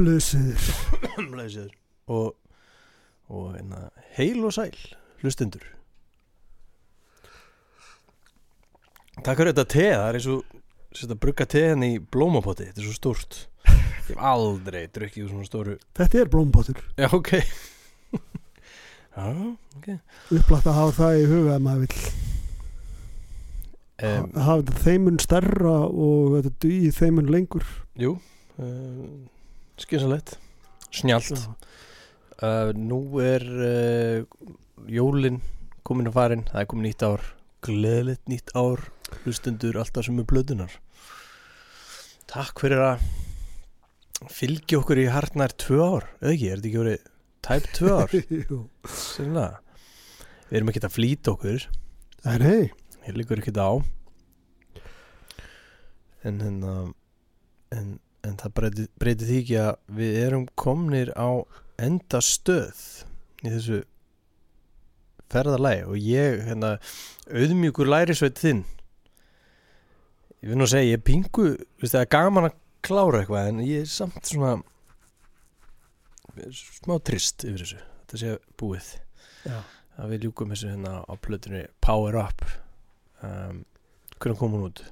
blöðsir Blæsir. og og hérna, heil og sæl hlustendur. Takk fyrir þetta te það er eins og sérst að brugga te henni í blómapotti þetta er svo stórt. Ég hef aldrei drukkið úr svona stóru Þetta er blómpottur já ok. Já ok. Upplætt að hafa það í huga að maður vill. Um, ha- hafa þetta þeimun stærra og þetta dugi þeimun lengur. Jú um, skynsalegt snjált Já. uh, nú er uh, jólin komin að farin. Það er komin nýtt ár. Gleðilegt nýtt ár hlustundur alltaf sem er blöðunar takk fyrir að fylgja okkur í hartnær tvö ár eða ekki, er þetta ekki verið tæp tvö ár? Jú. Við erum ekki að flýta okkur. En hei, hér liggur ekki á. En hérna en, en það breyti, breyti því ekki að við erum komnir á enda stöð í þessu ferðalagi. Og ég hérna auðmjúkur lærisveit þinn ég vil nú segja ég er pingu, veist það er gaman að klára eitthvað en ég er samt svona smá trist yfir þessu þetta sé búið. Já. að við ljúkum þessu hérna á plötunni Power Up. Um, hvernig kom hún út?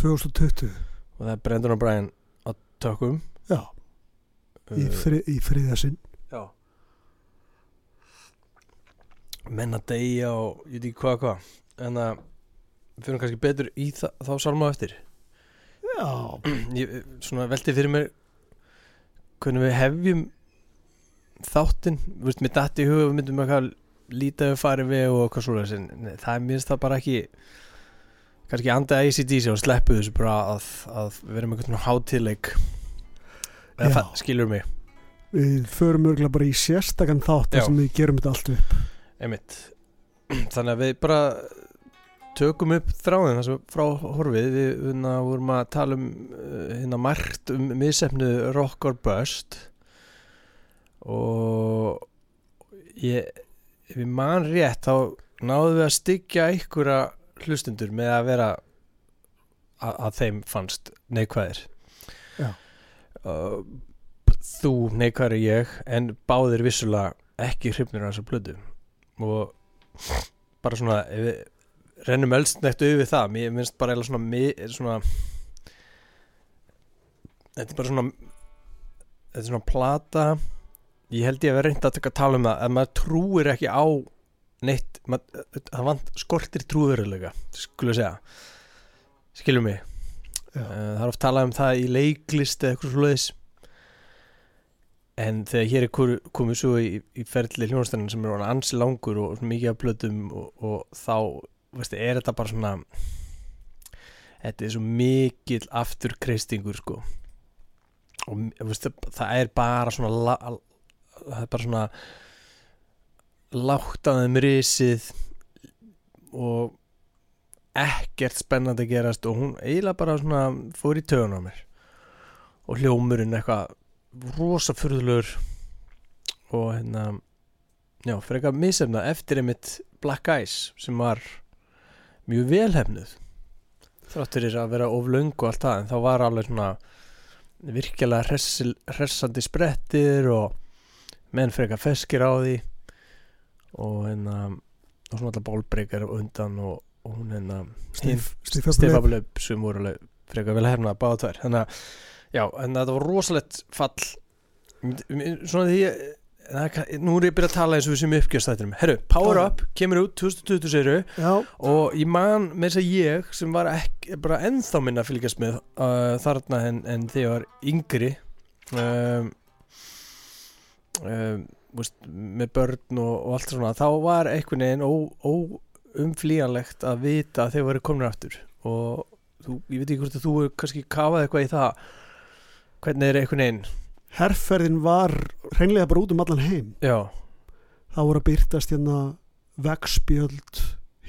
2020 og það er Brendan O'Brien tökum Já, í, uh, fri, í friða sinn. Já. Menn að deyja og ég veit ekki hvað hvað. En að við fyrir kannski betur í þa þá salma eftir. Já, ég svona velti fyrir mér hvernig við hefjum þáttinn, þú veist, mér dætti í huga við myndum eitthvað lítið við farið við og hvað svo það er minnst það bara ekki kannski anda ACDC og sleppu þessu bara að, að við verum eitthvað svona hátileik eða skilur mig? Við förum örgulega bara í sérstakann þátt þar sem við gerum þetta allt upp. Einmitt. Þannig að við bara tökum upp þráðin þar sem frá horfið. Við hérna, vorum að tala um uh, hérna margt um misefnu rock or bust. Og ég ef ég man rétt þá náðum við að styggja einhverja hlustundur með að vera að, að þeim fannst neikvæðir. Uh, þú neikvæður ég en báðir vissulega ekki hrifnir af þessu blödu og bara svona ef við rennum elstnægt yfir það mér finnst bara eiginlega svona, svona þetta er bara svona þetta er svona plata. Ég held ég að vera reynd að taka að tala um það að maður trúir ekki á neitt það vant skortir trúverulega skulle segja. Skilur mig? Já. Eh, það er oft talað um það í leiklist eða eitthvað svoleiðis. En þegar hér er komið svo í, í ferli hljónastænin sem er ansi langur og mikið af plötum og, og þá veistu, er þetta bara svona þetta er svo mikill afturkreistingur sko. Og veistu, það er bara svona það er bara svona látt að þeim risið og ekkert spennandi að gerast og hún eiginlega bara svona fór í tögun á mér. Og hljómurinn eitthvað rosa furðulegur og hérna já, fyrir eitthvað misefna eftir einmitt Black Eyes sem var mjög velhefnuð þráttur er að vera oflöng og allt það en þá var alveg svona virkilega hressandi sprettir og menn fyrir eitthvað feskir á því og hérna og svona alltaf bólbreykar undan og, og hún hérna Stif, Stif, Stefaflöp sem voru alveg frekar vel herna báða tvær. Þannig að já, en þetta var rosalegt fall. Svona því ka- nú er ég byrjað að tala eins og við sem uppgjörstættinum herru, Power. Up kemur út 2020 séru og ég man með þess að ég sem var ekki, bara ennþá minna að fylgjast með uh, þarna en, en þegar yngri um, um, veist, með börn og, og allt svona þá var einhvern veginn ó- óumflýjanlegt að vita að þeir voru komin aftur. Og þú, ég veit ekki hvort að þú kannski kafað eitthvað í það. Hvernig er einhvern veginn? Herrferðin var hreinlega bara út um allan heim. Já, það voru að byrtast hérna vegspjöld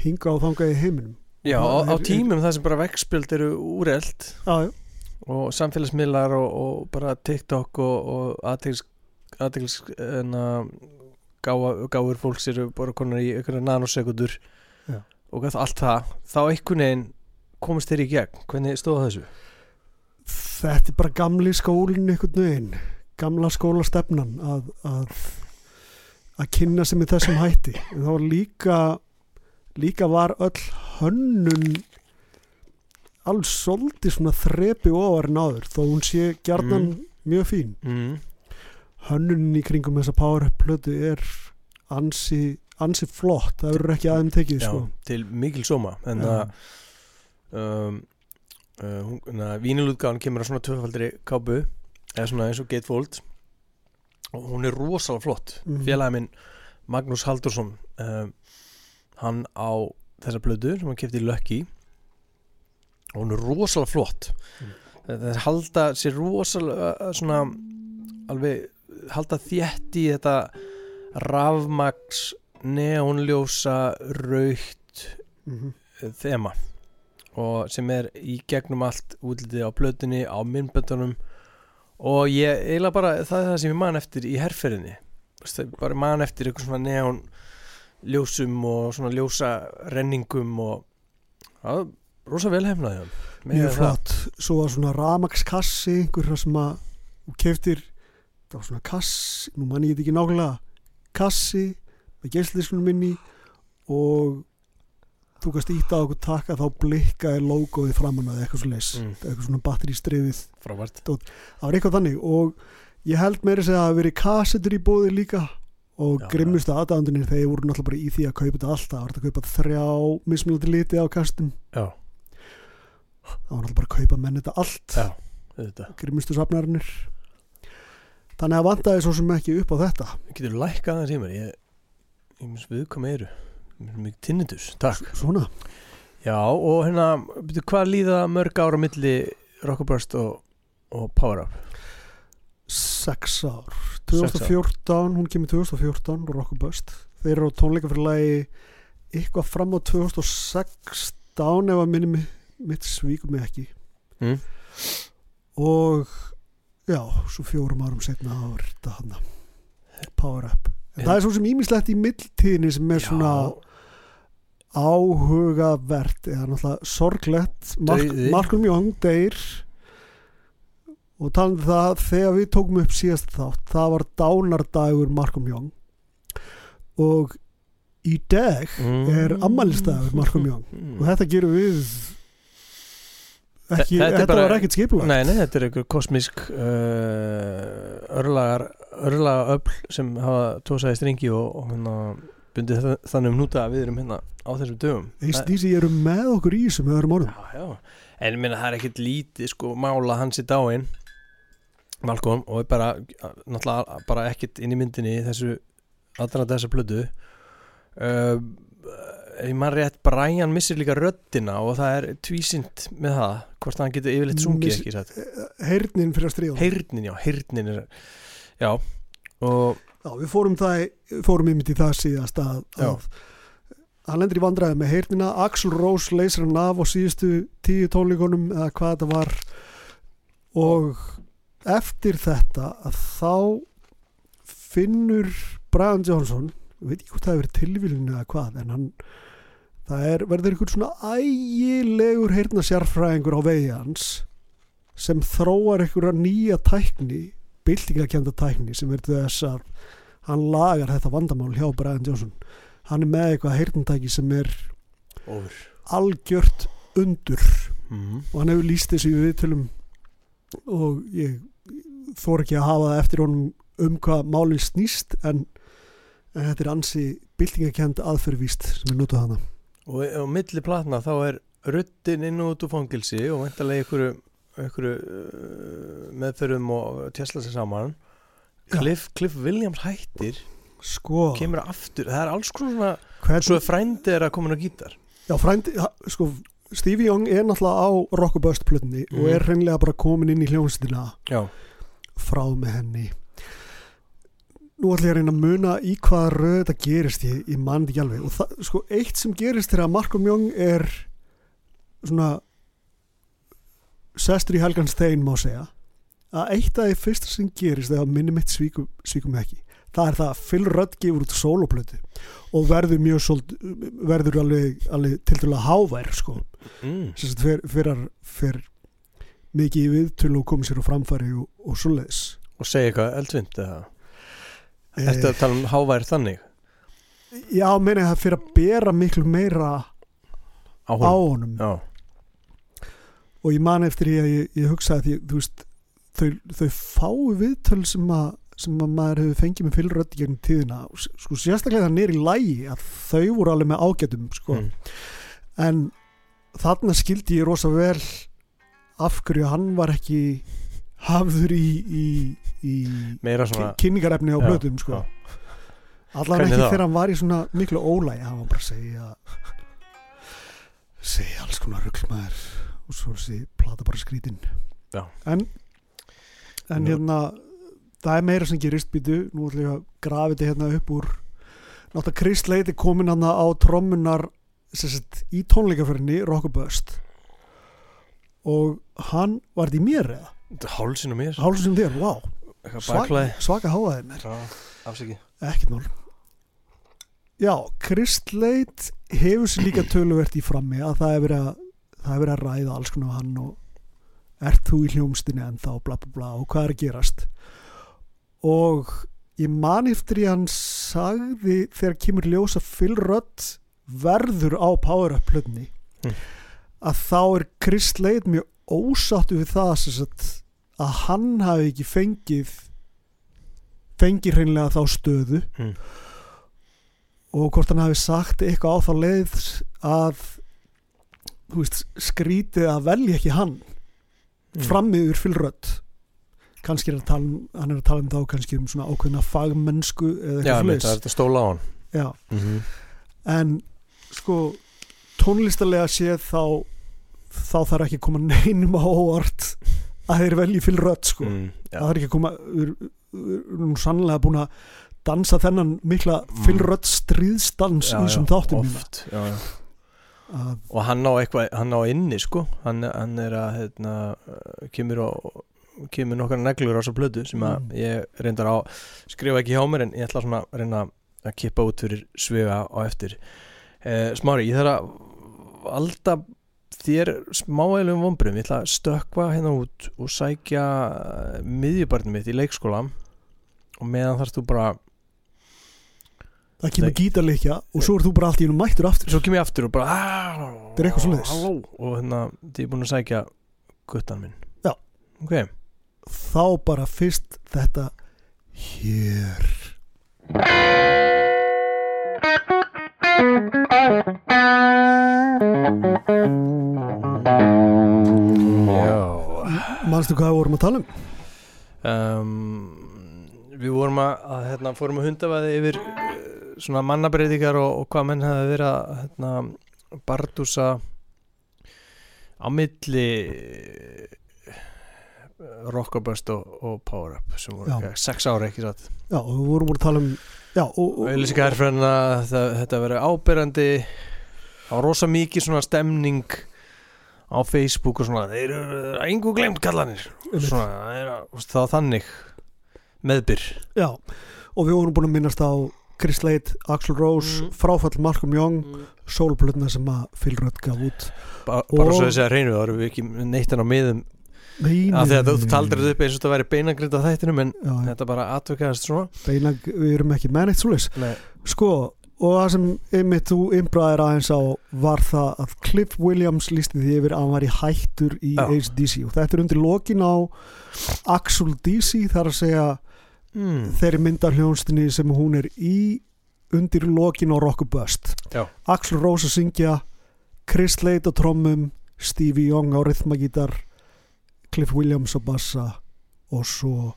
hinga og þanga í heiminum. Já á, á tímum það sem bara vegspjöld eru úreld og samfélagsmiðlar og, og bara TikTok og, og aðteglis aðteglis gáður fólks eru bara konar í einhverja nanosekundur Já. og allt það. Þá einhvern veginn komist þér í gegn. Hvernig stóða þessu? þetta er bara gamli skólinn einhvern veginn. Gamla skólastefnan að, að að kynna sem í þessum hætti. En þá var líka líka var öll hönnun alls svolítið svona þrepi ofar en áður þó hún sé gjarnan mjög fín. Mm. Hönnunin í kringum þessa power up plötu er ansi, ansi flott það verður ekki aðeim tekið Já, sko. til mikil sóma en Já. að um, uh, vínilútgáðan kemur á svona tvöfaldri kápu eða svona eins og Gatefold og hún er rosalega flott Mhm. félagi minn Magnús Haldursson um, hann á þessa blödu sem hann kefti í Lucky og hún er rosalega flott Mm. það er halda sér rosalega svona alveg halda þétt í þetta rafmags neonljósa raukt mm þema og sem er í gegnum allt útlitið á plötunni, á myndböndunum og ég eiginlega bara það er það sem ég man eftir í það, bara man eftir eitthvað svona neon ljósum og svona ljósa renningum og það rosa vel hefnaði hann mjög flott. Svo var svona ramakskassi einhverja sem að keftir það var svona kassi, nú mann ég þetta ekki nákvæmlega kassi með geisliskunum minni og þú kannst íta á okkur taka þá blikkaði logoið framan að eitthvað svo leys Mm. eitthvað svona batteristrifið frábært. Það var eitthvað þannig og ég held meira að það veri kassetur í bóði líka og grimmustu aðdándunir þegar voru náttúrulega bara í því að kaupa þetta alltaf. Það var þetta að kaupa þrjá mismunandi liti á kastum. Já, það var náttúrulega bara að kaupa menn þetta allt. Grimmustu safnarinnir þannig að vantaði svo sem ekki upp á þetta. Getur lækkað aðeins í mér? Ég, ég minnst við hvað meiru mikið tinnitus, takk. Svona, Já, og hérna, byrju, hvað líða mörg ára milli Rockaburst og, og Power Up? sex ár. Sex ár. 2014, hún kemur 2014 og Rockabust, þeir eru á tónleika fyrir lagi eitthvað fram á 2016 ef að minni mi- mitt svíkum mig ekki. Mm. og já, svo fjórum árum setna áður þetta hann Power Up. En En- það er svo sem ímislegt í mildtíðinni sem er svona áhugavert eða náttúrulega sorglegt. Mark. Malcolm Young deyr og talandi um það þegar við tókum upp síðast þátt það var dánardagur Malcolm Young og í dag er ammælisdagur Malcolm Young Mm. og þetta gerum við ekki, Þetta þetta bara- var ekkert skipulag. Nei, nei, þetta er einhver kosmísk uh, örlagar örlaga öfl sem hafa tósaði strengi og, og hérna bundið þa- þannig um núta að við erum hérna á þessum dögum. ACDC eru með okkur í þessu með öðrum orðum. Já, já, en ég meina það er ekkert lítið sko mála hans í dáin Malcolm og er bara náttúrulega bara ekkert inn í myndinni þessu allra þessa plödu uh, ég man rétt Brian missir líka röddina og það er tvísint með það hvort hann getur yfirleitt sungið ekki satt? heyrnin fyrir að stríða heyrnin, já, heyrnin er já, og Já, við fórum það fórum yfir í það síðast að, að hann lendir í vandræði með heyrnina. Axl Rose leysir hann af á síðustu tíu tónleikunum eða hvað þetta var. Og eftir þetta að þá finnur Brian Johnson veit ekki hvort það hefur tilvílun eða hvað en hann það er, verður einhver svona ægilegur heyrna sérfræðingur á vegi hans sem þróar einhverja nýja tækni byltingakenda tækni sem verður þess að hann lagar þetta vandamál hjá Brian Johnson hann er með eitthvað heyrnatæki sem er ofur algjört undur mm. og hann hefur líst þessu í viðtölum og ég þór ekki að hafa það eftir honum um hvað málinn snýst en, en þetta er ansi byltingakend aðferðvíst sem er notað hana og á milli platna þá er ruddin inn og út úr fangilsi og vendarlega einhverju, einhverju uh, meðferðum og tjæsla sér saman. Cliff, Cliff Williams hættir sko, kemur aftur, það er alls svona hvern, svo er frændi er að koma á gítar. Já, frændi, ha- sko Stevie Young er náttúrulega á Rock og Bust plötni og Mhm. er hreinlega bara komin inn í hljónstina já, frá með henni nú ætla ég að reyna að muna í hvaða röð þetta gerist ég, ég man þetta ekki alveg. Og það, sko, eitt sem gerist þegar Malcolm Young er svona sestur í Helgan Stein má segja að eitt af því fyrsta sem gerist þegar minni mitt svíkum, svíkum ekki það er það að Phil Rudd gefur út soloplötu og verður mjög sold, verður alveg, alveg til dæla hávær sko. Mm. fer mikið í viðtölu og komið sér á framfæri og, og svoleiðis. Og segja eitthvað eldvind eða Eh, Ertu að tala um hávær þannig Já, meina ég það fyrir að bera miklu meira á honum? og ég man eftir því að ég, ég hugsaði því, þú veist, þau, þau fáu viðtöl sem að, sem að maður hefur fengið með fylgrödd í gegnum tíðina sko sérstaklega það nýri lægi að þau voru alveg með ágætum sko. mm. en þarna skildi ég rosa vel af hverju hann var ekki hafður í, í, í svona kynningarefni á Já, blötum sko. Hvernig ekki þegar hann var í svona miklu ólægi hann var bara að segja segja alls konar ruglmaður og svo þessi plata bara skrítin. Já. en en hérna það er meira sem gerist býtu nú ætlum ég að grafa þetta hérna upp úr náttúrulega Chris Leiti komin hann á trommunar sagt, í tónleikaferðinni Rockabust og hann var þetta í mér eða hálsinn á mér. Hálfum sem þér, wow svaka, svaka háaði mér. Afsaki ekkert mál. Já, Kristleit hefur sér líka töluvert í frammi að það er verið að verið að ræða alls konar við hann og ert þú í hljómsdynni en þá bla bla bla og hvað er að gerast? Og ég man eftir í hann sagði þegar kemur ljósa Rudd verður á Power Up plötni Mm. að þá er Kristleit mjög ósáttu við það sem sagt, að hann hafi ekki fengið fengið hreinlega þá stöðu Mm. og hvort hann hafi sagt eitthvað á þá leið að veist, skrítið að velja ekki hann Mm. fram yfir fylrödd kannski er að tala um, hann er að tala um þá kannski um svona ákveðna fagmennsku eða eitthvað mitt, það er þetta stóla á hann Já, mm -hmm. en sko tónlistarlega séð þá þá þarf ekki að koma neinum á óvart að þeir velji fylrödd sko mm, það þarf ekki að koma við erum sannlega búin að dansa þennan mikla Mm. fylrödd stríðsdans í þessum þáttum oft já, já. að og hann á eitthvað, hann á inni sko hann, hann er að hérna, uh, kemur á kemur nokkar neglur á þessu plötu sem að Mm. ég reyndar á skrifa ekki hjá mér en ég ætla svona að reyna að kippa út fyrir svega á eftir eh, Smári, ég þarf að valda þér smáælum vombrum ég ætla að stökkva hérna út og sækja miðjubarnið mitt í leikskóla og meðan þarfst þú bara það kemur gítarleikja og svo er þú bara allt í hennum mættur aftur. Svo kem ég aftur og bara "Ah, Þetta er eitthvað svoleiðis. halló, og hérna, þið er búin að sækja guttan minn. Já. ok, þá bara fyrst þetta hér. Já manstu hvað vorum að tala um? um, við vorum að, að hérna, fórum að hundafaði yfir uh, svona mannabreitingar og, og hvað menn hefði verið að hérna, bardúsa á milli Rockabust og, og Power Up sem voru ekki, sex ára ekki satt? Já, og við vorum að tala um þetta, verið áberandi á rosa mikið svona stemning á Facebook og svona þeir eru engu glemt kallanir svona, það er að- það var þannig meðbyr. Já, og við vorum búin að minnast á Chris Leit, Axl Rose, Mm. fráfall Malcolm Young, sólplötna sem að Phil Rudd gaf út. Ba bara Og- svo þessi að reynu þá erum við ekki neitt hann á miðum. Nei, af því að þú taldir þetta upp eins og þetta væri beinagrind á þættinum en já, þetta bara atvekaðast svona. Beina, við erum ekki með neitt svoleiðis. Nei. Sko, og það sem einmitt þú imbraðir aðeins á var það að Cliff Williams lísti því yfir að hann var í hættur í Já. HDC og þetta er undir lokin á Axel DC þar að segja mm. þeirri myndar hljónstinni sem hún er í undir lokin á Rockabust. Axel Rose að syngja Chris Leit á trommum Stevie Young á rithmagítar Cliff Williams á bassa og svo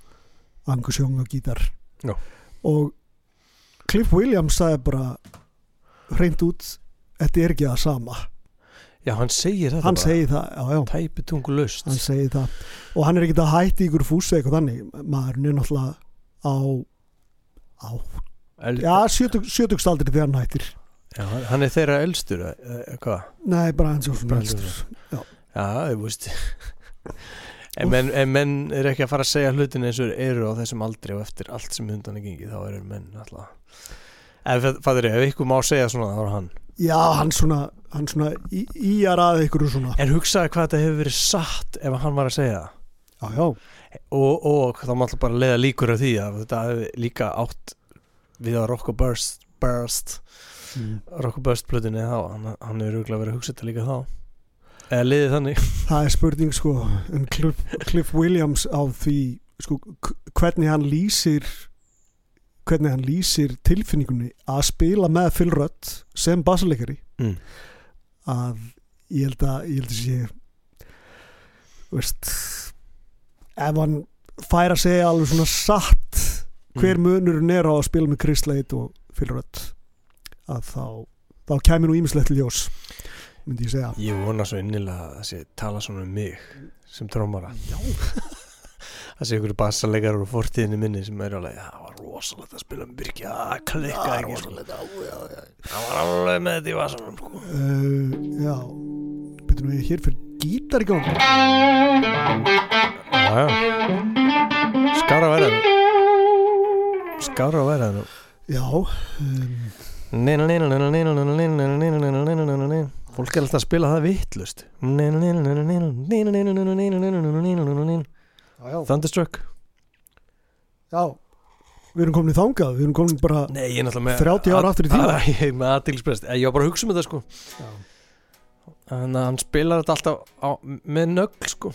Angus Young á gítar Já. og Cliff Williams sagði bara hreint út þetta er ekki það sama. Já, hann segir þetta hann bara. segir það, já já. Tæpi tungu löst hann segir það. Og hann er ekki að hætti ykkur fúsi eitthvað þannig. Maðurinn er náttúrulega á á, El, já, sjötugstaldri þegar hann hættir. Já, hann- er þeirra elstur eða- hvað? Nei, bara hans Bara elstur Já, þú veist en menn, en menn er ekki að fara að segja hlutin eins og eru á þessum aldri og eftir allt sem hundan er gengið þá eru menn alltaf ef, fæður, ef ykkur má segja svona þá er hann. Já, hann svona, hann svona í, íjar að ykkur svona. En hugsaði hvað þetta hefur verið satt ef hann var að segja það? Já, já, og, og þá má alltaf bara leiða líkur af því að þetta hefur líka átt við að Rocco Burst, Burst mm. Rocco Burst plötunni þá. Hann, hann er auðvitað verið að hugsa þetta líka þá eða liðið þannig. Það er spurning sko en Cliff, Cliff Williams á því sko, hvernig hann lýsir hvernig hann lýsir tilfinningunni að spila með Phil Rudd sem bassaleikari mm. að ég held að ég held að sé veist ef hann fær að segja alveg svona satt hver munurinn er á að spila með Chris Slade og Phil Rudd að þá þá kemur nú ímislegt ljós myndi ég segja Ég vona svo innilega að það sé tala svona um mig sem trómara Já. Það sé ykkur bassalegar úr fortíðinni minni sem er alveg, það var rosalegt að spila með Birki, það klikkaði ekki sko. Það var alveg með þetta í vasanum sko. uh, Já Betur nú ég hér fyrir gítar í gang Já, já Skára að vera það Skára að vera það Já um, Fólk er alltaf að spila það vittlust Thunderstruck. Já Við erum komin í þangað, við erum komin bara Nei, ég er náttúrulega með 30 ára aftur í tíma. Ég er með aðtilsprest Ég var bara að hugsa um þetta sko. Þannig að hann spilar þetta alltaf á, með nögl sko.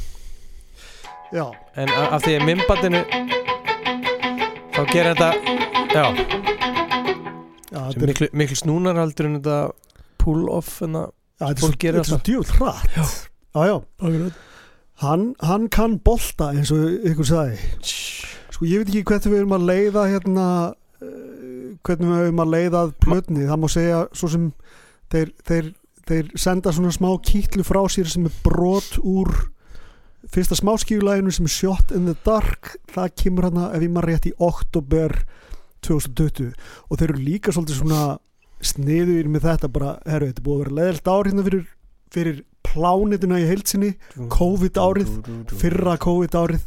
Já, En af því að minnbandinu Þá gerir þetta Já, já er, miklu, miklu snúnar heldur en þetta pull off en að já, þetta er svo, djúvel hratt. Já, já, hann, hann kann bolta eins og ykkur sagði. Sko ég veit ekki hvernig við erum að leiða hérna uh, hvernig við erum að leiða plötni, það má segja svo sem þeir, þeir, þeir senda svona smá kýtlu frá sér sem er brot úr fyrsta smáskífulæginu sem er Shot in the Dark. Það kemur hérna ef ég maður rétt í oktober 2020 og þeir eru líka svolítið svona sniður með þetta bara, herru, þetta búið að vera leðilt ár hérna fyrir, fyrir plánituna í heilsinni COVID árið, fyrra COVID árið.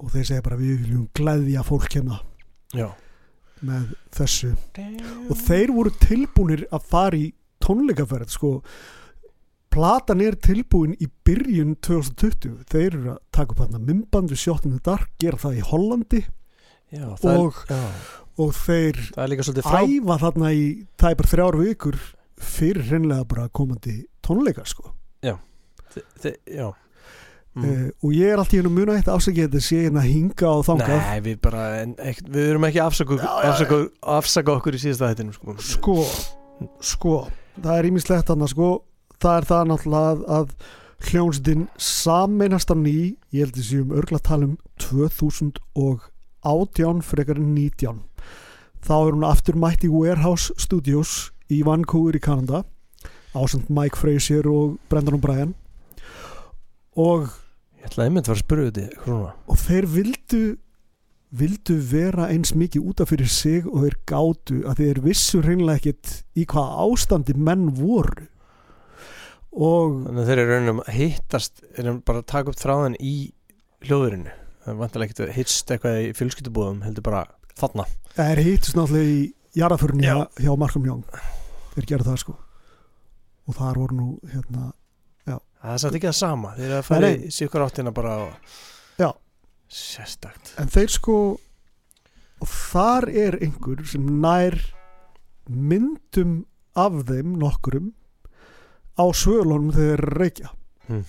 Og þeir segja bara við viljum glæðja fólk hérna Já. með þessu. Og þeir voru tilbúnir að fara í tónleikaferð sko. Platan er tilbúin í byrjun 2020 þeir eru að taka upp hann mymband við sjóttinu dark, gera það í Hollandi. Já, það, Og- er, og þeir frá æfa þarna í tæpar þrjár vikur fyrir hreinlega bara komandi tónleika sko. Þi- þi- Já. Mm. uh, og ég er alltaf hérna muna eitt afsakið þetta sé hérna hinga og þangað. Nei, við bara ekki, Við erum ekki að afsaka, Já, já, afsaka, okkur í síðasta hættinu sko. sko, sko það er ímislegt annað sko. Það er það náttúrulega að, að hljónstin sameinast á ný ég held að séum örgla að tala um 2018 frekar en 19 þá er hún aftur mætt í Warehouse Studios í Vancouver í Kanada ásand Mike Frazier og Brendan O'Brien. Og, Ég ætlaði einmitt að fara að spyrja þetta og þeir vildu vildu vera eins mikið útaf fyrir sig og þeir gátu að þeir vissu hreinlega ekkit í hvaða ástandi menn voru. Og Þannig að þeir eru raunum að hittast erum bara að taka upp þráðan í hljóðurinu Það er vantilega ekkert að hittst eitthvað í fjölskyldubúðum heldur bara þarna það er hittist náttúrulega í jarðaförunni Já. hjá, hjá Markham Young. Þeir gerðu það sko. Og þar voru nú hérna Það er satt ekki það sama. Þeir að fara í sikur áttina bara og... Já. Sérstakt. En þeir sko og þar er einhver sem nær myndum af þeim nokkurum á svölunum þegar þeir reykja. Hmm.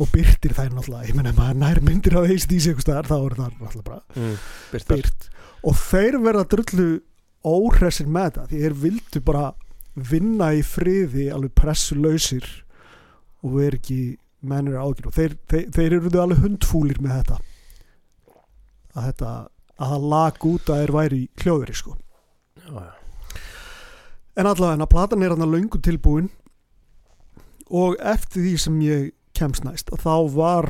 og byrtir þær náttúrulega. Ég menna maður nær myndir af ACDC einhvers staðar, þá er það náttúrulega bara mm, byrt og þeir verða drullu óhressir með þetta því þeir vildu bara vinna í friði alveg pressulausir og vera ekki mennir ágjur og þeir, þeir, þeir eru alveg hundfúlir með þetta að þetta að það lag út að þeir væri í hljóðveri sko Já, já. en allavega en að platan er hann að löngu tilbúin og eftir því sem ég kemst næst þá var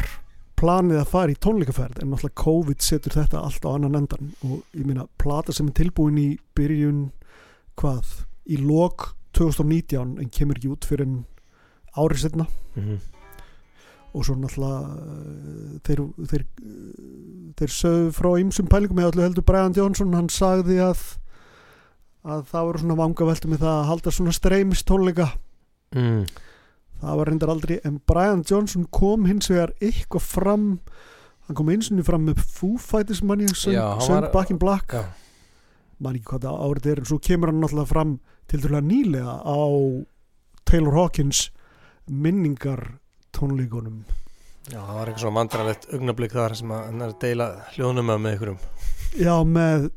planið að fara í tónleikaferð en náttúrulega COVID setur þetta allt á annan endan og ég meina plata sem er tilbúin í byrjun hvað, í lok 2019 en kemur ekki út fyrir en árið setna Mhm. og svo náttúrulega uh, þeir, þeir, þeir sögðu frá ýmsum pælingum eða allir heldur Brian Johnson hann sagði að að það voru svona vangaveltu með það að halda svona streymist tónleika mm. Það var reyndar aldrei en Brian Johnson kom hins vegar eitthvað fram hann kom eins og fram með Foo Fighters manni söng, Back in Black Já. man ekki hvað það árið er en svo kemur hann náttúrulega fram til dærulega nýlega á Taylor Hawkins minningar tónleikunum Já, það var eitthvað svona vandrarlegt augnablik þar sem hann er að deila hljónum með einhverjum já með,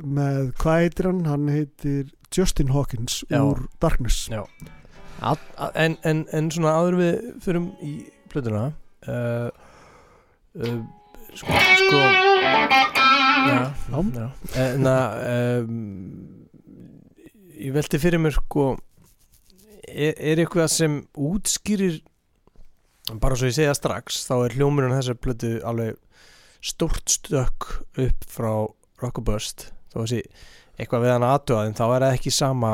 með hvað heitir hann hann heitir Justin Hawkins Já. úr Darkness Já. A, a, en, en, en svona áður við förum í plötuna uh, uh, sko, sko já, Já. En að um, ég velti fyrir mér sko er, er eitthvað sem útskýrir bara svo ég segja strax þá er hljómurinn þessar plötu alveg stórt stökk upp frá Rock and Burst þó að sé eitthvað við hann aðtöða en þá er það ekki sama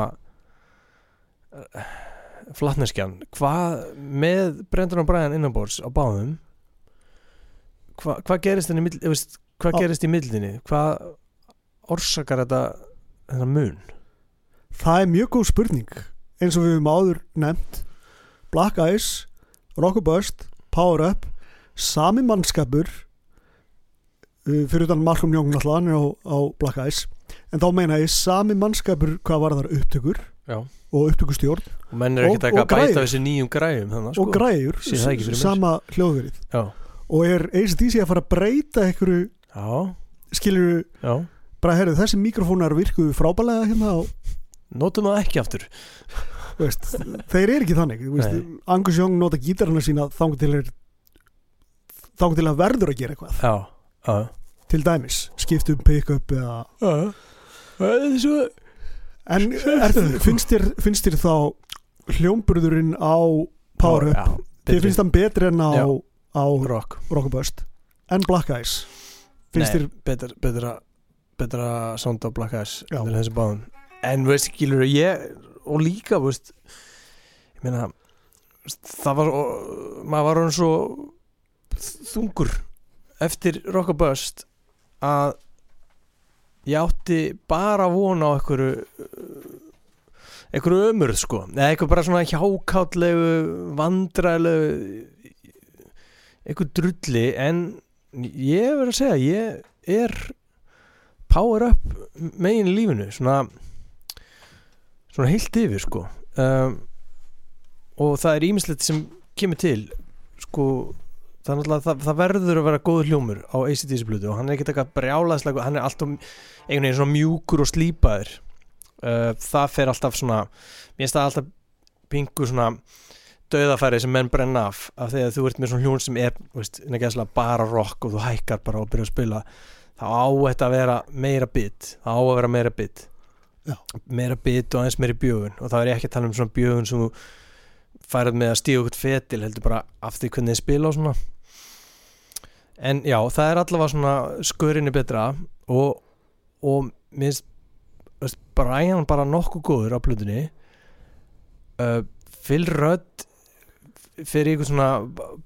flatneskjan hvað með Brendan og Brian innanbors á báðum hva, hvað gerist veist, hvað Á- gerist í mildinni hvað orsakar þetta þennan mun? Það er mjög góð spurning eins og við höfum áður nefnt. Black Eyes, Rock and Burst Power Up, sami mannskapur uh, fyrir utan Malcolm Young náttúrulega á, á Black Eyes en þá meina ég sami mannskapur hvað var þar upptökur. Já. Og upptökustjórn og menn er og eitthvað að bæta þessi nýjum græjum þannig, og græjur, ekki sama hljóðverið. Og er ACDC að fara að breyta einhverju já, skilur já. Bara herru þessi mikrofónar virkuðu frábælega hérna og notum það ekki aftur. Veist, þeir eru ekki þannig. Angus Young nota gítarana sína þangur til, er, til að verður að gera eitthvað. Já, já, til dæmis, skipta um pick-up eða er svo en er, finnst, þér, finnst þér þá hljómburðurinn á Power Up? þér finnst hann betri en á, Já. á rock. Rock and Burst en Black Eyes? Finnst Nei, þér betra, betra, sound á Black Eyes en þessi báðum. En veist skilur ég og líka veist ég meina það var maður var hann svo þungur eftir Rock and Bust að ég átti bara að vona á einhverju einhverju ömurð sko. Eða eitthvað bara svona hjákállegu vandræðilegu einhver drulli en ég verður að segja ég er power up megin í lífinu svona svona heilt yfir sko. Um, og það er ímislegt sem kemur til sko. Það, það, það verður að vera góður hljómur á ACDC blutu og hann er ekkert eitthvað brjálaðslega hann er alltaf einhvern veginn svona mjúkur og slípaður uh, það fer alltaf svona mér finnst það alltaf pingu svona döðafæri sem menn brenna af af því að þú ert með svona hljón sem er veist, bara rock og þú hækkar bara og byrja að spila þá á þetta að vera meira bit þá á að vera meira bit Já. meira bit og aðeins meiri bjögun og það er ég ekki að tala um svona bjögun sem þú færið með að stíða okkur fetil heldur bara af því hvernig þið spila og svona en já, það er allavega svona skörinni betra og, og minnst veist, Brian bara nokkuð góður á plutunni uh, Phil Rudd fyrir ykkur svona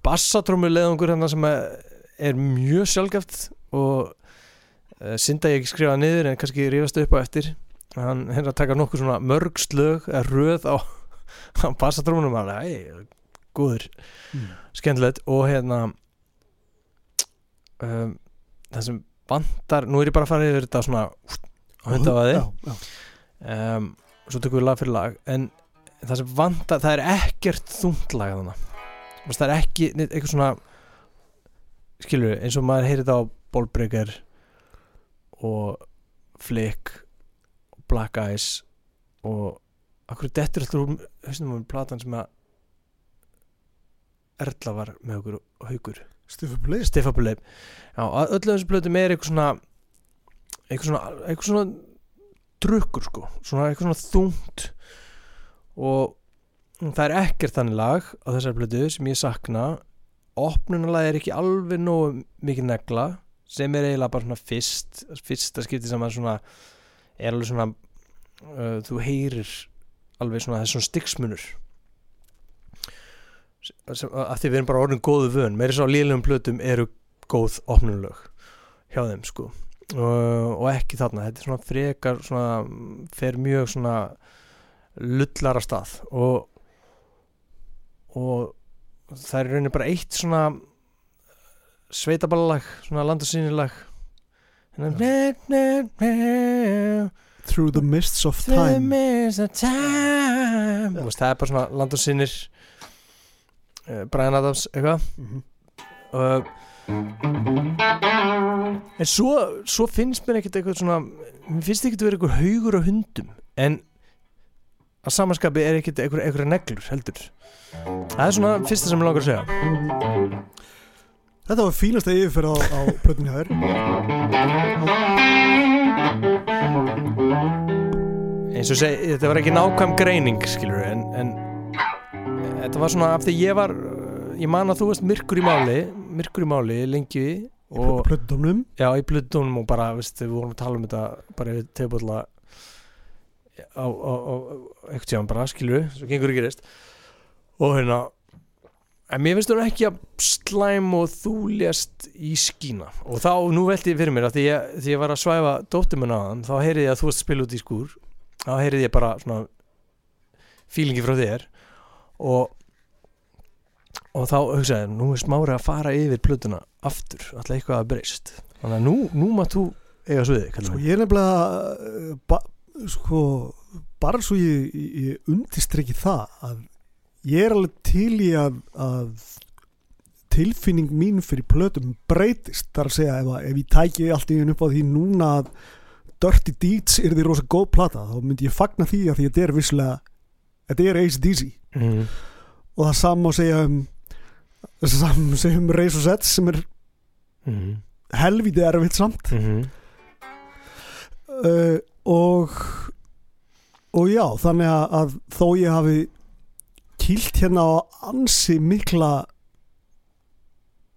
bassatrómu leðungur hérna sem er mjög sjálfgæft og uh, synda ég ekki skrifa niður en kannski rífast upp á eftir. Hann er að taka nokkuð svona mörg slög eða röð á, á bassatrómunum og hann er góður. Mm. skemmtilegt. Og hérna um, það sem vantar nú er ég bara að fara yfir þetta svona á hundafaði já, já. um, svo tökum við lag fyrir lag en það sem vantar, það er ekkert þungt lag þannig það er ekki, eitthvað svona skilur eins og maður heyrið á Ballbreaker og Flick og Black Eyes og akkur dettur alltaf úr hausnum um platan sem að Erla var með okkur og haugur Steffi Blaze Stifabuleip Já, að öllu þessu blötu með er eitthvað svona eitthvað svona, eitthvað svona drukkur sko, svona eitthvað svona þungt. Og það er ekkert þannig lag á þessar blötu sem ég sakna. Opnunalag er ekki alveg nógu mikið negla sem er eiginlega bara svona fyrst fyrsta skipti sem að svona er alveg svona uh, þú heyrir alveg svona þessum styggsmunur sem, að því við erum bara orðin góðu vön. Meiri svo á lélugum plötum eru góð opnunlög hjá þeim sko og, og ekki þarna. Þetta er svona frekar svona, fer mjög svona lullara stað. Og og það er rauninni bara eitt svona sveitaballalag svona landasýnilag. Through the mists of The time. mists of time. Veist, það er bara svona landasýnir uh, Brian Adams eitthvað. Mhm. uh, en svo, svo finnst mér ekkert eitthvað svona mér finnst ekkert að vera eitthvað haugur á hundum en að samanskapi er ekkert eitthvað, eitthvað neglur heldur. Það er svona fyrsta sem ég langar að segja. Þetta var fínasta yfirferð á, á plötunni hjá þér. Eins og segi, þetta var ekki nákvæm greining skilur en, en þetta var svona af því ég var ég man að þú varst myrkur í máli myrkur í máli lengi og Plötudómnum já í blöddunum og bara veist, við vorum að tala um þetta bara yfir tegubólla á, á, á eitthvað tjáðan bara skilur svo gengur ekki reist og hérna en mér finnst hún ekki að slæm og þú lést í skína. Og þá, nú velti ég fyrir mér að því ég, því ég var að svæfa dóttir minna á hann þá heyrði ég að þú varst að spila út í skúr. Þá heyrði ég bara svona fílingi frá þér. Og og þá hugsaði ég, nú er smári að fara yfir plötuna aftur, alltaf eitthvað að breyst. Þannig að nú, nú maður þú eiga sviði Sko sko, ég er nefnilega uh, ba, sko, bara svo ég, ég, undistrykki það að ég er alveg til í að, að tilfinning mín fyrir plötum breytist. Þar að segja ef, að- ef ég tæki allt í einu upp á því núna að Dirty Deeds er því rosa góð plata þá myndi ég fagna því að því að þetta er visslega þetta er ACDC mm. og það saman segja um saman um Race og Sets sem er Mm. helvítið erfitt samt Mm. uh, og og já, þannig að, þó ég hafi kýlt hérna á ansi mikla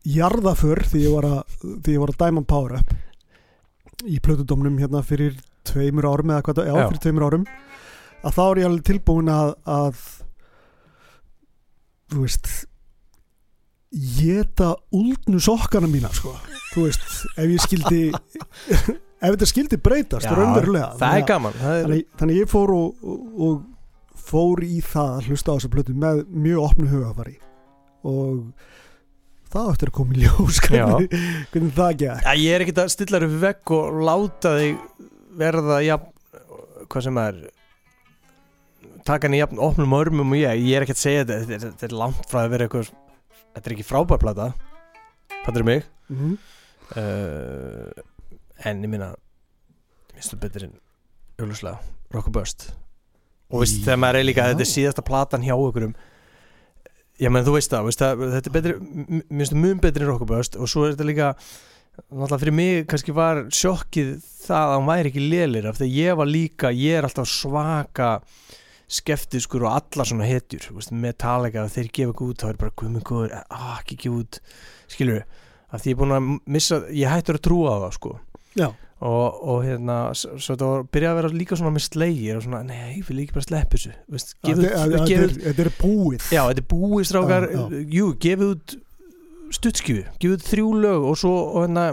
jarðaför því ég var að, því ég var að dæma Power Up í plötudómnum hérna fyrir tveimur árum eða hvað, það- já, Já. fyrir tveimur árum að þá er ég alveg tilbúin að, að þú veist geta úldnu sokkana mína sko, þú veist ef ég skildi ef þetta skildi breytast Já, raunverulega Þannig þannig, þannig ég fór og, og, og fór í það að hlusta á þessa plötu með mjög opnu hugafari og það eftir að koma í ljós hvernig, hvernig það gekk. Já, ég er ekkert að stilla upp vegg og láta þig verða jafn, hvað sem er taka henni jafn opnum örmum og ég, ég er ekki að segja þetta þetta er langt frá að vera eitthvað þetta er ekki frábærplata það er mig mm -hmm. uh, en ég minna minnst þú betur en auðvitað Rock Burst og veist þegar maður er líka Já. þetta er síðasta platan hjá okkurum já menn þú veist það, veist það þetta er betri, minnst þú mun betri en Rock Burst og svo er þetta líka náttúrulega fyrir mig kannski var sjokkið það að hann væri ekki lélir af því að ég var líka, ég er alltaf svaka skeftiskur og allar svona hetjur veist, Metallica, þeir gefa ekki út þá er bara guðmur góður, ah, ekki gefa út. Skilur af því ég er búin að missa ég hættur að trúa á það sko. Og, og hérna s- svo þetta var, byrjaði að vera líka svona með slegir og svona, nei, ég vil ekki bara sleppa þessu. Þetta er, búið. Já, þetta er búið strákar. Já, já. Jú, gefið út stuttskjöfu gefið út þrjú lög og svo og hérna,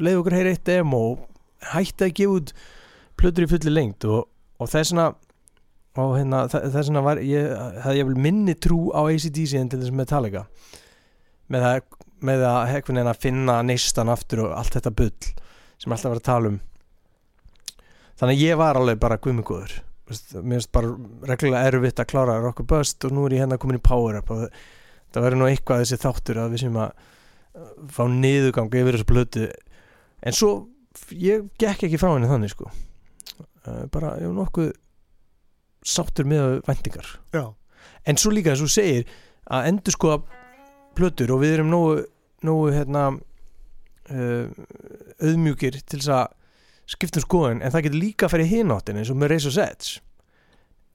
leiði okkur heyra eitt demo. Hætti að gefa út plötur í fulli lengt og, og það er svona og hérna, er svona var, ég, það ég vil minni trú á ACDC en til þess með það, með að hekvinn að finna neistan aftur og allt þetta bull sem alltaf var að tala um. Þannig að ég var alveg bara guðmugóður mér finnst bara reglulega erfitt að klára Rock og Bust og nú er ég hérna komin í Power Up og það verður nú eitthvað þessi þáttur að við sem að fá niðurgang yfir þessu blötu en svo ég gekk ekki frá henni þannig sko. Uh, bara ég var nokkuð sáttur með væntingar Já. en svo líka eins og þú segir að endur skoða plötur og við erum nógu, nógu hérna uh, auðmjúkir til þess að skiptum skoðun en það getur líka að í hináttin eins og með Race of Sets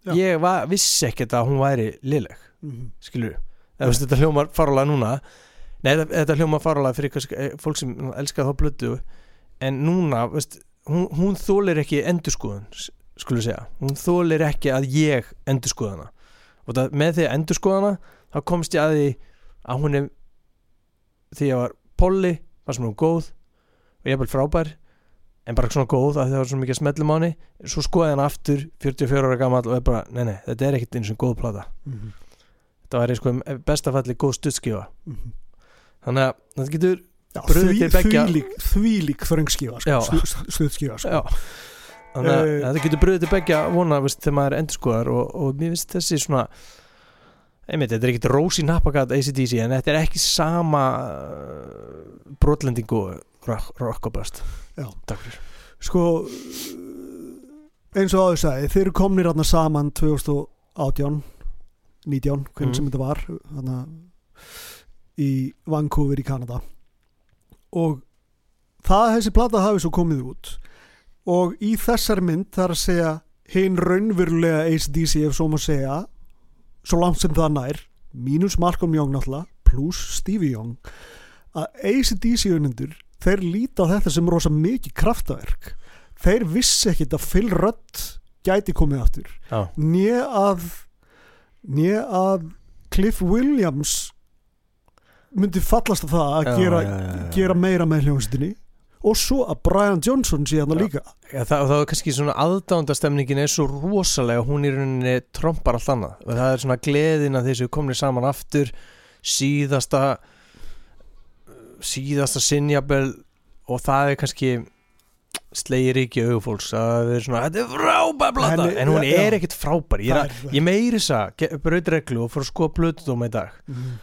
Já. ég var, vissi ekkert að hún væri liðleg Mhm. skilur eða veist, þetta hljómar farulega núna nei, þetta, hljómar farulega fyrir kannski, eh, fólk sem elskar þá blötu en núna, veist, hún, hún þólir ekki endurskoðun, skulum segja hún þólir ekki að ég endurskoðana og það, með því að endur skoðana þá komst ég að því að hún er því að var polli var sem hún góð og ég er bara frábær en bara svona góð að það var svona mikið smellum á henni svo skoði hann aftur 44 ára gammal og er bara, nei nei, þetta er ekkert eins og góð plata Mhm. þetta var sko bestafalli góð stuttskifa Mhm. þannig að þetta getur Já, því, þvílík, þvílík þröngskífa Já. sko, sko. Þannig að Eh. þetta getur bröðið til begja vona veist, þegar maður endur skoðar og, og mér finnst þessi svona einmitt, þetta er ekkert Rósi Nappagat ACDC en þetta er ekki sama uh, brotlending og rock- rockaböst Já. takk fyrir sko eins og áður sagði, þeir eru komnir hérna saman 2018 19, hvernig Mhm. sem þetta var hérna í Vancouver í Kanada og það þessi plata hafi svo komið út og í þessari mynd þar að segja hinn raunverulega ACDC ef svo má segja svo langt sem það nær mínus Malcolm Young náttúrulega pluss Stevie Young að ACDC unendur þeir líta á þetta sem rosa mikið kraftaverk. Þeir vissi ekkit að Phil Rudd gæti komið aftur. Já, né að né að Cliff Williams myndi fallast af það að Já, gera, já, já, gera meira með hljómsveitinni og svo að Brian Johnson sé hann Já. líka. Já, það, það er kannski svona aðdándastemningin er svo rosalega, hún í rauninni trompar allt annað. Það er svona gleðin að þessu komnir saman aftur. Síðasta síðasta sinjabel og það er kannski slegir ekki augufólks að það er svona, þetta er frábær blata en hún er ekkit frábær. Ég, er að, ég meiri þess að braut reglu og fór að skoða blötudóma í dag. Mhm.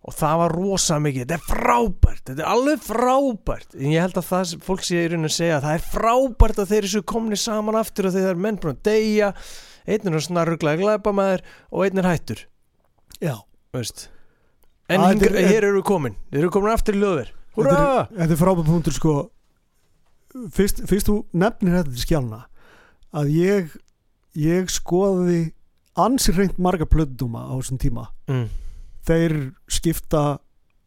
Og það var rosa mikið, þetta er frábært. Þetta er alveg frábært. En ég held að það fólk sé í rauninu að segja að það er frábært að þeir eru komni saman aftur og þeir eru menn búin að deyja. Einn er svona rugglaði glæpa maður og einn er hættur. Já, veist. en Að hinga, þetta er- hér eru við komin. Þeir eru komin aftur í löður þetta er, frábæð punktur sko. Fyrst, fyrst þú nefnir þetta til skjálna að ég ég skoði ansi reynd marga plödduma á þessum tíma. Mm. Þeir skipta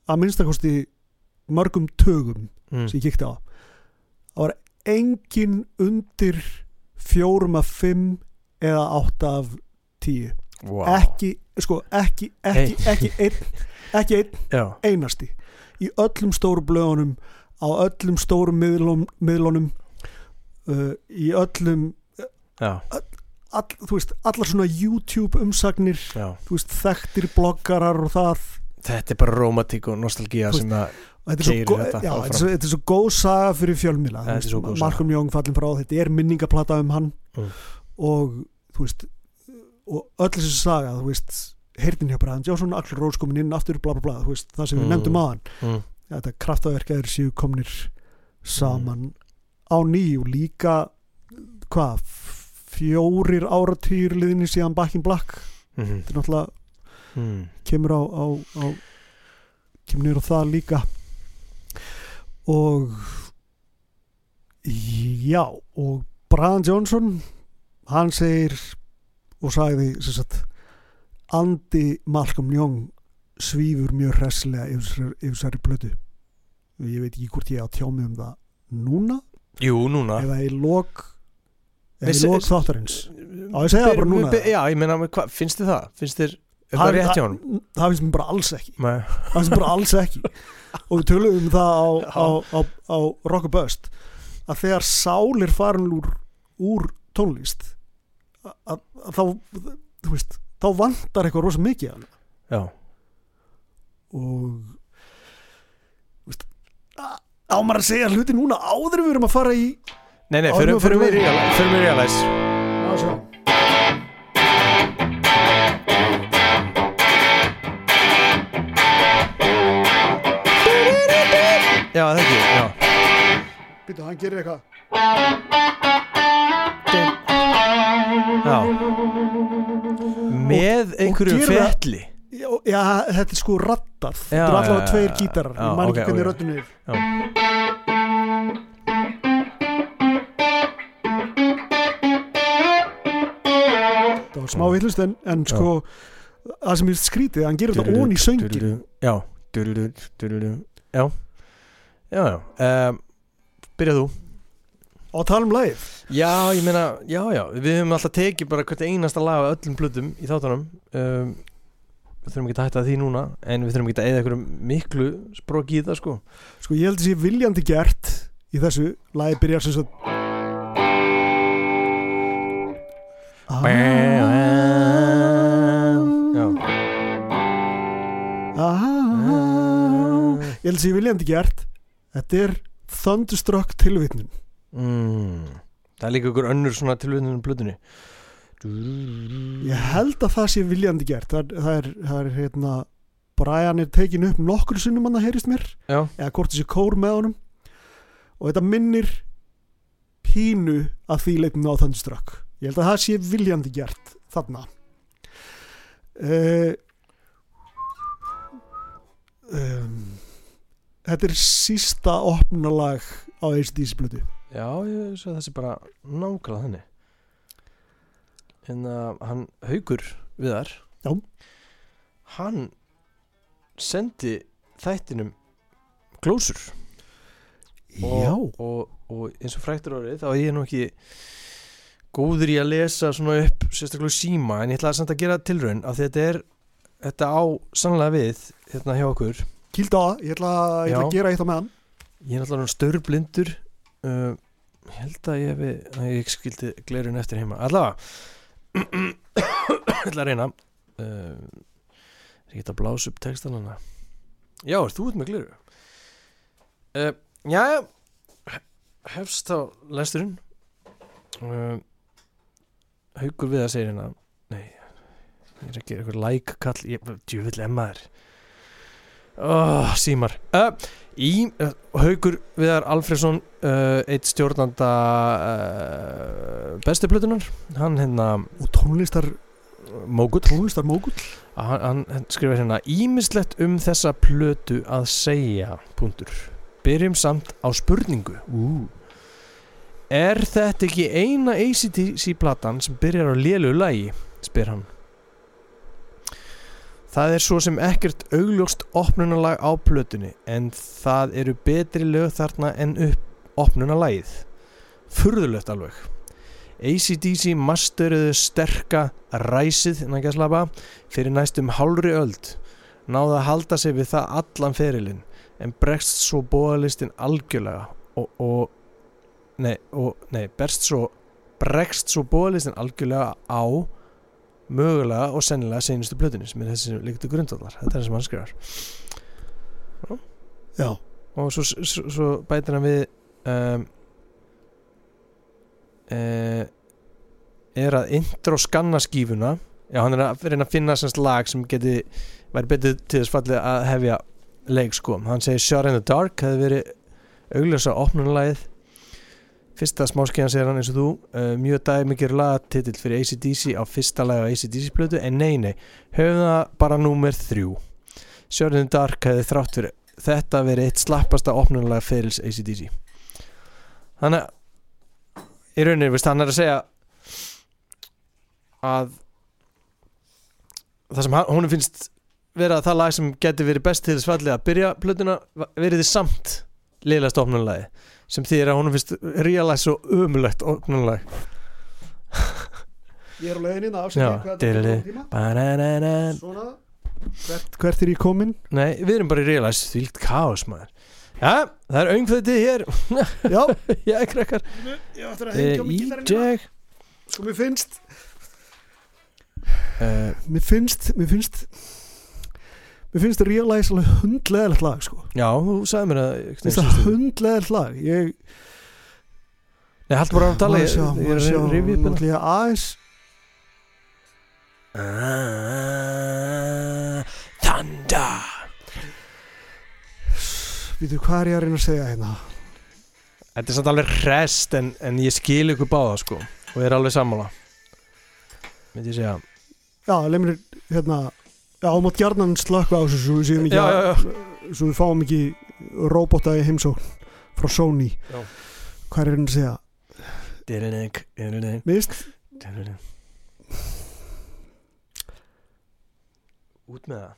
að minnstakosti mörgum tögum Mm. sem ég kíkti á. Það var engin undir fjórum af fimm eða átta af tíu. Wow. ekki, sko, ekki ekki, ekki, einn, ekki einn einasti í öllum stóru blöðunum á öllum stórum miðlunum uh, í öllum já, all, þú veist, allar svona YouTube umsagnir veist, þekktir bloggarar og það þetta er bara romantík og nostalgía sem að þetta svo, Keyrir gó- þetta já, þetta, er svo, góð saga fyrir fjölmila. Malcolm Young fallin frá, þetta er minningaplata um hann Mm. og þú veist og öll þessi saga, þú veist heyrðin hjá Bræðan Jónsson, Axel Rós komin inn aftur bla bla bla, þú veist, það sem við Mm. nefndum aðan mm. þetta kraftaverkaðir séu komnir saman á ný og líka hvað fjórir áratýr liðinni síðan Back in Black Mm. þetta er náttúrulega Mm. kemur á, á, á kemur á það líka og já og Brian Johnson hann segir og sagði sagt Andi Malcolm Young svífur mjög hressilega yfir þessari- plötu ég veit ekki hvort ég á að tjá mig um það núna jú, núna eða í lok í se- lok þáttarins Á, ég segi það bara núna. já, ég meina, hva, finnst þið það? finnst þið, er það rétt hjá honum? það finnst mér bara alls ekki Nei. það finnst mér bara alls ekki og við tölum um það á, á, á, á Rock a Bust að þegar sál er farin úr, úr tónlist að, að, þá þú veist, þá vantar eitthvað rosa mikið af hana. já, og þú veist, á- á maður að segja hluti núna áður við erum að fara í nei, nei, við í- realize. að sjá. Já, það ekki, já. Býtu, hann gerir eitthvað. Já. Með einhverju fetli já, já, þetta er sko rattað Já, þetta er allavega já, tveir já, gítarar. Já, ég ok, ekki hvernig röddun er. Já. Það var smá villust en, en sko það sem er skrítið, hann gerir þetta ón í söngin Já Dúrúdú, dúrúdú. Já. Já, já um, Byrjað þú. Og tala um lagið? Já, ég meina, já, já Við höfum alltaf tekið bara hvert einasta lag af öllum plötum í þáttunum. Um, Við þurfum ekki að hætta því núna En við þurfum ekki að eða einhverjum miklu sprók í það sko. Sko ég held að sé viljandi gert í þessu. Lagi byrjar sem svo ég held að sé viljandi gert. Þetta er Thunderstruck tilvitnun. Mm. Það er líka einhver önnur svona tilvæðinu plötunni. Ég held að það sé viljandi gert. Það, er- það er, það er hérna Brian er tekin upp nokkur sinnum hann að heyrist mér. Já, eða hvort þessi kór með honum. Og þetta minnir pínu að því leitinu á Thunderstruck ég held að það sé viljandi gert þarna. Uh, um, þetta er sísta opnulag á ACDC blötu já, ég svo þessi bara nákvæmlega þannig. En að hann haukur við þar Já. Hann sendi þættinum glósur og, og, og eins og fræktur orðið þá er ég nú ekki góður í að lesa svona upp sérstaklega síma en ég ætla samt að gera tilraun af því að þetta er þetta á sannlega við hérna hjá okkur. Á það, ég ætla, ég ætla að gera eitt á meðan. Ég er náttúrulega störblindur uh, ég held að ég við að ég skildi glerun eftir heima. Allavega ég ætla að reyna uh, ég get að blása upp textan hana? Já, er þú út með gleru uh, já hefst þá lesturinn. Uh, haugur við að segja hérna nei, ég er ekki eitthvað like kall, ég, djúvill emmaður oh, símar. Uh, í uh, haugur viðar Alfredsson uh, eitt stjórnanda uh, bestu plötunar hann hérna og tónlistar, Mógull. tónlistar mógull. Hann, hann, skrifar hérna ímislegt um þessa plötu að segja punktur. Byrjum samt á spurningu. Uh. Er þetta ekki eina ACDC platan sem byrjar á lélu lagi spyr hann Það er svo sem ekkert augljóst opnunalag á plötunni en það eru betri lög þarna en upp opnunalagið. Furðulegt alveg. ACDC masteruðu sterka ræsið fyrir næstum hálfri öld. Náðu að halda sig við það allan ferilinn en bregst svo bóðalistin algjörlega og, og nei, og, nei, berst svo bregst svo bóðalistin algjörlega á mögulega og sennilega seinustu plötunni sem er þessi sem líktu grundvallar. Þetta er það sem hann skrifar. Já, og svo, svo, svo bætir hann við um, uh, er að intro skanna skífuna. Já hann er að reyna að finna semst lag sem geti væri betið til þess fallið að hefja leik sko. Hann segir Shot in the Dark hefði verið augljósa opnunalagið fyrsta smáskeiðan segir hann eins og þú uh, mjög dæmikir lagatitill fyrir ACDC á fyrsta lagi á ACDC plötu en nei nei, höfum það bara númer þrjú. The Dark hefði þrátt fyrir þetta verið eitt slappasta opnunalega ferils ACDC þannig að í rauninni, veist, hann er að segja að það sem honum finnst vera það lag sem geti verið best til þess fallið að byrja plötuna verið þið samt liðlega opnunalagi sem þýðir að honum finnst realize svo umulegt opnunalag ég er á inn að afsækja er svona. Hvert, hvert er ég komin? Nei, við erum bara í realize því líkt kaos maður. Já, það er öngfættið hér. Já, Já, krakkar. Ég ætla að hengja á mig gítarinn sko mér finnst uh, mér finnst mér finnst mér finnst Realize alveg hundleðilegt lag sko. Já, þú sagði mér að finnst það hundleðilegt lag. Ég Nei, haldur bara að tala Ég er að rifja upp nú ætla ég aðeins hérna Thunder. Vítu, hvað er ég að reyna að segja hérna? Þetta er samt alveg rest en, en ég skil ykkur báða sko og ég er alveg sammála. Myndi ég segja. Já, leið mér hérna Já, þú mátt gjarnan slökka á þessu svo við fáum ekki robota í heimsókn frá Sony. Já. Hvað er ég að reyna að segja? Dyrinin, dyrinin, Mist, dyrinin Út með það.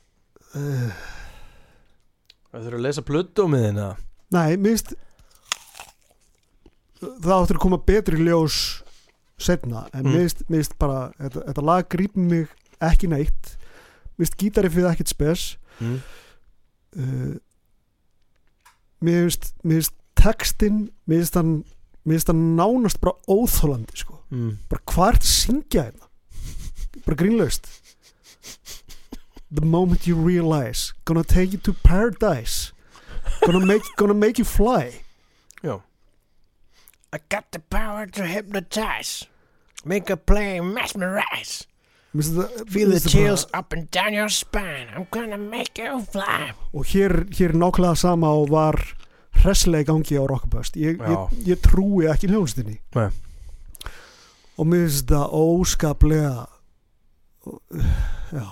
Uh, Það þurfa að lesa plötu á miðina nei, mist það áttur að koma betri ljós setna en Mm. minnst, minnst bara þetta, þetta lag grípur mig ekki neitt minnst gítari fyrir ekkert spes. Mm. uh, mér finnst textin mér finnst hann mér finnst hann nánast bara óþólandi sko. Mm. bara hvað er þetta að syngja hérna? Bara grínlaust. The moment you realize gonna take you to paradise. Gonna make, gonna make you fly. Já. I got the power to hypnotize. Make a play, mesmerize Mér finnst þetta- Feel mér the finnst þetta chills bara- up and down your spine. I'm gonna make you fly. Og hér, hér nákvæmlega sama og var hresslega í gangi á Rockabust. Ég, ég, ég trúi ekki hljónstinni Nei. og mér finnst þetta óskaplega já,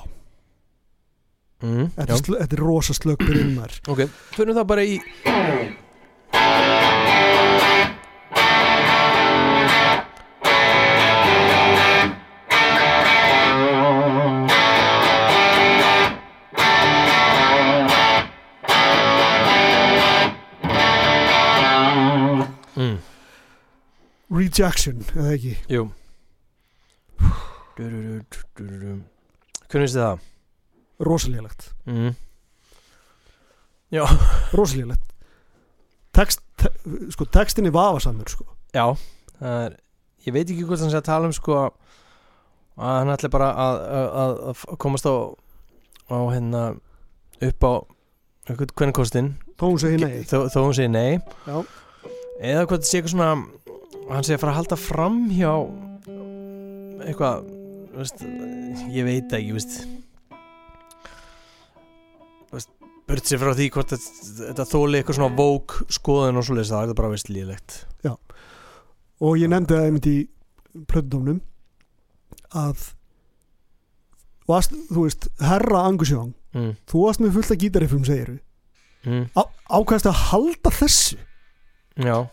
mm, þetta, er er rosa slögg byrjun mær Ok, fyrir það bara í rejection, eða ekki? Jú. Hvernig finnst þið það? rosalélegt, Mm. Já, rosalélegt text, te, sko textin er vafasamur sko. Já það er, Ég veit ekki hvort hann sé að tala um sko að hann ætli bara að, að, að, komast á á hérna upp á hvernig kostin þó hún segir nei. þó, þó hún segir nei. Já. eða hvað þetta sé eitthvað svona hann sé að fara að halda fram hjá eitthvað veist, ég veit ekki burt sér frá því hvort þetta, þóli eitthvað svona vók skoðun og svoleiðis það er bara veist líðilegt og ég nefndi það einmitt í plöndumnum að varst, þú veist, herra Angusjón mm. þú varst með fullt af gítarifum segiru Mm. Á, ákvæmst að halda þessu? Já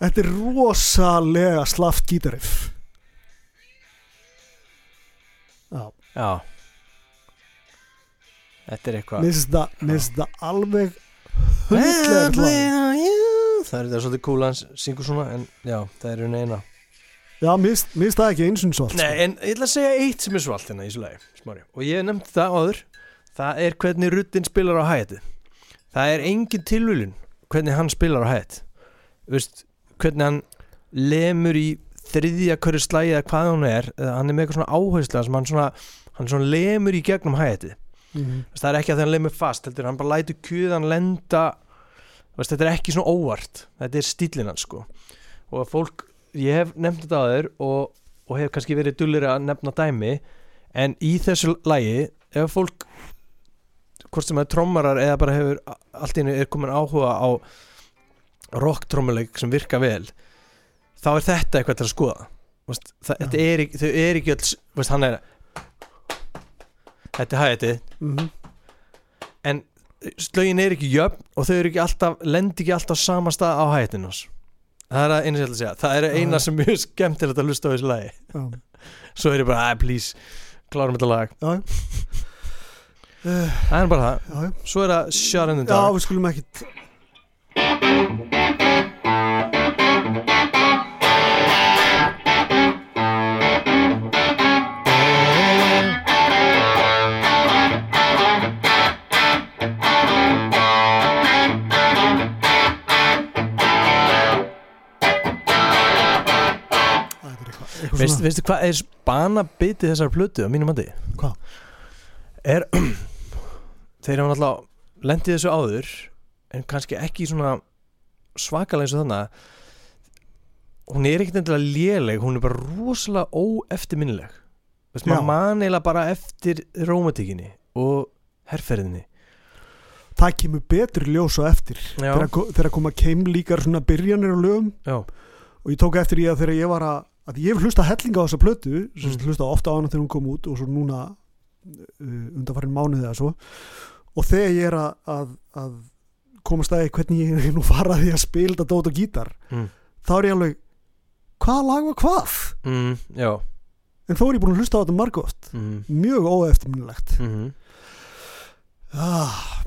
þetta er rosalega slaft gítarif já, já. Þetta er eitthvað mér finnst það- alveg hundlega það er þetta svolítið cool að hann syngur svona en já, það er hún eina já, finnst það ekki eins og svalt Nei, en ég ætla að segja eitt sem er svalt hérna í þessu lagi, smári. Og ég nefnt það áður, það er hvernig ruddin spilar á hætti. Það er engin tilvílun hvernig hann spilar á hætt. Hvernig hann lemur í þriðja hverju slægi eða hvað hann er, hann er með eitthvað svona áhersla sem hann svona, hann svona lemur í gegnum hætti. Mhm. Veist, það er ekki að það hann lemur fast, heldur hann bara lætur kjöðan lenda, veist, þetta er ekki svona óvart, þetta er stílinn hans sko. Og að fólk, ég hef nefnt þetta aður og, og hef kannski verið dullir að nefna dæmi, en í þessu lagi, ef fólk, hvort sem það er trommarar eða bara hefur allt einu er komin áhuga á rock trommuleik sem virka vel, þá er þetta eitthvað til að skoða. Veist, það, þetta er, ekki- þau er ekki öll, veist, hann er, þetta er hættið, Mhm. en slögin er ekki jöfn og þau eru ekki alltaf, lendi ekki alltaf sama stað á hættinu það er að einu sem ég ætla að segja. Það er Já. eina sem mjög skemmtilegt að hlusta á þessu lagi. Já, svo er ég bara, að please, klárum þetta lag. Já, það er bara það, já, já. svo er það Shot in the já, Dark. við skulum ekkit Veist, veistu hvað er spana bitið þessar plötu á mínum mandi? Hvað? Er þeir hafa náttúrulega lendið þessu áður en kannski ekki svona svakalega eins og þannig hún er ekkert endilega léleg hún er bara rosalega óeftirminnileg. Veist, maður man eiginlega bara eftir rómatíkinni og herrferðinni það kemur betur í ljós og eftir þegar, þegar koma keim líkar svona byrjanir á lögum. Já, og ég tók eftir í að þegar ég var að að ég hef hlusta hellinga á þessa plötu sem Mm. hlusta ofta á hana þegar hún kom út og svo núna uh, undanfarin mánuði eða svo. Og þegar ég er að, að, að komast að því hvernig ég er nú faraði að spila þetta dót og gítar Mm. þá er ég alveg hvaða lag var hvað? Mm, en þó er ég búin að hlusta á þetta margóft mm, mjög óeftirminnilegt. Mm. ah,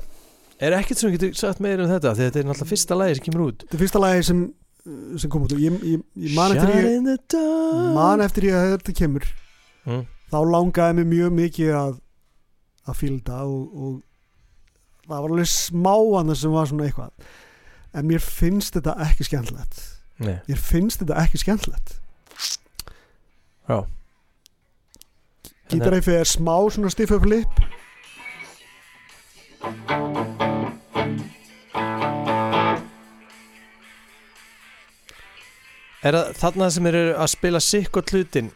Er ekkert sem getur sagt meira um þetta? Þetta er náttúrulega fyrsta lagi sem kemur út. Þetta er fyrsta lagi sem, sem kom út og ég, ég, ég man eftir ég man eftir ég að þetta kemur. Mm. þá langaði mig mjög mikið að að þetta og, og það var alveg smáan sem var svona eitthvað. En mér finnst þetta ekki skemmtilegt. Nei, mér finnst þetta ekki skemmtilegt. Já. Gítaræfi er smá svona stiff up Er það þarna sem eru að spila sikk og hlutin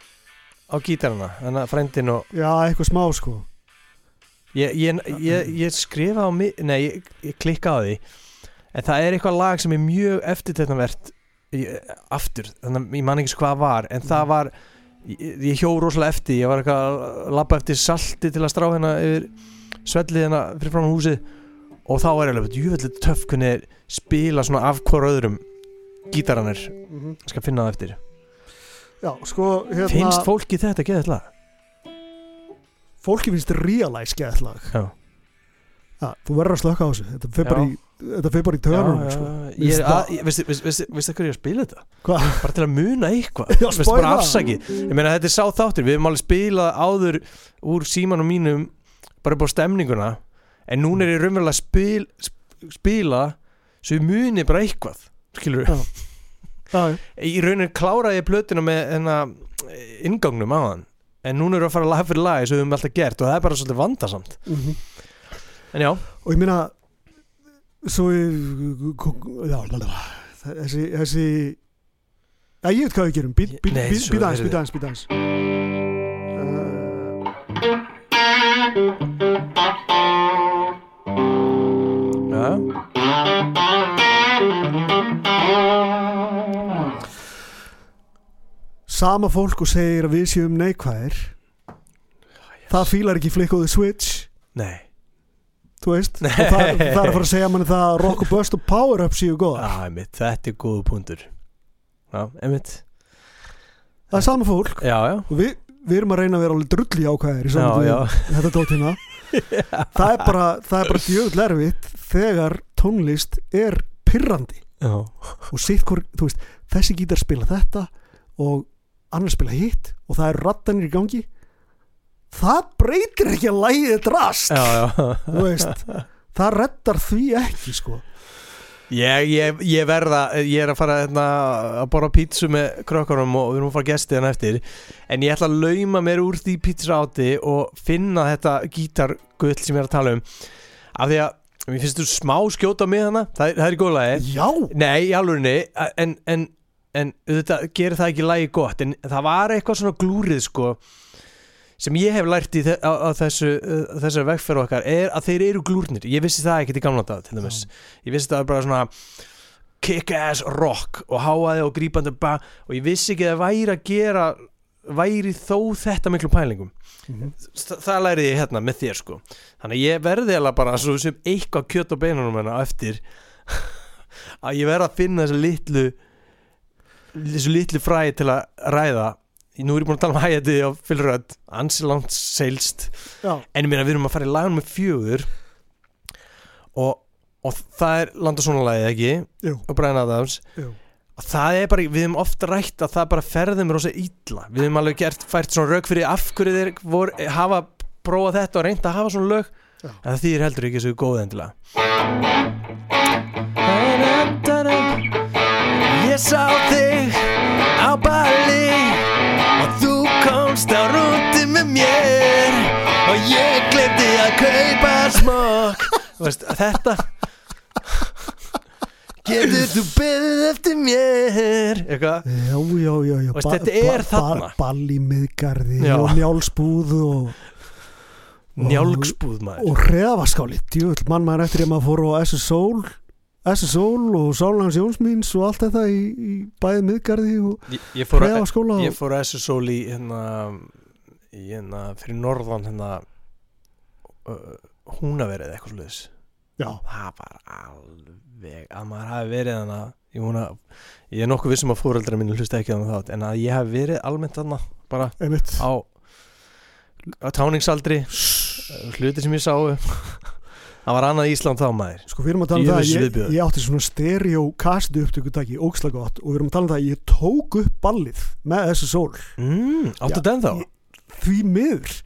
á gítarana, þannig að frændin og Já, eitthvað smá sko. Ég, ég, ég, ég skrifa á mig, nei, ég, klikka á því. En það er eitthvað lag sem er mjög eftirteknavert aftur, þannig að ég man ekki svo hvað var en það var, ég, hjó rosalega eftir, ég var eitthvað að labba eftir salti til að strá hérna yfir svellið hérna fyrir fram á húsið. Og þá er ég alveg, júvellit töff hvernig spila svona af hver öðrum gítaranir, mm ég skal finna það eftir. Já, sko hérna, finnst fólki þetta geðið lag? fólki finnst realize geðlag Já. Já, þú verður að slökka á þessu. Þetta fyrir bara í þetta fyrir bara í törnum sko. veistu, hvað ég er að spila þetta? Hvað? bara til að muna eitthvað. Bara afsakið. Ég meina þetta er sá þáttur, við hefum alveg spilað áður úr símanum mínum bara upp á stemninguna. En núna er ég raunverulega að spil, sp- spila svo ég muni bara eitthvað skilur Já. Já, já. í rauninni kláraði ég plötuna með enna ingangnum á hann en núna við að fara lag fyrir lag eins og við höfum alltaf gert og það er bara svolítið vandasamt Mhm. en já, og ég meina svo ég já, lalala, þessi þessi Já, ég veit hvað við gerum, být Nei, aðeins, svo být aðeins, heyrðu. Sama fólk og segir að við séum neikvæðir Það fílar ekki flick of the switch. Nei, Þú veist það, það er að fara að segja manni það að rock og bust og power up séu góða einmitt, þetta er góðu Já, einmitt. Það er sama fólk. Já, já, og við, við erum að reyna að vera alveg drulli ákvæðir í saman þetta dót hérna. Það er bara, bara djöfull erfitt þegar tónlist er pirrandi. Já. og sitt hvort, þú veist, þessi gítar spila þetta og annar spila hitt og það er rattanir í gangi. Það breytir ekki að lægið drast. Já, já. þú veist, það reddar því ekki sko. Ég, ég, ég verða, ég er að fara hérna, að borra pítsu með krökkunum og við erum að fara gesti hann eftir. En ég ætla að lauma mér úr því pítsu áti og finna þetta gítargull sem ég er að tala um. Af því að, mér finnst þú smá skjóta með hana, það er, það er í góð lagi. Já, Nei, í alvörinni en, en, en auðvitað gerir það ekki lagi gott en það var eitthvað svona glúrið sko sem ég hef lært í þe á, á þessu, uh, þessu vegferð okkar er að þeir eru glúrnir. Ég vissi það ekkert í gamla dag til dæmis. Ég vissi það bara svona kick-ass rock og háaði og grípandi og ég vissi ekki að það væri að gera væri þó þetta miklu pælingum. Mhm. Þa, það læri ég hérna með þér sko. Þannig að ég verði alveg bara svo sem eitthvað kjött á beinunum hérna eftir að ég verði að finna þessu litlu þessu litlu fræði til að ræða nú er ég búin að tala um hægæti á fylgröð ansi langt seilst. En ég meina við erum að fara í lagun með fjögur og, og það er landa svona lagið ekki? Jú, og Brian Adams. Jú. Og það er bara, við hefum ofta rætt að það bara ferðum rosa illa. Við hefum alveg gert fært svona rauk fyrir af hverju þeir vor, hafa prófað þetta og reynt að hafa svona lög. Já. en það þýðir heldur ekki svo góð endilega. Ég sá þig og ég glemdi að kaupa smokk Veist, þetta Getur þú beðið eftir mér Eitthvað Já, já, já, já. Veist, þetta er þarna. Ball í miðgarði Já. og njálsbúð og, Njálgsbúð maður og hreðavaskáli djöfull mann maður eftir að maður fór á SS-Soul SS-Soul og Sálans Jónsmíns og allt þetta í, í bæði miðgarði og Ég, ég fór að hreðavaskóla Ég og, fór að SSOL í hérna, hérna fyrir norðan hérna uh, húnaverið eitthvað sluðis það var alveg að maður hafi verið hana ég, vona, ég er nokkuð vissum að fóreldra mínu hlusta ekki það þátt en að ég hef verið almennt þarna bara einmitt. á, á táningsaldri hluti sem ég sáu. Það var annað Ísland þá maður. Sko við erum að tala um það ég, ég átti svona stereo kastu upptökutæki ókslega gott og við erum að tala um það að ég tók upp ballið með þessu sól mm, áttu den þá? ég- því miður.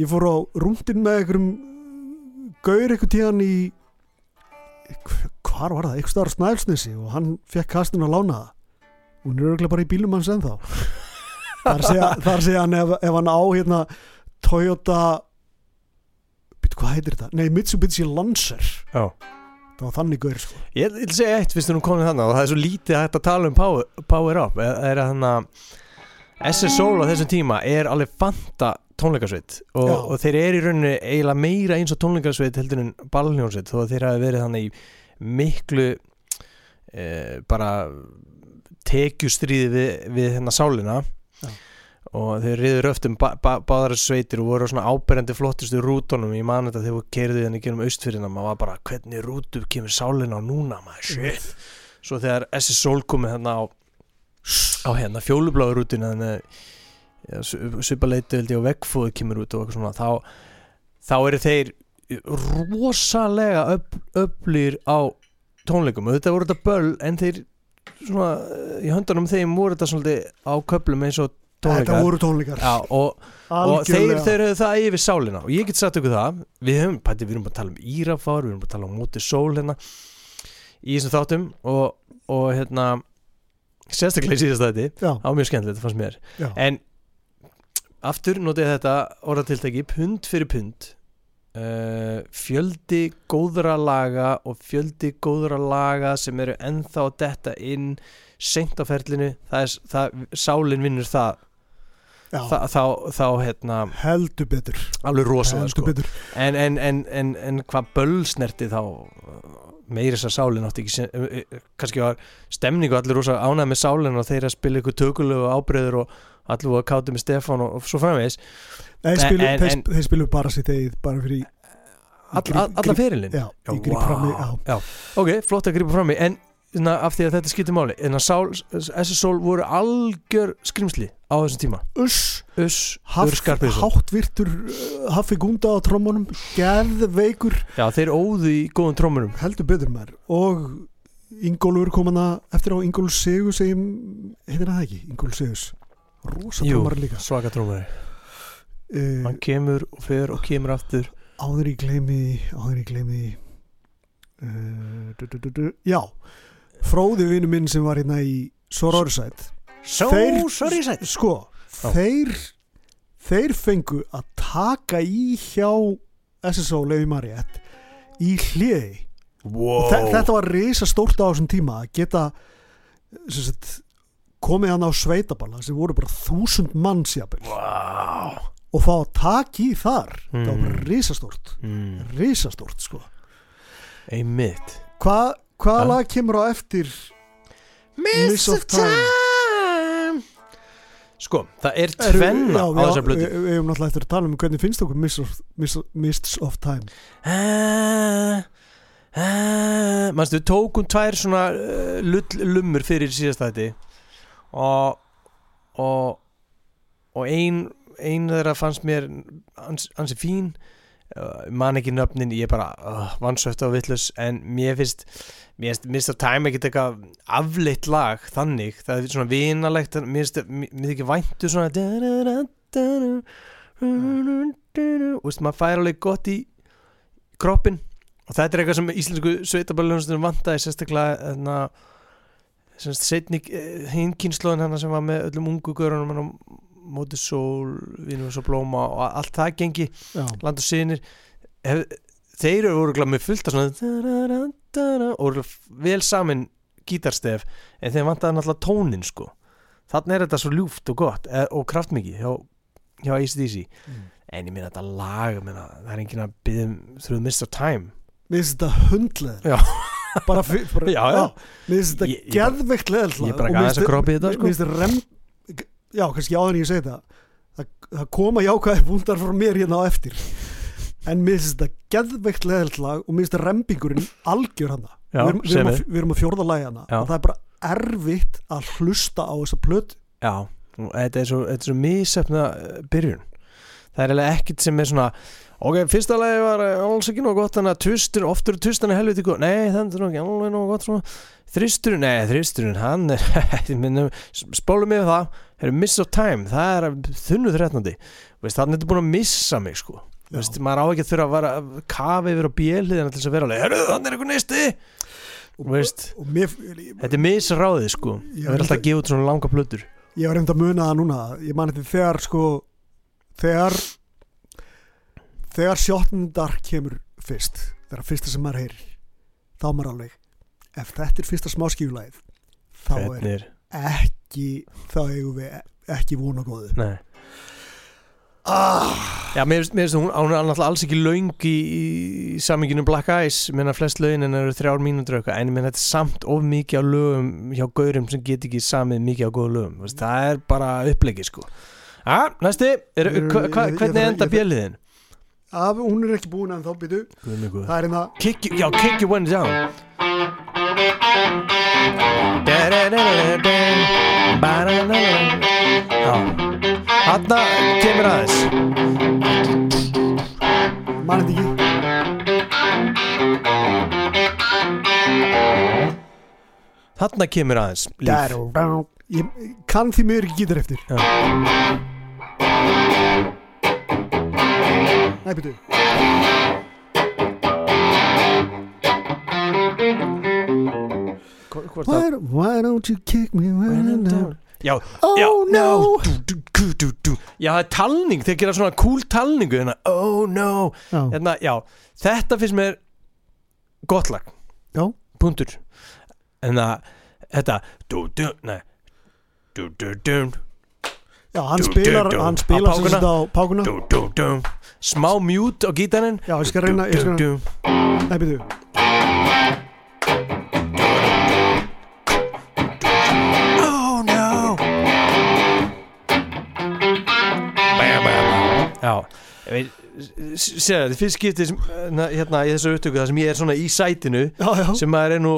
Ég fór á rúndin með einhverjum gaur einhver tíðan í hv- hvar var það, einhver staðar á Snælsnesi og hann fekk kastun að lána það. Og hún er örgulega bara í bílum hans ennþá. Þar segja, þar segja hann ef, ef hann á hérna Toyota býtu hvað heitir þetta? Nei, Mitsubishi Lancer. Já. það var þannig gaur sko. Ég vil segja eitt fyrst þú nú komið þannig og það er svo lítið að tala um Power, power Up. Er, er að þannig að SSOL á þessum tíma er alveg fanta tónleikasveit og, og þeir eru í rauninni eiginlega meira eins og tónleikasveit heldur en ballhljónsveit þó að þeir hafi verið þannig í miklu e, bara tekjustríði við, við hérna sálina. Já. og þeir riður öft um ba ba báðar sveitir og voru svona áberandi flottustu rútonum ég man þetta þegar þeir keirðu henni gerum austfyrirna maður var bara hvernig rútu kemur sálina á núna maður? Shit. Svo þegar SS Soul komið hérna á á hérna fjólubláðu rútuna þannig svipaleitu held ég á veggfóðu kemur út og eitthvað svona þá, þá eru þeir rosalega öfl, öflir á tónleikum. Og þetta voru þetta böll en þeir svona í höndunum þeim voru þetta svolítið á köplum eins og þetta tónleikar voru tónleikar. Já, og, og þeir, þeir höfðu það yfir sálina. Og ég get sagt ykkur það við höfum, pæti, við erum bara að tala um Írafár við erum bara að tala um móti sól hérna í þessum þáttum og, og hérna sérstaklega í síðast þetta já, á mjög skemmtilegt, það fannst mér. Já. en aftur notið þetta orðatiltæki pund fyrir pund. Uh, fjöldi góðra laga og fjöldi góðra laga sem eru ennþá að detta inn seint á ferlinu. Það er, það, sálin vinnur það. Þa, þá, þá hérna heldur betur. Alveg rosalega sko. en, en, en, en, en hvað bölsnerti þá meiri þess að sálin átti ekki uh, uh, kannski var stemning og allir rosa ánægð með sálin og þeir að spila ykkur tökulegu og ábreyður og allir voru að káti með Stefán og, og svo framvegis. Þeir spilu, en- þeir, en- þeir spilu bara sitt eigið bara fyrir all, all, allar fyrirlin já, fram í já, ok, flott að grípa fram í en na, af því að þetta skiptir máli en að SSL voru algjör skrimsli á þessum tíma. Uss Uss, háttvirtur uh, Haffi Gunda á trommunum geðveikur. Já, þeir óðu í góðum trómurum heldur betur maður. Og Ingólfur kom hana eftir á Ingólf Sigur segjum, heitir það ekki? Ingólf Sigurs rosa Jú, trommar líka. svaka trómari uh, Hann kemur og fer og kemur aftur. Áður í gleymi áður í gleymi uh, du, du, du, já fróði vinnu minn sem var hérna í Sororsætt So, Þeir- sorry sætt sko, Já. þeir þeir fengu að taka í hjá SSO Levi Mariett í hliði wow. og þe þetta var risa stórt á þessum tíma að geta sagt, komið hann á sveitaballa sem voru bara þúsund manns jafnvel wow. og fá að taka í þar það var bara Mm. risastórt mm. risastórt sko Einmitt Hva, hvaða lag kemur á eftir? Miss of Time. Sko, það er tvenna á þessar blötu Við hefum náttúrulega eftir að tala um hvernig finnst okkur Miss of, Miss, Mists of Time? Uh, uh, Manstu, við tókum tvær svona uh, lull, lummur fyrir síðast þetta og og, og ein, ein þeirra fannst mér ans, ansi fín. Uh, man ekki nöfnin, ég er bara uh, vansöft á villus en mér finnst mér finnst of Time ekkert eitthvað afleitt lag þannig, það er svona vinalegt mér finnst, þykir væntu svona og veist, maður fær alveg gott í kroppin og þetta er eitthvað sem íslensku sveitaballjónastunum vantaði sérstaklega þarna semst setni hinkynnslóðin hann sem var með öllum ungu görunum hann á móti sól, vinum svo blóma og allt það gengi, land og sinir þeir eru voru með fullt af svona og vel samin gítarstef en þeir vantaði náttúrulega tónin sko þannig er þetta svo ljúft og gott og kraftmikið hjá, hjá ACDC Mm. en ég minna þetta lag minna, það er enginn að byggja mist of time mér finnst þetta hundleð Já. bara, fyr, bara Já, já. mér finnst þetta geðveikt leðalt ég er bara aðeins að í þetta mér finnst þetta rem já, kannski áður en ég segi það það, það koma jákvæði búndar frá mér hérna á eftir en mér finnst þetta geðveikt leðalt lag og mér finnst þetta rembingurinn algjör hana Já, við, við, er. að, við erum að fjórða lagi hana Já. og það er bara erfitt að hlusta á þessa plötu. Já, þetta er svo, þetta er svo misefna uh, byrjun. Það er ekkit sem er svona Ok, fyrsta lagi var uh, alls ekki nóg gott Þannig að tvistur, oft eru tvistan helviti góð. Nei, það er nú ekki alveg nóg gott svona. Þristurinn, nei, þristurinn, hann er Spólum mig við það Það. Er miss of time, það er þunnu þrettnandi Veist, þannig er þetta búin að missa mig sko Já. Veist, maður á ekki að þurfa að vara að kafa yfir á bjeliðina til þess að vera alveg Herru, þannig er eitthvað neisti. Og, Veist, og mér, þetta er misráðið sko. Það er alltaf að gefa út svona langa plötur. Ég var reynd að muna það núna. Ég man þetta þegar sko þegar þegar shotmundar kemur fyrst þegar fyrsta sem maður heyrir þá maður alveg ef þetta er fyrsta smáskífulæð þá er er, ekki þá eigum við ekki vona góðu. Nei ah, Já, mér finnst- hún, hún er náttúrulega alls ekki löng í, í saminginu Black Eyes menna flest lögin en eru þrjár mínútur eitthvað en ég menn þetta er samt of mikið á lögum hjá gaurum sem get ekki samið mikið á góða lögum. Veist, það er bara upplegið sko. Já, næsti, er, hva, hva, hvernig enda bjeliðin? af, hún er ekki búin en þá byrju það er hérna Kick, já, kick you one down Já, þarna kemur aðeins. Mann þetta ekki. Þarna kemur aðeins líf. Ég kann því miður ekki gítar eftir. Já. Nei, byrju Hvort það why, why don't you kick me when I'm down Já, Oh já, no. Dú, dú, dú, dú. já, það er talning, þeir gera svona cool talningu hérna, oh no. Já, hérna, já, þetta finnst mér gott lag. Já. punktur. En það, þetta dú, dú, nei. Dú, dú, dú, já hann Dú, spilar dú, dú. hann Á spilar sem pákuna. sagt á pákuna. Dú, dú, dú. Smá mute á gítarinn. Já, ég skal reyna ég skal, dú, Nei, byrju já. Sér það, fyrst skiptið sem, hérna, hérna í þessu upptöku það sem ég er svona í sætinu Já, já, sem maður er nú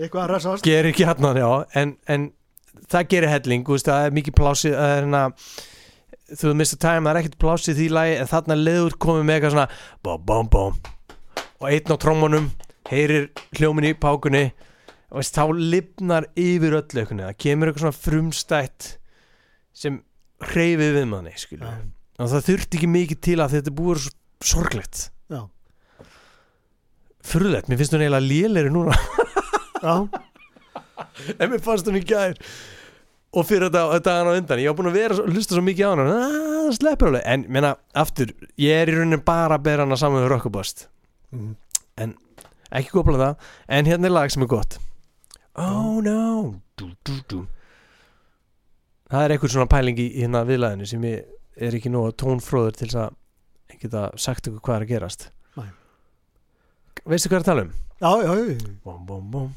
eitthvað að resast gerir ekki hérna já, en, en það gerir helling þú veist, það er mikið plásið það er hérna þú veist Mr. Time, það er ekkert plásið því lagi en þarna leður komið með eitthvað svona bom bom bom og einn á trómanum heyrir hljómin í pákunni og veist, þá lifnar yfir öllu það kemur eitthvað svona frumstætt sem hreyfið við manni skilur Og það þurfti ekki mikið til að þetta búið sorglegt. Já, furðlegt, mér finnst hún eiginlega lélegri núna. Já, en mér fannst hún í gær. Og fyrir þetta dagan á undan ég var búin að vera, hlusta svo mikið á hana. "Ah, það sleppur alveg, en menna, aftur ég er í rauninni bara að bera hana saman með Rockabust, Mhm. ekki góð það. En hérna er lag sem er gott. Oh no. Dú, dú, dú. það er eitthvað svona pæling í hérna viðlæðinu sem ég er ekki nóg tónfróður til þess að geta sagt ykkur hvað er að gerast Nei. veistu hvað er að tala um? já, já, já. Bom, bom, bom.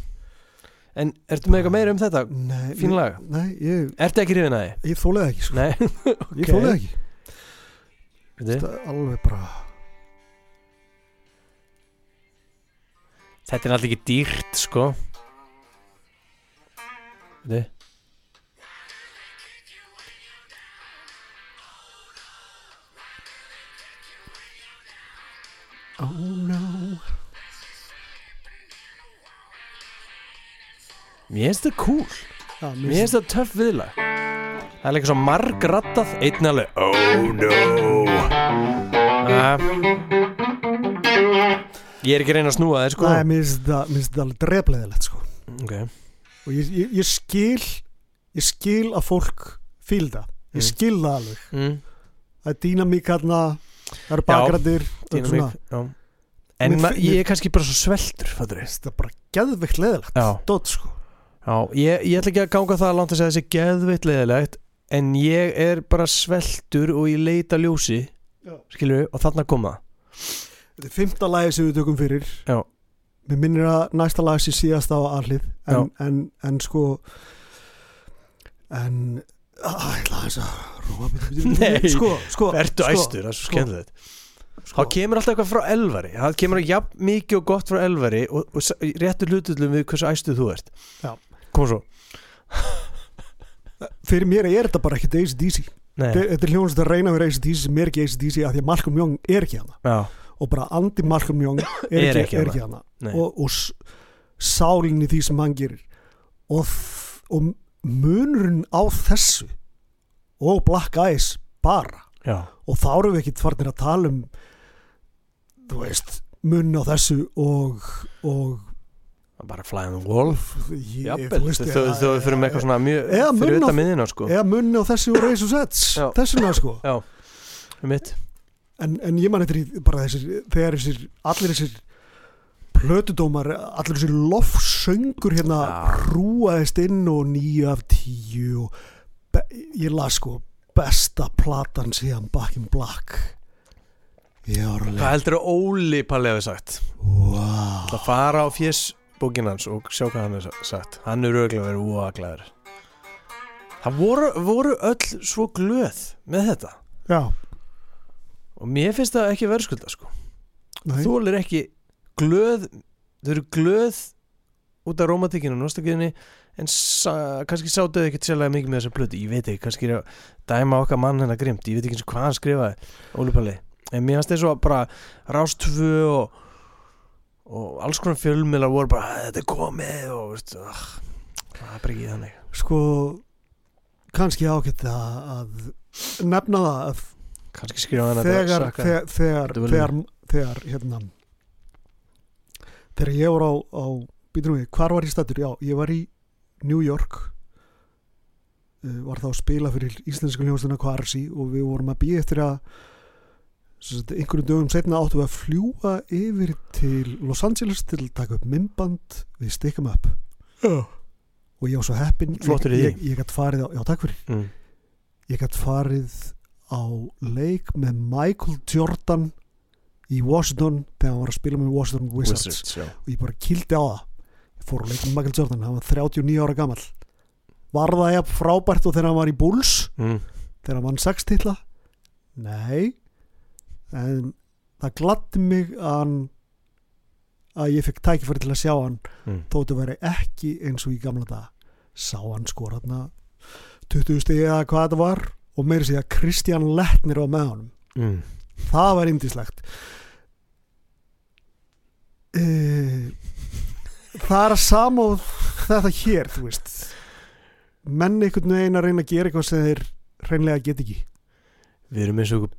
en ertu með eitthvað meira um þetta? Nei, Fín lag. Nei, ég, ertu ekki hrifin að því? ég þólaði ekki sko. Nei, Ég þólaði ekki Það er alveg bara þetta er alltaf ekki dýrt sko Veitu. Oh no Mér finnst þetta cool. Já, Mér finnst þetta töff viðlag. Það er líka svo margrattað Einn alveg Oh no. Uh, Ég er ekki að reyna að snúa þér sko. Nei, mér finnst þetta mér finnst þetta alveg drefleðilegt sko. okay. og ég, ég, ég skil ég skil að fólk fíl það. Ég Mm. skil það alveg. Mm, það er dýnamík hérna það eru já. En ég er kannski bara svo Mér finnst þetta bara geðveikt leðilegt dót sko. Já, ég, ég ætla ekki að ganga það langt að segja þessi geðveitt leðilegt en ég er bara sveltur og ég leita ljósi Já. skilur og þarna koma þetta er fymta lagi sem við tökum fyrir. Já. mér minnir að næsta lag sé síðast á allið en, en, en sko en að, ég ætla að bíddu, bíddu, Nei. sko, sko, Vertu sko, æstur, það er svo skemmtilegt. þá kemur alltaf eitthvað frá elvari. Það kemur jafn mikið og gott frá elvari og, og s- réttur hlutullum við hversu æstuð þú ert. Já. kom svo. Fyrir mér er þetta bara ekkert ACDC þetta er hljóðast að reyna að vera ACDC sem er ekki ACDC af því að Malcolm Young er ekki hana. Já, og bara Andy Malcolm Young er, Er ekki, er hana. ekki hana. Nei. og, og s- sálinn í því sem hann gerir. Og, og munurinn á þessu og Black Eyes bara. Já, og þá erum við ekkert farnir að tala um þú veist munn á þessu og, og bara fly on the ég, Jafnvel, þau fyrir með eitthvað svona mjög fyrir utan miðina sko. eða munn á þessu og Razor's Edge Já. þessuna sko. Já, um en, en ég man eftir í bara þessir þegar þessir, allir þessir plötudómar, allir þessir lofsöngur hérna hrúaðist inn og nýju af tíu og ég las sko besta platan síðan Back in Black. Alveg heldur að Óli Palli hefði sagt? wow. Það fara á fjess bókin hans og sjá hvað hann hefði sagt. Hann er auðvitað verið úaglæður Það voru, voru öll svo glöð með þetta. Já, og mér finnst það ekki verðskulda sko. Nei, Þú er ekki glöð þau eru glöð út af romantikinu og nostalgíðinni en sa, kannski sátuðu ekkert sérlega mikið með þessar plötu ég veit ekki, kannski er að dæma okkar mann hennar grimt, ég veit ekki eins og hvað hann skrifaði Óli Palli, en mér finnst eins og bara Rástvö og og alls konar fjölmiðlar voru bara þetta er komið og veist, uh, það er bara ekki þannig. Sko kannski ágætt að, að nefna það að kannski skrifa hann þegar, þegar, þegar, Þetta var þegar, þegar hérna þegar ég var á, á býtum við, hvar var ég stættur? Já, ég var í New York uh, var þá að spila fyrir íslensku hljóðstuna Kvarsi og við vorum að býja eftir að einhverjum dögum setna áttum við að fljúa yfir til Los Angeles til að taka upp mymband við stikkum upp Já. og ég var svo heppin Flottur í ég, því. ég, ég gætt farið á, já takk fyrir mm. ég gætt farið á leik með Michael Jordan í Washington þegar hann var að spila með Washington Wizards, Wizards, og ég bara kildi á það ég fór á leik með Michael Jordan, hann var 39 ára gammal var það jafn frábært og þegar hann var í Bulls? Mm. þegar hann vann 6 titla? Nei. En það gladdi mig að hann að ég fekk tækifæri til að sjá hann Mm. þóttu veri ekki eins og í gamla dag sá hann skora þarna 20 stigi eða hvað þetta var og meiri sig að Kristján Lettnir var með honum. Mm. það var indislegt e, það er að sama og þetta hér þú veist. Menn einhvern veginn að reyna að gera eitthvað sem þeir reynlega get ekki. Við erum eins og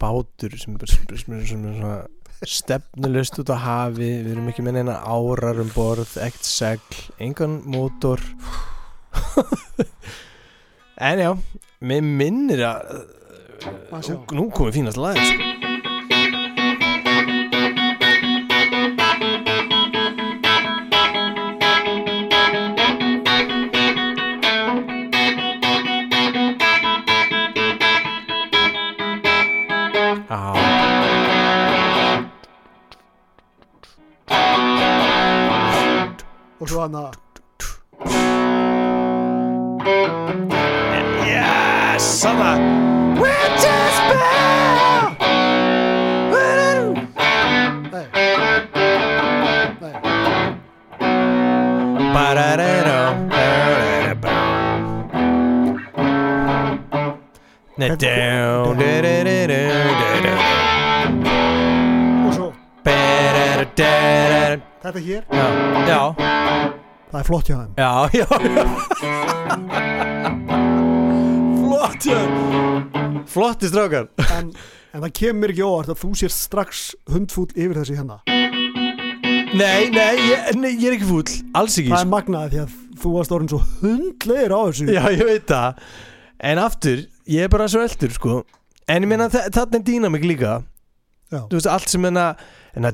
bátur sem, sem, sem, sem er svona stefnulust út á hafi. Við erum ekki með neina árar um borð ekkert segl, engan mótor. En já mér minnir að nú komið fínast lag sko. Já og svo hann að Yes, sama We're just bad nei, nei, Nei, down, da, da, da, da, þetta hér, Já, já, það er flott hjá þeim. Já, já. Flott, já Flotti strákar. En, en það kemur ekki óvart að þú sér strax hundfúll yfir þessi hérna. Nei, nei, ég, nei, ég er ekki fúll. Alls ekki. Það er magnaði því að þú varst orðin svo hundlegir á þessu. Já, ég veit það. En aftur, ég er bara svo eldur, sko. En ég meina, þa- þarna er dýnamik líka. Já. Þú veist, allt sem Enna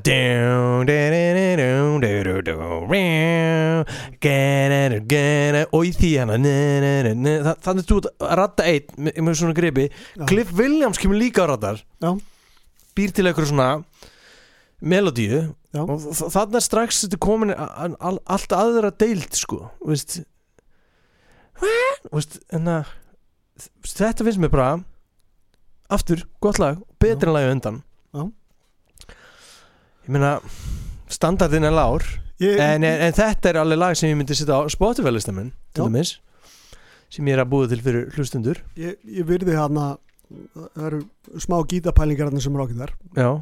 Og í því Þa- Þannig þú að ratta einn með, svona gripi. Cliff Williams kemur líka á rattar. Býr til eitthvað svona Melodíu. Og þ- þarna er strax þetta komin Allt aðra deild, sko Þú veist Þú að þetta finnst mér bara aftur, gott lag, betra en lagi undan Já. ég meina standardin er lár ég, en, en, en þetta er alveg lag sem ég myndi setja á Spotify listaminn til dæmis sem ég er að búið til fyrir hlustundur ég, ég virði hana það eru smá gítapælingar sem er ákveð þar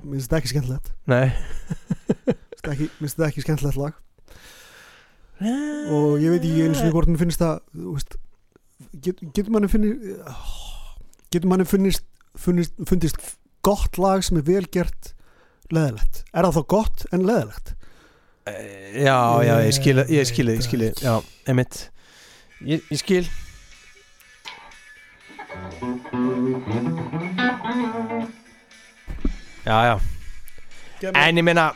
finnst þetta ekki skemmtilegt. Nei. Mér finnst þetta ekki- skemmtilegt lag. Og ég veit ekki eins og hvort mér finnst það getur manni finnist getur manni finnist, finnist fundist gott lag sem er vel gert leðilegt. Er það þá gott en leðilegt? Eh, já, já, ég skil ég skil, ég skil, já, emitt ég, ég skil. Já, já. En ég meina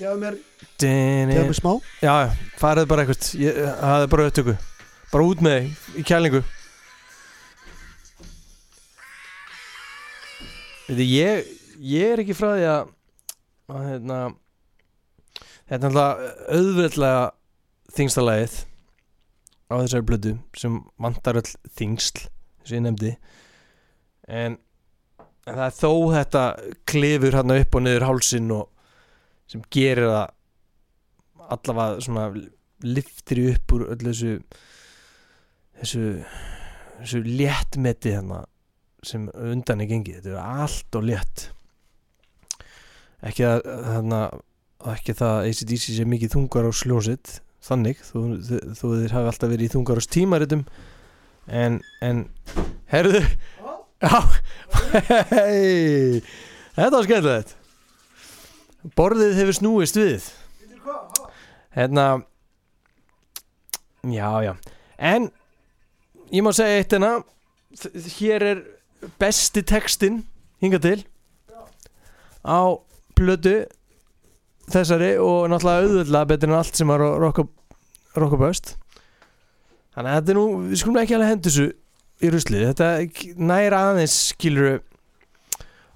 gefa mér, gefa mér smá. Já, já, farið bara eitthvað ég, Það er bara upptöku. Bara út með þig í kælingu ég Ég er ekki frá því að hérna Þetta er alltaf auðveldlega þingsta lagið á þessari blödu sem vantar öll þingsl sem ég nefndi. En, en það er þó þetta klifur hann upp og niður hálsin og sem gerir það allavega svona liftir upp úr öllu þessu þessu þessu léttmeti hérna sem undan er gengið. Þetta er allt og létt. Ekki að þarna ekki það að ACDC sé mikið þungar á sljónsitt þannig. Þó, þó, þó þeir hafi alltaf verið í þungar á tímaritum en, en herðu já. Hei þetta var skemmtilegt. Borðið hefur snúist við. Hérna já já. En ég má segja eitt hérna. Hér er besti textin hingað til á plötu þessari og náttúrulega auðvöldlega betur en allt sem var rockaböst þannig að þetta er nú við skulum ekki alveg hendur þessu í ruslið. Þetta næra aðeins skilur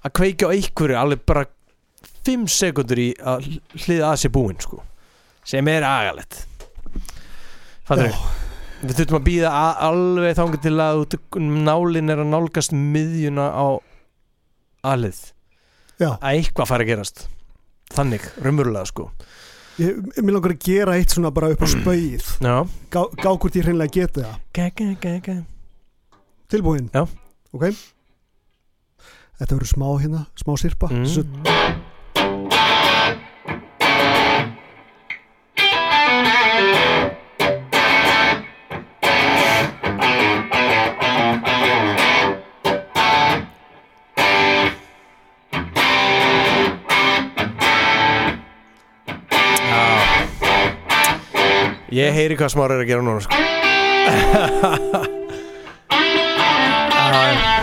að kveika á einhverju alveg bara 5 sekundur í að hliða að sér búinn sko sem er agalett fattur Já. Við þurfum að býða alveg þangar til að út- nálin er að nálgast miðjuna á aðlið Já, að eitthvað fari að gerast. Þannig, raunverulega sko. Ég, mér langar að gera eitt svona bara upp á spauð. Já. Gá, gá hvort ég hreinlega geti það. Tilbúin? Já. Ok. Þetta verður smá hérna, smá sirpa. Mm. Svo, Ég heyri hvað smára er að gera núna sko.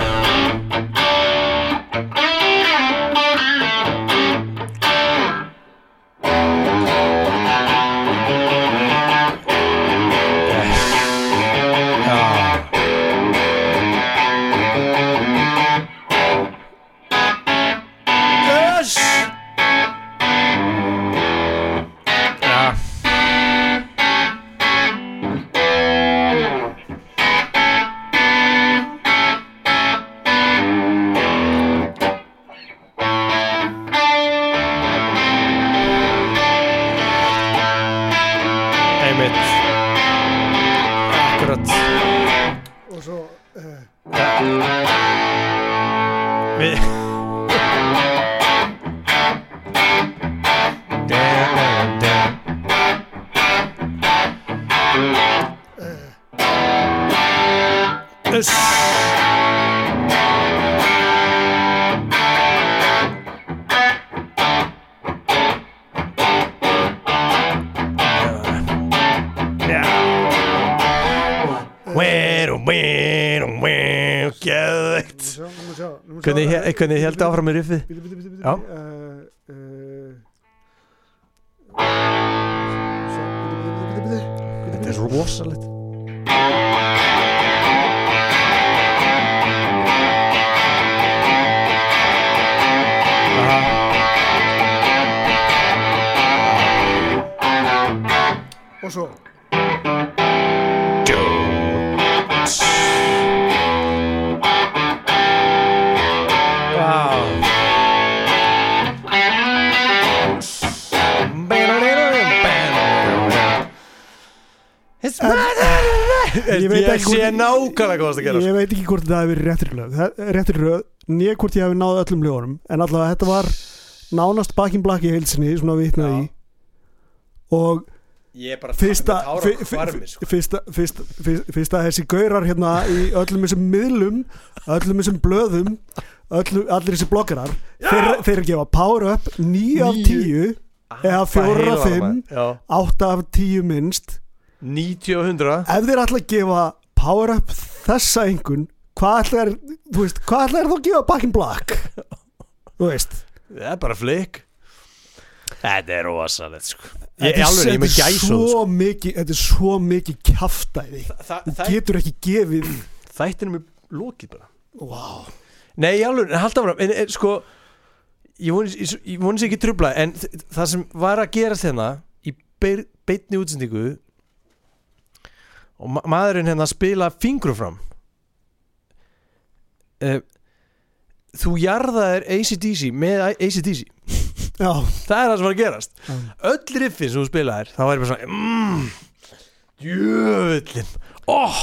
Hvernig, hvernig held áfram með riffið? Uh, uh, bíddu, bíddu, bíddu, bíddu. Þetta er rosalegt. Og svo Ég veit ekki sé hvort- nákvæmlega hvað það að gera Ég veit ekki hvort þetta hefði verið réttir lög Það- Réttir lög, nýja hvort ég hefði náð öllum lögunum En allavega þetta var nánast bakin blaki í heilsinni Svona vitnaði í Og Ég er bara fyrsta, tára fyr- fyr- hvarmi sko. fyrsta, fyrsta, fyrsta, fyrsta þessi gaurar hérna í öllum þessum miðlum öllum þessum blöðum öllum, allir þessi bloggarar þeir, þeir gefa power up 9 af Níu. 10 eða fjórar af fimm. Já 8 af 10 minnst 90 og 100 ef þeir ætla að gefa power up þessa einhvern hvað ætla er þú veist, hvað ætla er þá að gefa back in black? Þú veist. Það er bara flik Þetta er rosalegt sko. Ég, er- alveg, er gæsóð sko. mikið þetta er svo mikið kjaftæði. Þa, þú getur ekki gefið Þættinum er lokið bara. Wow. Nei, alveg, halda fram en, en, sko, Ég voni ég, ég voni sér ekki trubla En þ- það sem var að gerast hérna Í beir, beinni útsendingu Og ma maðurinn hérna spila fingru fram. Uh, Þú jarðaðir ACDC með ACDC Það er það sem var að gerast. Já. Öll riffin sem þú spilaðir Þá væri bara svona mm, Jöfullin oh,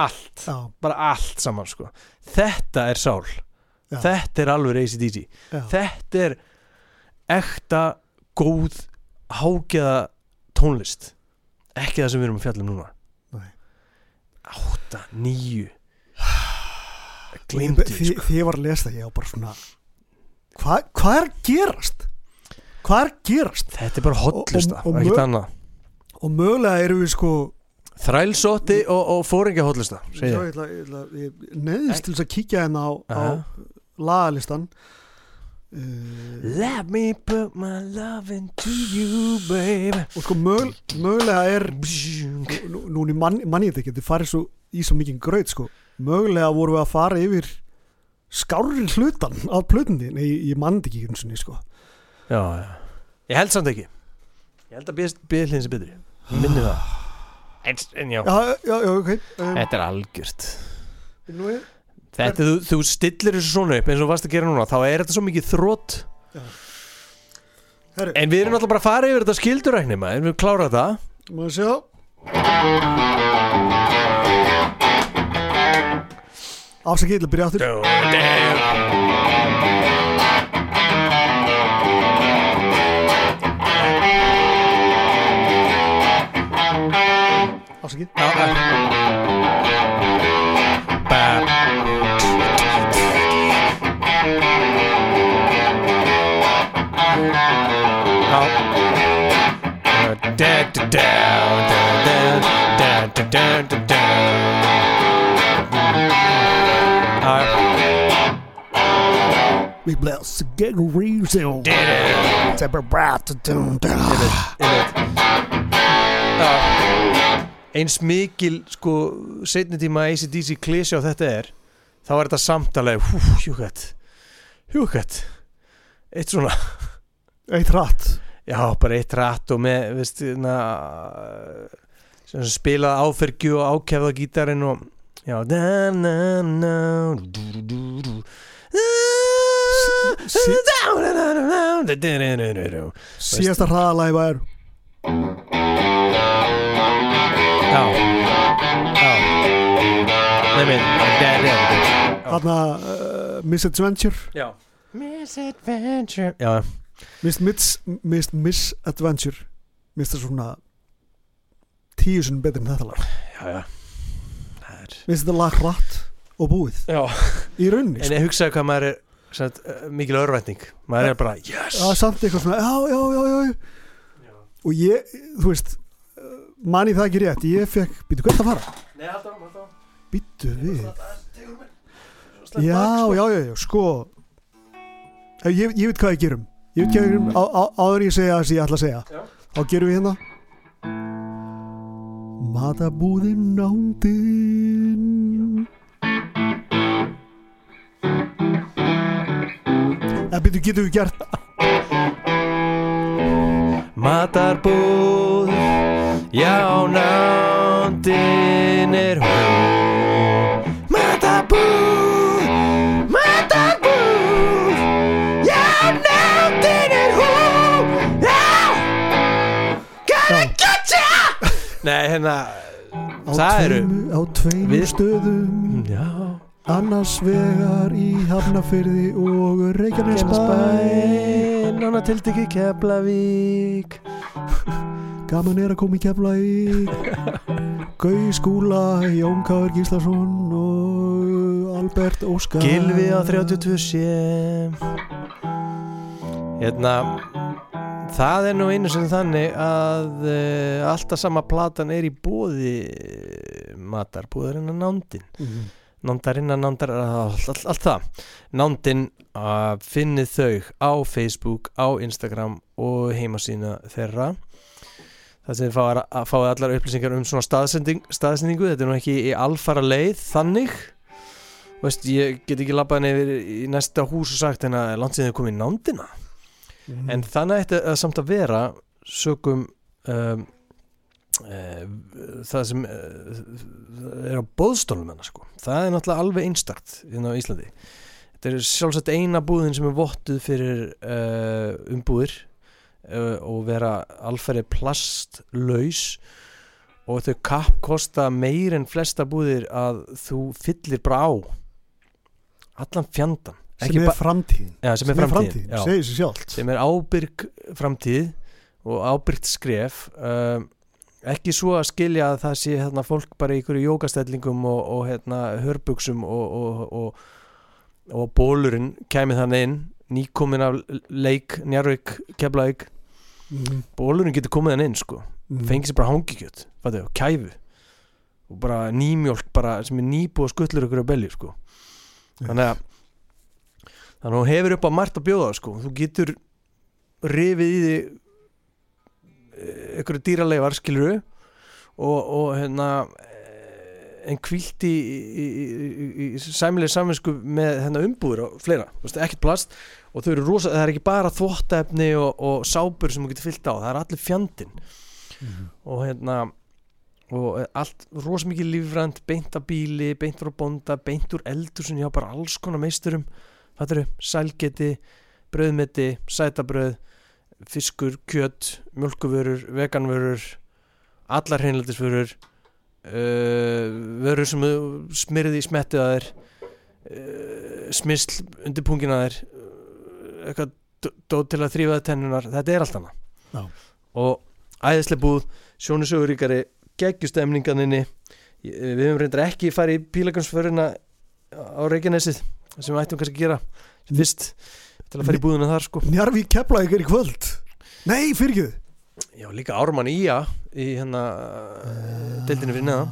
Allt. Já, Bara allt saman sko. Þetta er sál. Já. Þetta er alveg ACDC já. Þetta er ekta góð hágeða tónlist. Ekki það sem við erum að fjalla um núna. Átta, ég- Glimti því, sko. því ég var að lesa það ég var bara svona hvað hva er gerast? Hvað er gerast? Þetta er bara hotlista Og- og- og Ekkert annað. og mögulega erum við sko Þrælsótti og, og fóringja hotlista ég, ég, ætla, ég neðist til þess að kíkja hérna á, á lagalistan Let me put my love into you baby. Og sko mög, mögulega er nú, núna mann, mann ég þetta ekki þetta farið svo í svo mikið gröð sko. Mögulega vorum við að fara yfir skárri hlutan af plötundi nei, ég mann þetta ekki eins og niður sko. Já, já. Ég held samt ekki. Ég held að bíðlinn sé betri. Ég minni það. En, en já. Já, já, já, ok. Um, Þetta er algjört. Nú er, Þetta, þú, þú stillir þessu svona upp eins og þú varst að gera núna Þá er þetta svo mikið þrótt En við erum alltaf bara að fara yfir þetta skildurækni maður. Við klára þetta? Maður sjá? Afsakið til að byrja aftur. Afsakið We bless the get reason eins mikil sko setni tíma ACDC klísja á þetta er þá er þetta samtalega hjúkvætt hjúkvætt eitt svona eitt rætt já bara eitt rætt og með veist, na, sem spilað áfergju og ákefða gítarinn og já na, na, Já, síðasta hraðalæfa er já Nei, minn þarna uh, Misadventure. Já. Misadventure. Já, Mist, Misadventure Mist það svona tíu sinni betur en þetta lag. Já, já. Það er Mist þetta lag hratt og búið. Já, í rauninni en sko. ég hugsaði hvað maður er sagt, mikil örvænting. Maður er bara, yes! Það er samt eitthvað svona já, já, já, já og ég, þú veist uh, manni það ekki rétt, ég fekk býtu hvert að fara, Nei, halda áfram. býtu við. já, sko. já, já, já, sko. Eh, ég, ég veit hvað ég gerum ég veit á, á, áður ég segja það sem ég ætla að segja. Já. þá gerum við hérna. Matabúðin nándin. En býtu, getum við gert Matarbúð Já, nándin er hún Matarbúð Nei, hérna Það eru- á tveimur Við- stöðum. Já. Annars vegar í Hafnafyrði og Reykjanesbæ. Nána tildegi Keflavík. Gaman er að koma í Keflavík. Gauði Skúla Jón Káður Gíslason og Albert Óskar. Gilvi á 32 sé. Hérna Það er nú einu sem þannig að uh, alltaf sama platan er í bóði matar, búðarinn að nándin. Mhm. nándarinn að nándar allt, allt, allt það. Nándin að finnið þau á Facebook, á Instagram og heimasína þeirra. Það sem fáið að fáið allar upplýsingar um svona staðsending, staðsendingu. Þetta er nú ekki í alfara leið þannig. Veist, ég get ekki labbað nefnir í næsta hús og sagt en að langt sem þið komið í nándina Mhm. en þannig ætti að samt að vera sögum um, uh, það sem uh, er á bóðstólum hennar sko. það er náttúrulega alveg einstakt hérna á Íslandi þetta er sjálfsagt eina búðin sem er vottuð fyrir uh, umbúðir og vera alferði plastlaus og þau kapp kosta meir en flesta búðir að þú fyllir bara á allan fjandan sem er framtíðin. Já, sem, er framtíð, já. segir sér sjálft. Sem er ábyrg framtíð og ábyrgt skref. Um, ekki svo að skilja að það sé hérna, fólk bara í ykkur jókastellingum og, og hérna, hörbuksum og, og, og, og bólurinn kæmi þannig inn nýkomin af leik Njarvík, Keflavík. Mhm. bólurinn getur komið hann inn sko. Mhm. fengið sér bara hangikjöt fattu, og kæfu. Og bara nýmjólk bara, sem er nýbúið skullur ykkur á belju sko. Þannig að þannig að hún hefur upp á margt að bjóða sko. Þú getur rifið í því ykkur dýraleifar skiluru og, og hérna eh, en kvílt í, í, í, í, í sæmilega samvinsku með hérna umbúður og fleira, ekkert plast. Og þau eru rosa, það er ekki bara þvottaefni og, og sápur sem þú getur fyllt á. Það er allir fjandinn. Mhm. og hérna og allt rosa mikið lífrænt beint af bíli, beint frá bónda beint úr eldur sem ég hafa bara alls konar meisturum þetta eru sælgeti brauðmeti, sætabrauð fiskur, kjött mjölkuvörur, veganvörur allar hreinlætisvörur uh, vörur sem smirði í smettið að þér uh, smisl undir pungin að þér uh, eitthvað dó- dót til að þrýfa tennunar þetta er allt Já. annað og æðislega búð, sjónusöguríkari geggjustemninganinni við höfum reyndar ekki farið í pílagansförina á Reykjanesið sem við ættum kannski að gera. Fyrst til að fara í búðuna þar sko. Njarvík Keflavík er í kvöld. Nei, fyrirgjöð já líka Ármann Ía í hérna uh, deildinu fyrir neðan.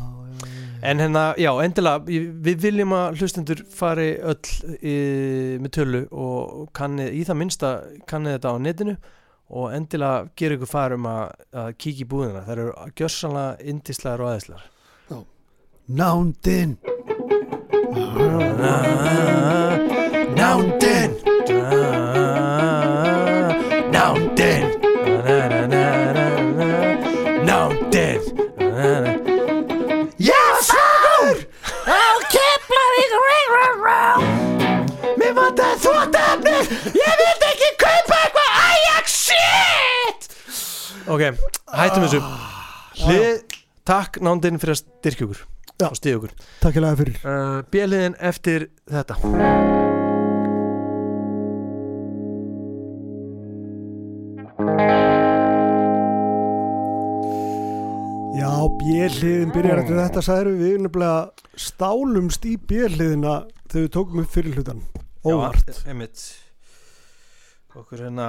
En hérna, já, endilega við viljum að hlustendur fari öll í, með tölu og kannið, í það minnsta kannið þetta á netinu og endilega gera ykkur far um að, að kíkja í búðina. Það eru gjörsanlega indislegar og aðeinslegar Nándin Nándin Nándin Nándin Já, sagur Á Keflavík Mér vantaði þvóttefni Ég vildi ekki kaupa eitthvað Ajax shit. Ok, hættum þessu. Hlið, takk nándin fyrir að styrkja okkur. Og stiða okkur. Takk ég lega fyrir. Uh, Bjeliðin eftir þetta. Já, bjelliðin byrjar eftir þetta sagður við nefnilega stálumst í bjelliðina þegar við tókum upp fyrir hlutan óvart. Já, einmitt. Okkur hérna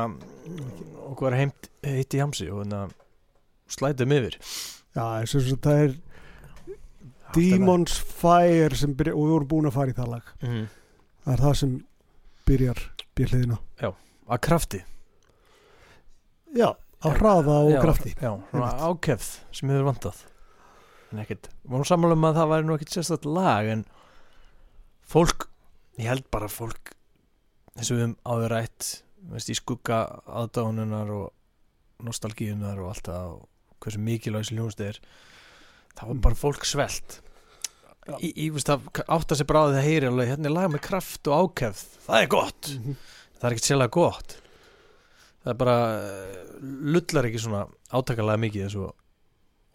Okkur heimt heitt í hamsi og hérna slætum yfir. Já, eins og það er Demons Fire sem byrjar og við vorum búin að fara í það lag. Mm. það er það sem byrjar bjelliðina Að krafti. Já, á hraða og já, krafti. Já, ákefð sem hefur vantað. En ekkert Við vorum sammála um að það væri nú ekkert sérstætt lag en fólk ég held bara fólk eins og við höfum áður rætt veist, í skugga aðdánunar og nostalgíunar og allt það og hversu mikilvæg þessi hljónst er það var Mm. bara fólk svelt í veist, það átt að sér bara á því það heyri alveg hérna er lag með kraft og ákefð það er gott, Mhm. það er ekkert sérlega gott það er bara eh, lullar ekki svona átakalega mikið eins og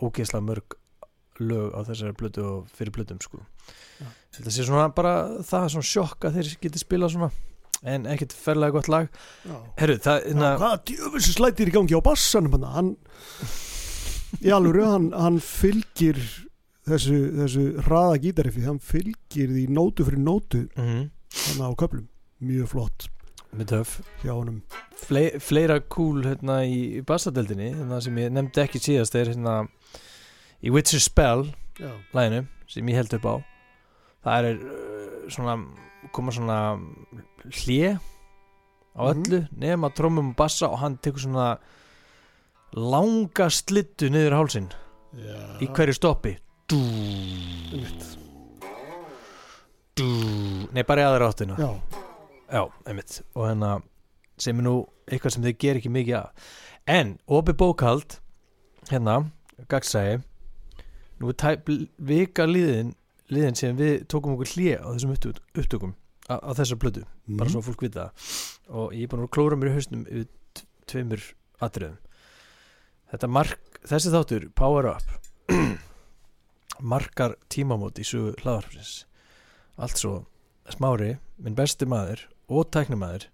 ógeðslega mörg lög á þessari blötu og fyrir blötum sko Já. þetta sé svona bara það er svona sjokk að þeir geti spila svona en ekkert ferlega gott lag Já. herru, það, Já, hérna, hvaða djöfisins slætir í gangi á bassanum hann í alvöru, hann, hann fylgir þessu, þessu hraða gítarifi hann fylgir því nótu fyrir nótu mm hann á köplum, mjög flott. Fle, fleira cool hérna í, bassadeldinni hérna sem ég nefndi ekki síðast er hérna í Witcher's Spell læginu sem ég held upp á. Það er uh, svona koma svona hlje á Mhm. öllu nema trómum og bassa og hann tekur svona langa slittu niður hálsin Já. í hverju stoppi? Dú, dú. Nei bara í aðra áttina. Já, Já, einmitt. Og hérna sem er nú eitthvað sem þeir ger ekki mikið af. En, opið bókald hérna, gagsæði nú er tæp vika liðin liðin sem við tókum okkur hlje á þessum upptök, upptökum á, á þessar plötu, bara Mhm. svo fólk vita. Og ég er búin að klóra mér í hausnum yfir tveimur atriðum þetta mark, þessi þáttur Power Up markar tímamót í sögu hlaðarfins allt svo Smári, minn besti maður og tæknimaður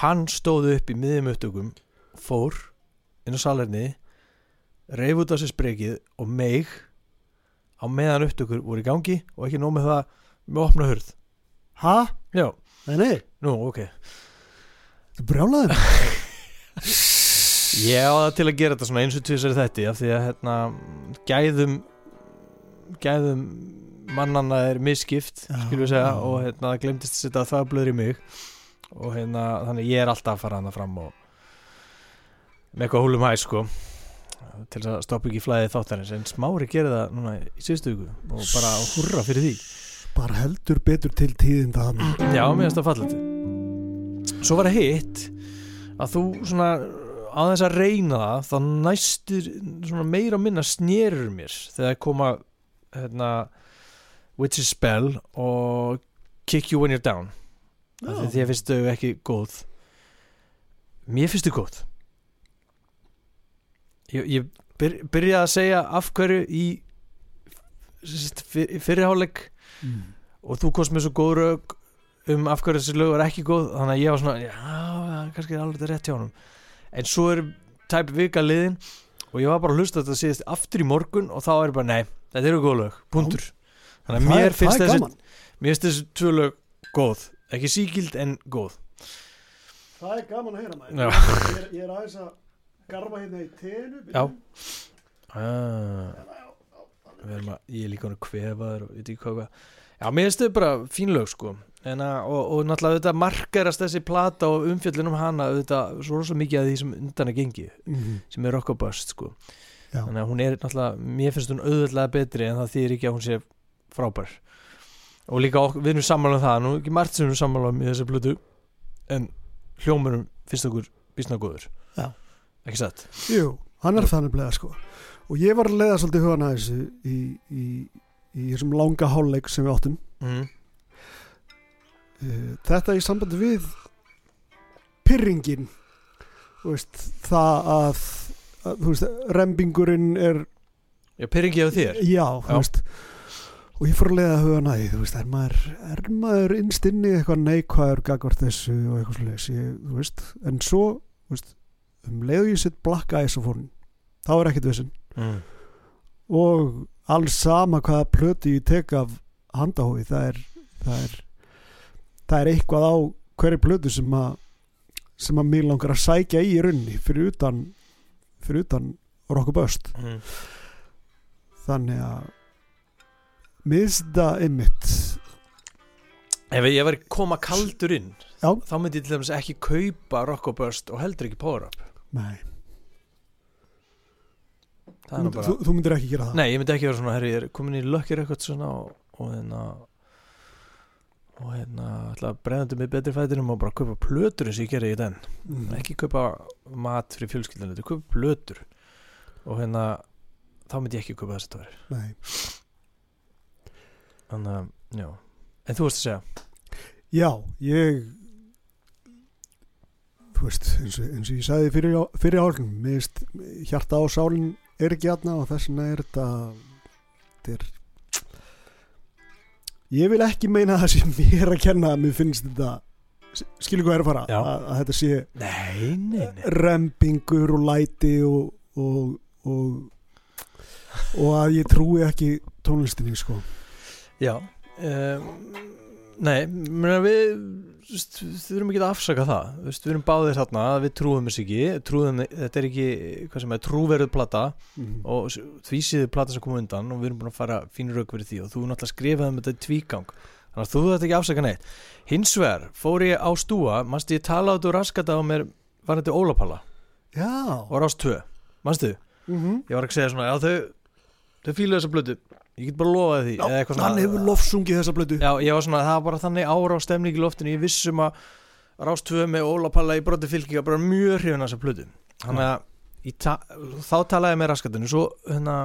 hann stóð upp í miðjum upptökum fór inn á salerni reif út á sér sprekið og meig á meðan upptökur voru í gangi og ekki nóg með það með opna hurð. Ha? já, Nei, nei, nú, ok. Þú brjálaði ég á það til að gera þetta svona eins og tvisari þetta af því að hérna, gæðum gæðum mannanna er misskipt Já, segja og hérna glemtist að setja það blöður í mig. Og hérna þannig ég er alltaf að fara hana fram og með eitthvað húlum hæ sko til að stoppa ekki flæði þáttarins. En smári gerir það núna í síðustu viku og bara hurra fyrir því. Bara heldur betur til tíðin það já, mér finnst það fallið svo var það hitt að þú svona á þess að reyna það þá næstur svona meira og minna snerur mér þegar koma hérna Witch's Spell og Kick You When You're Down. Af því að finnst þau ekki góð. Mér finnst þau góð. Ég, ég byr, byrjaði að segja af hverju í fyrirháleik mm. og þú komst með svo góð rauk um af hverju þessi lög var ekki góð þannig að ég var svona, já, kannski er alveg þetta rétt hjá honum en svo er tæp vika liðin og ég var bara að hlusta þetta síðast aftur í morgun og þá er ég bara, nei, þetta eru góð lög. Punktur, þannig að mér er- finnst þessi mér finnst þessi tvö lög góð. Ekki síkild en góð. Það er gaman að heyra maður. Já. ég, er- ég er aðeins að garfa hérna í tenu Já. ah, að, ég er líka hann kvefaður og veit ekki hvað. Já, mér finnst þau bara fín lög sko en að, og, og náttúrulega þetta markarast þessi plata og umfjöllun um hana þetta svo rosa mikið að því sem undan að gengi mm. sem er rock og bust sko þannig að hún er náttúrulega, mér finnst hún auðvitað betri en það þýðir ekki að hún sé frábær. Og líka ok, við erum sammála um það nú er ekki margt sem við erum sammála um í þessi blötu en hljómurum finnst okkur bísna góður. Já. ekki satt? Jú, hann er þannig bleið sko. Og ég var að leiða svolítið hugan að þessu í, í, í þessum langa hálfleik sem við áttum. Mm. uh, þetta í sambandi við pyrringin það að, að veist, rembingurinn er Já, pyrringi á þér já, Já. veist og ég fór að leiða að þú veist, er maður maður innst inni eitthvað neikvæður gagvart þessu og eitthvað svoleiðis ég, en svo veist, um leiðu ég sitt blakka æs á fórn þá er ekkert vissin mm. og alls sama hvaða plöti ég tek af handahói það er það er, það er eitthvað á hverju plötu sem að sem að mér langar að sækja í í runni fyrir utan fyrir utan rock og bust Mm. þannig að miðsta einmitt Ef ég var koma kaldur inn Já. þá myndi ég til dæmis ekki kaupa Rock og heldur ekki Power Up nei, þú, bara þú, þú myndir ekki gera það Nei, ég myndi ekki vera svona, herri, ég er komin í lökkir eitthvað svona og, og hérna og hérna ætla að bregðandi með betri fætinum og bara kaupa plötur eins og ég gerði í den mm. ekki kaupa mat fyrir fjölskyldinu þetta kaupa plötur. Og hérna þá myndi ég ekki kaupa þessi tóri nei. þannig að, já. En þú veist að segja? Já, ég þú veist, eins og, eins og ég sagði fyrir, fyrir álum hjarta á sálin er ekki aðna og þess vegna er þetta þetta er ég vil ekki meina að það sé mér að kenna að mér finnst þetta skilur hvað er að fara? Að, að þetta sé Nei, nei, nei. rempingur og læti og, og, og og að ég trúi ekki tónlistinni sko. Já um, Nei, við þurfum ekki að afsaka það. Við erum báðir þarna, við trúum þess ekki. Trúum, þetta er ekki, er trúverið plata mm. og s- því síður plata sem kom undan og við erum búin að fara fínur fyrir því og þú náttúrulega skrifaði um þetta í tvígang. Þannig að þú þetta ekki afsaka neitt. Hins vegar fór ég á stúa mannstu ég tala át úr raskata á mér var þetta Ólapalla og rást 2 mannstu, mm -hmm. ég var ekki að segja svona þau, þau fílu þessa blödu ég get bara lofaði því eða eitthvað hann hefur lofsungið þessa blödu. Já, ég var svona, það var bara þannig ára á stemning í loftinu, ég vissum að Rás 2 með Óla Palla í broti fylkinga bara mjög hrifin að þessa plötu þannig að ta þá talaði ég með raskatinu svo hérna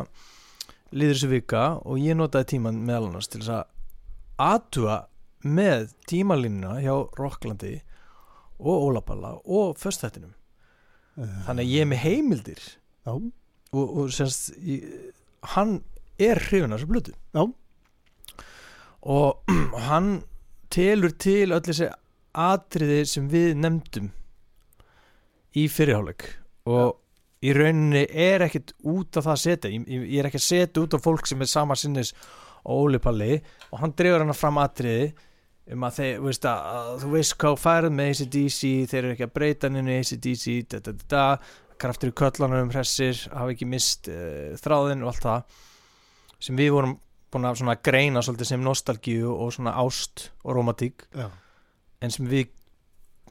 líður þessi vika og ég notaði tíman meðal annars til þess að aðtuga með tímalínuna hjá Rocklandi og Óla Palla og föstþættinum þannig að ég er með heimildir. Já, og, og semst í, hann er hrifin af þessu blötu Já. og hann telur til öll þessi atriði sem við nefndum í fyrirháleik og í rauninni er ekkit út af það að setja ég, ég er ekki að setja út af fólk sem er sama sinnis og Óli Palli. Og hann dregur hana fram atriði um að þeir, veist að, að þú veist hvað færð með ACDC, þeir eru ekki að breyta henni ACDC, kraftur í köllanum, hressir, hafa ekki mist uh, þráðin og allt það sem við vorum búin að svona greina svolítið sem nostalgíu og svona ást og romantík já. en sem við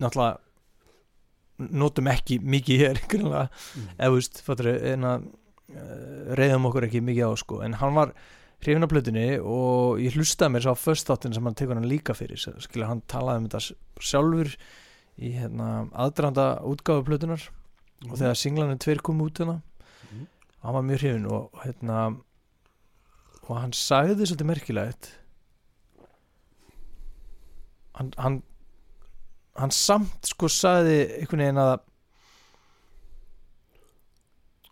náttúrulega notum ekki mikið hér Mm. eða veist uh, reyðum okkur ekki mikið á sko, en hann var hrifin af plötunni og ég hlustaði mér svo á först þáttin sem hann tekur hann líka fyrir skilja hann talaði um þetta sjálfur í hérna, aðdraranda útgáfu plötunar og þegar singlanum tveir kom út hérna Mhm. hann var mjög hrifin og hérna og hann sagði svolítið merkilegt. Hann hann, hann samt sko sagði einhvern veginn að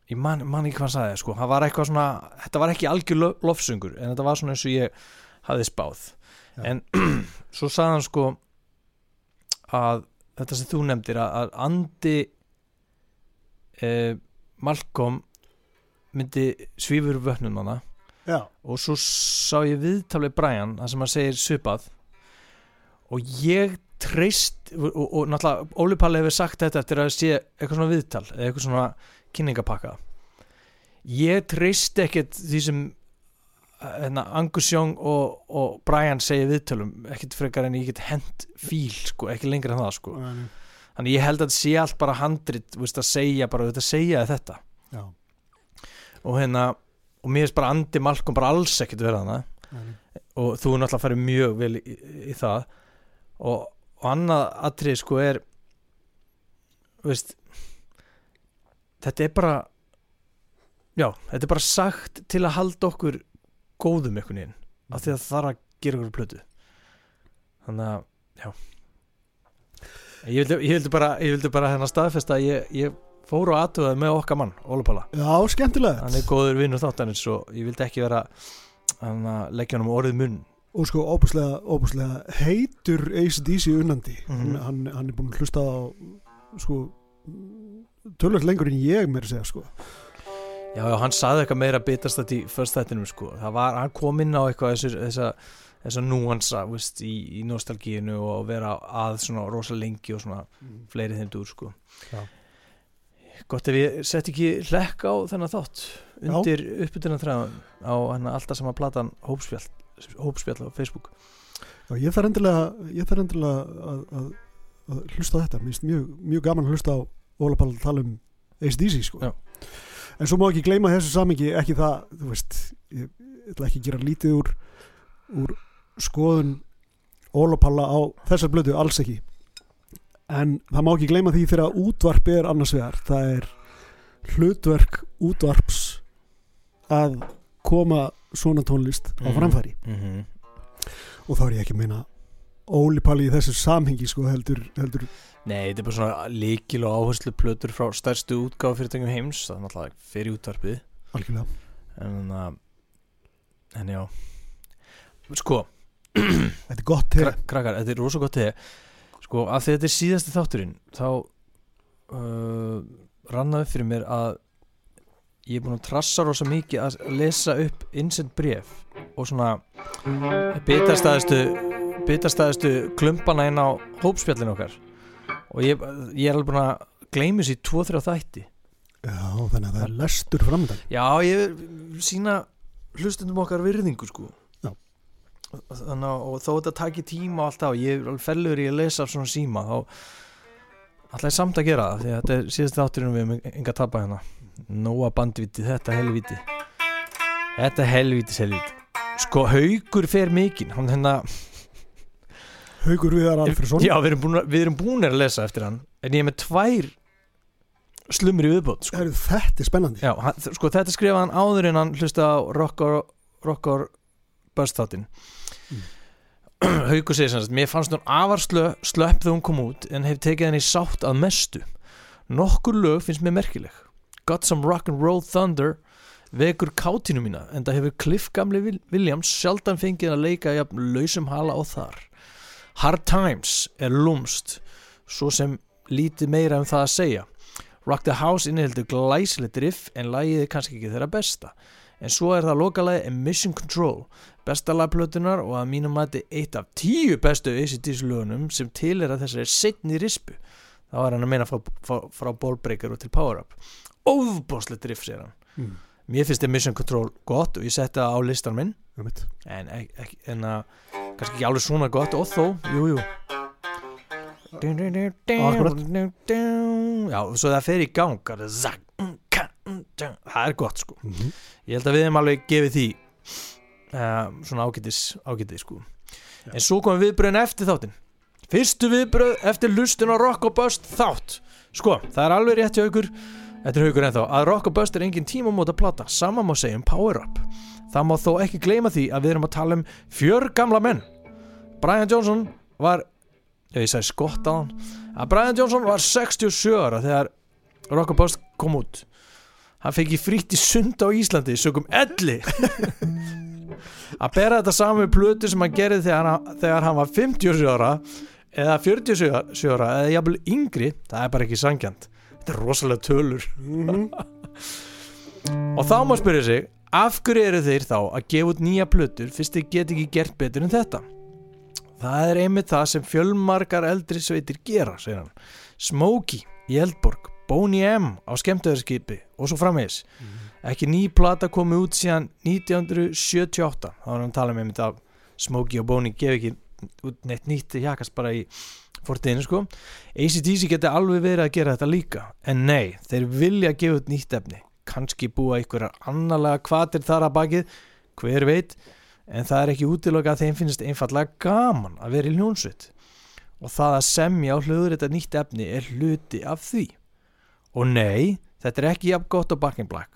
ég man, man ekki hvað hann sagði sko, hann var eitthvað svona þetta var ekki algjör lo- lofsöngur en þetta var svona eins og ég hafði spáð. Já. en svo sagði hann sko að þetta sem þú nefndir að, að andi eh, Malcolm myndi svífur vötnum hana já, og svo sá ég viðtalið Brian það sem hann segir svipað. Og ég treyst og, og, og náttúrulega Óli Palli hefur sagt þetta eftir að sé eitthvað svona viðtal eða eitthvað svona kynningapakka. Ég treyst ekkert því sem hérna, Angus Young og, og Brian segir viðtölum ekkert frekar en ég get hent fíl sko, ekki lengra en það sko. Já, þannig ég held að sé allt bara handrit veist, að segja bara, þetta segja þetta. Já. og hérna og mér finnst bara Andi Malcolm bara alls ekkert vera hana og þú er náttúrulega farið mjög vel í, í, það. Og, og annað atrið sko er veist þetta er bara já, þetta er bara sagt til að halda okkur góðum einhvern veginn af því að það þarf að gera okkur plötu. Þannig að já. Ég vildi, ég vildi bara ég vildi bara hérna staðfesta að ég, ég fór og aðtöðaði með okkar mann, Ólupala já, skemmtilegt. Hann er góður vinnur þáttanins og ég vildi ekki vera að leggja hann um orðið munn. Og sko óbúslega, óbúslega heitur ACDC unnandi. Mhm. hann, hann, hann er búin að hlusta á sko tölvöld lengur en ég mér að segja sko. Já, já, hann saði eitthvað meira bitast þetta í först þættinum sko, það var, hann kom inn á eitthvað þessar, þessa, þessa núansa veist, í, í nostalgíinu og vera að svona rosa lengi og svona fleiri þeim dúr sko. Já. Gott ef ég sett ekki hlekk á þennan þátt undir uppbytuna þræðan á alltaf sama platan hópspjall, hópspjall á Facebook. Já, ég þarf endilega, ég þarf endilega að, að, að hlusta á þetta. Mér finnst mjög, mjög gaman að hlusta á Óla Pall tala um ACDC sko. En svo má ekki gleyma þessu samingi ekki það, þú veist ég, ætla ekki að gera lítið úr úr skoðun Óla Palla á þessar blödu, alls ekki en það má ekki gleyma því þegar útvarp er annars vegar, það er hlutverk útvarps að koma svona tónlist á Mhm. framfæri mm -hmm. og þá er ég ekki að meina Óli Palli í þessu samhengi sko heldur, heldur Nei, þetta er bara svona líkil og áherslu plötur frá stærstu útgáfu fyrirtækjum heims, það er náttúrulega fyrir útvarpið algjörlega en, uh, en já sko, Þetta er gott til kra krakkar, þetta er rosa gott þegar sko, að því þetta er síðasti þátturinn þá uh, rannaði fyrir mér að ég er búin að trassa rosa mikið að lesa upp innsend bref og svona bitastæðistu bitastæðistu klumpana inn á hópspjallinu okkar. Og ég, ég er alveg búin að gleymi sér í 2-3 þætti. Já, þannig að það er lestur framöndan Já, ég sína hlustundum okkar virðingu sko. Þannig að og þó þetta taki tíma og allt á, ég er alveg fellur í að lesa af svona síma þá ætla ég samt að gera það því að þetta er síðast þátturinn við með enga tapa hérna. Nóa bandviti, þetta helviti Þetta helvítis helviti Sko, haugur fer mikinn hann hérna, Haugur Viðar Alfredsson já, við erum, búin, við erum búin að lesa eftir hann en ég er með tvær slumur í viðbót sko. Þetta er spennandi. Já, hann, sko þetta skrifaði hann áður en hann hlusta á Rockor, rockor Busttháttin Haukur segir sagt Mér fannst hún afar slö, slöpp þegar hún kom út en hef tekið henni sátt að mestu. Nokkur lög finnst mér merkileg. Got Some Rock'n'Roll Thunder vekur kátinu mína en það hefur Cliff Gamli Wil- Williams sjaldan fengið að leika jafn lausum hala og þar. Hard Times er lúmst svo sem lítið meira um það að segja. Rock the House innihildur glæsilegt riff en lagið er kannski ekki þeirra besta en svo er það lokalagi Mission Control besta lagplötunar og að mínum mati eitt af tíu bestu ACDC lögunum sem til er að þessari setni rispu. Þá er hann að meina frá, frá, frá Ballbreaker og til Power Up ofbóðslegt riff segir hann. Mm. mér finnst þið Mission Control gott og ég setti það á listan minn. En, ek, ek, en að kannski ekki alveg svona gott og þó, jú, jú. Já, svo það fer í gang það er zak, mm, ka, mm, tjá. Ég held að við hefum alveg gefið því uh, svona ágætis ágætis sko. En svo komum viðbröðin eftir þáttin fyrstu viðbröð eftir lustun á Rock og Bust þátt. Sko, það er alveg rétt hjá ykkur. Þetta er haugur ennþá, að Rock og Bust er engin tímamóta plata, sama má segja um Power Up það má þó ekki gleyma því að við erum að tala um fjör gamla menn. Brian Johnson var ég sagði skott á hann að Brian Johnson var 67 ára þegar Rock og Bust kom út hann í frítt í sund á Íslandi sögum elli. Að bera þetta saman við plötu sem hann gerði þegar hann, þegar hann var 57 ára eða 47 ára eða jafnvel yngri, það er bara ekki sangjant þetta er rosalega tölur. Mhm. og þá má spyrja sig af hverju eru þeir þá að gefa út nýja plötur fyrst þeir get ekki gert betur en þetta? Það er einmitt það sem fjölmargar eldri sveitir gera segir hann. Smokey í Eldborg Boney M á skemmtöðarskipi og svo framvegis. Ekki ný plata komið út síðan 1978 þá er hann að tala með einmitt af Smokey og Boney gef ekki út neitt nýtt það hjakast bara í fortiðinu sko. ACDC geti alveg verið að gera þetta líka en nei, þeir vilja gefa út nýtt efni. Kannski búa einhverjar annarlega kvatir þar að bakið hver veit, en það er ekki útiloka að þeim finnst einfallega gaman að vera í hljónsveit og það að semja á hljóður þetta nýtt efni er hluti af því og nei, þetta er ekki jafn gott á Back in Black.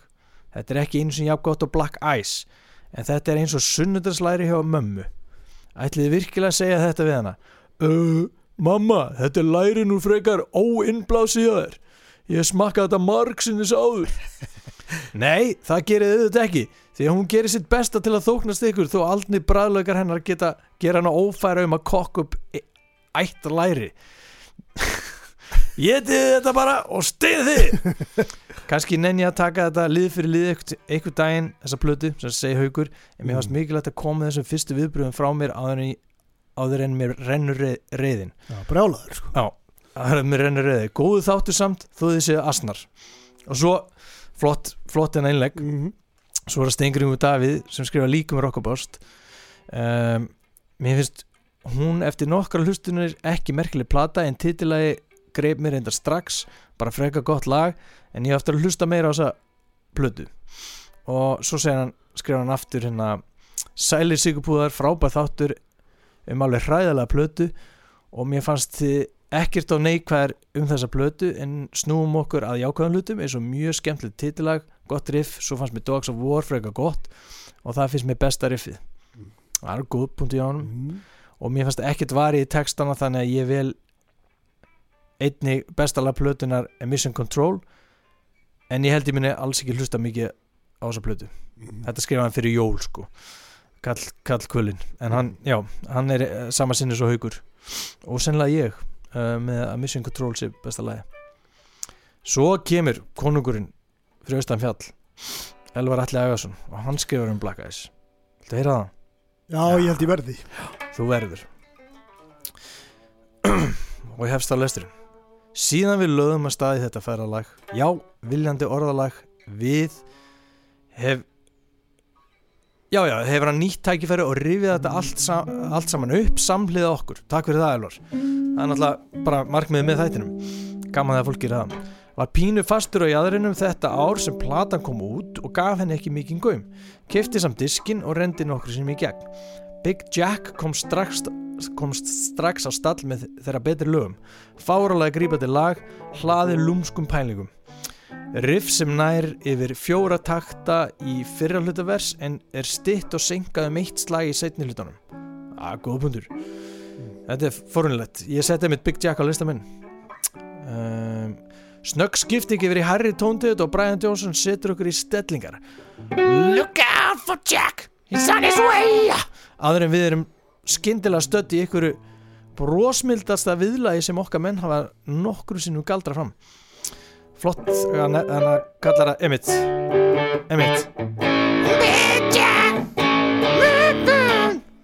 Þetta er ekki eins og jafn gott á Black Ice. En þetta er eins og sunnudagslæri hjá mömmu. Ætliði virkilega að segja þetta við hana? Uh, mamma, þetta er lærin úr frekar óinnblásið ég smakka þetta margsinnis áður. Nei, það gerir þau þetta ekki því að hún gerir sitt besta til að þóknast ykkur þó aldrei bræðlaukar hennar geta gera hana ófæra um að kokka upp e- ætt læri ég tiði þetta bara og stiði þið. Kannski nenni ég að taka þetta lið fyrir lið einhvern daginn þessa plötu sem segi haugur en mér fannst Mm. mikilvægt að koma þessum fyrstu viðbröðum frá mér áður en, áður en mér rennur Já, brjálaður sko. Já, það er mér rennur reiði Góðu þáttu samt, þó þið séu asnar Og svo, flott, flott en einlegg Mhm. Svo er það Stengriðum Davíð sem skrifa líka með Rockabást um, Mér finnst hún eftir nokkra hlustunir ekki merkileg plata en titilagi greip mér reyndar strax bara freka gott lag en ég á eftir að hlusta meira á þessa plötu. Og svo hann, skrifa hann aftur hérna Sælir Sigurpúðar, frábæð þáttur um alveg hræðalega plötu og mér fannst þið ekkert á neikvæðar um þessa plötu en snúum okkur að jákvæðan hlutum eins og mjög skemmtilegt titilag, gott riff svo fannst mér Dogs of War freka gott og það finnst mér besta riffið. Það er góð punkt í ánum Mhm. og mér fannst ekkert varið í textana þannig að ég vil einni bestalega plötunar er Mission Control en ég held ég minni alls ekki hlusta mikið á þessa plötu. Þetta skrifa hann fyrir jól sko. Kall, Kall Kvölin. En hann, já, hann er uh, sama sinni svo haugur og sennilega ég uh, með að Mission Control sé besta lagi svo kemur konungurinn fyrir austan fjall Elvar Alli Agason og hann skrifar um Black Eyes Viltu heyra það? Já, ég held ég verði. Þú verður. Og ég hefst á lesturinn síðan við lögum að staði þetta ferðalag já, viljandi orðalag við hef já, já, hefur hann nýtt tækifæri og rifið þetta allt, sa allt saman upp samhliða okkur, takk fyrir það Elvar. Það er náttúrulega bara markmiðið með þættinum. Gaman það að fólk gera það. Var pínu fastur á jæðrinum þetta ár sem platan kom út og gaf henni ekki mikinn gaum. Kefti samt diskin og rendi nokkur sem í gegn. Big Jack kom strax, komst strax á stall með þeirra betri lögum. Fáralega grípandi lag hlaði lúmskum pælingum. Riff sem nær yfir fjóra takta í fyrra hlutavers en er stitt og senkað um eitt slag í setni hlutunum að góð pundur þetta er forunlegt, ég seti mitt Big Jack á listamenn um, snögg skipting yfir í Harry Tóndið og Brian Johnson setur okkur í stellingar. Look out for Jack! He's on his way! Aður en við erum skyndilega stödd í einhverju brósmildasta viðlagi sem okkar menn hafa nokkru sinnum galdra fram. Flott hann hann kallar það Emmett. Emmett.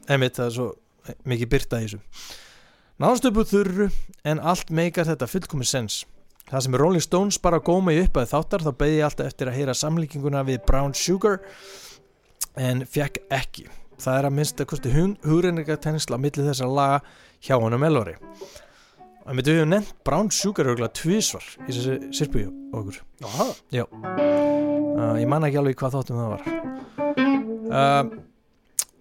Emmett það er svo mikið byrta í þessu. Nánstupu þurru en allt meikar þetta fullkomið sens. Það sem Rolling Stones bara góma í uppaði þáttar þá beði ég alltaf eftir að heyra samlíkinguna við Brown Sugar en fekk ekki. Það er að minnst að kosti hugreininga tennisla á milli þessar laga hjá honum Elvari. Og við höfum nefnt Brown Sugar örgulega tvísvar í þessi sirpu okkur. Aha. Já. Uh, ég man ekki alveg hvað þáttum það var. Uh,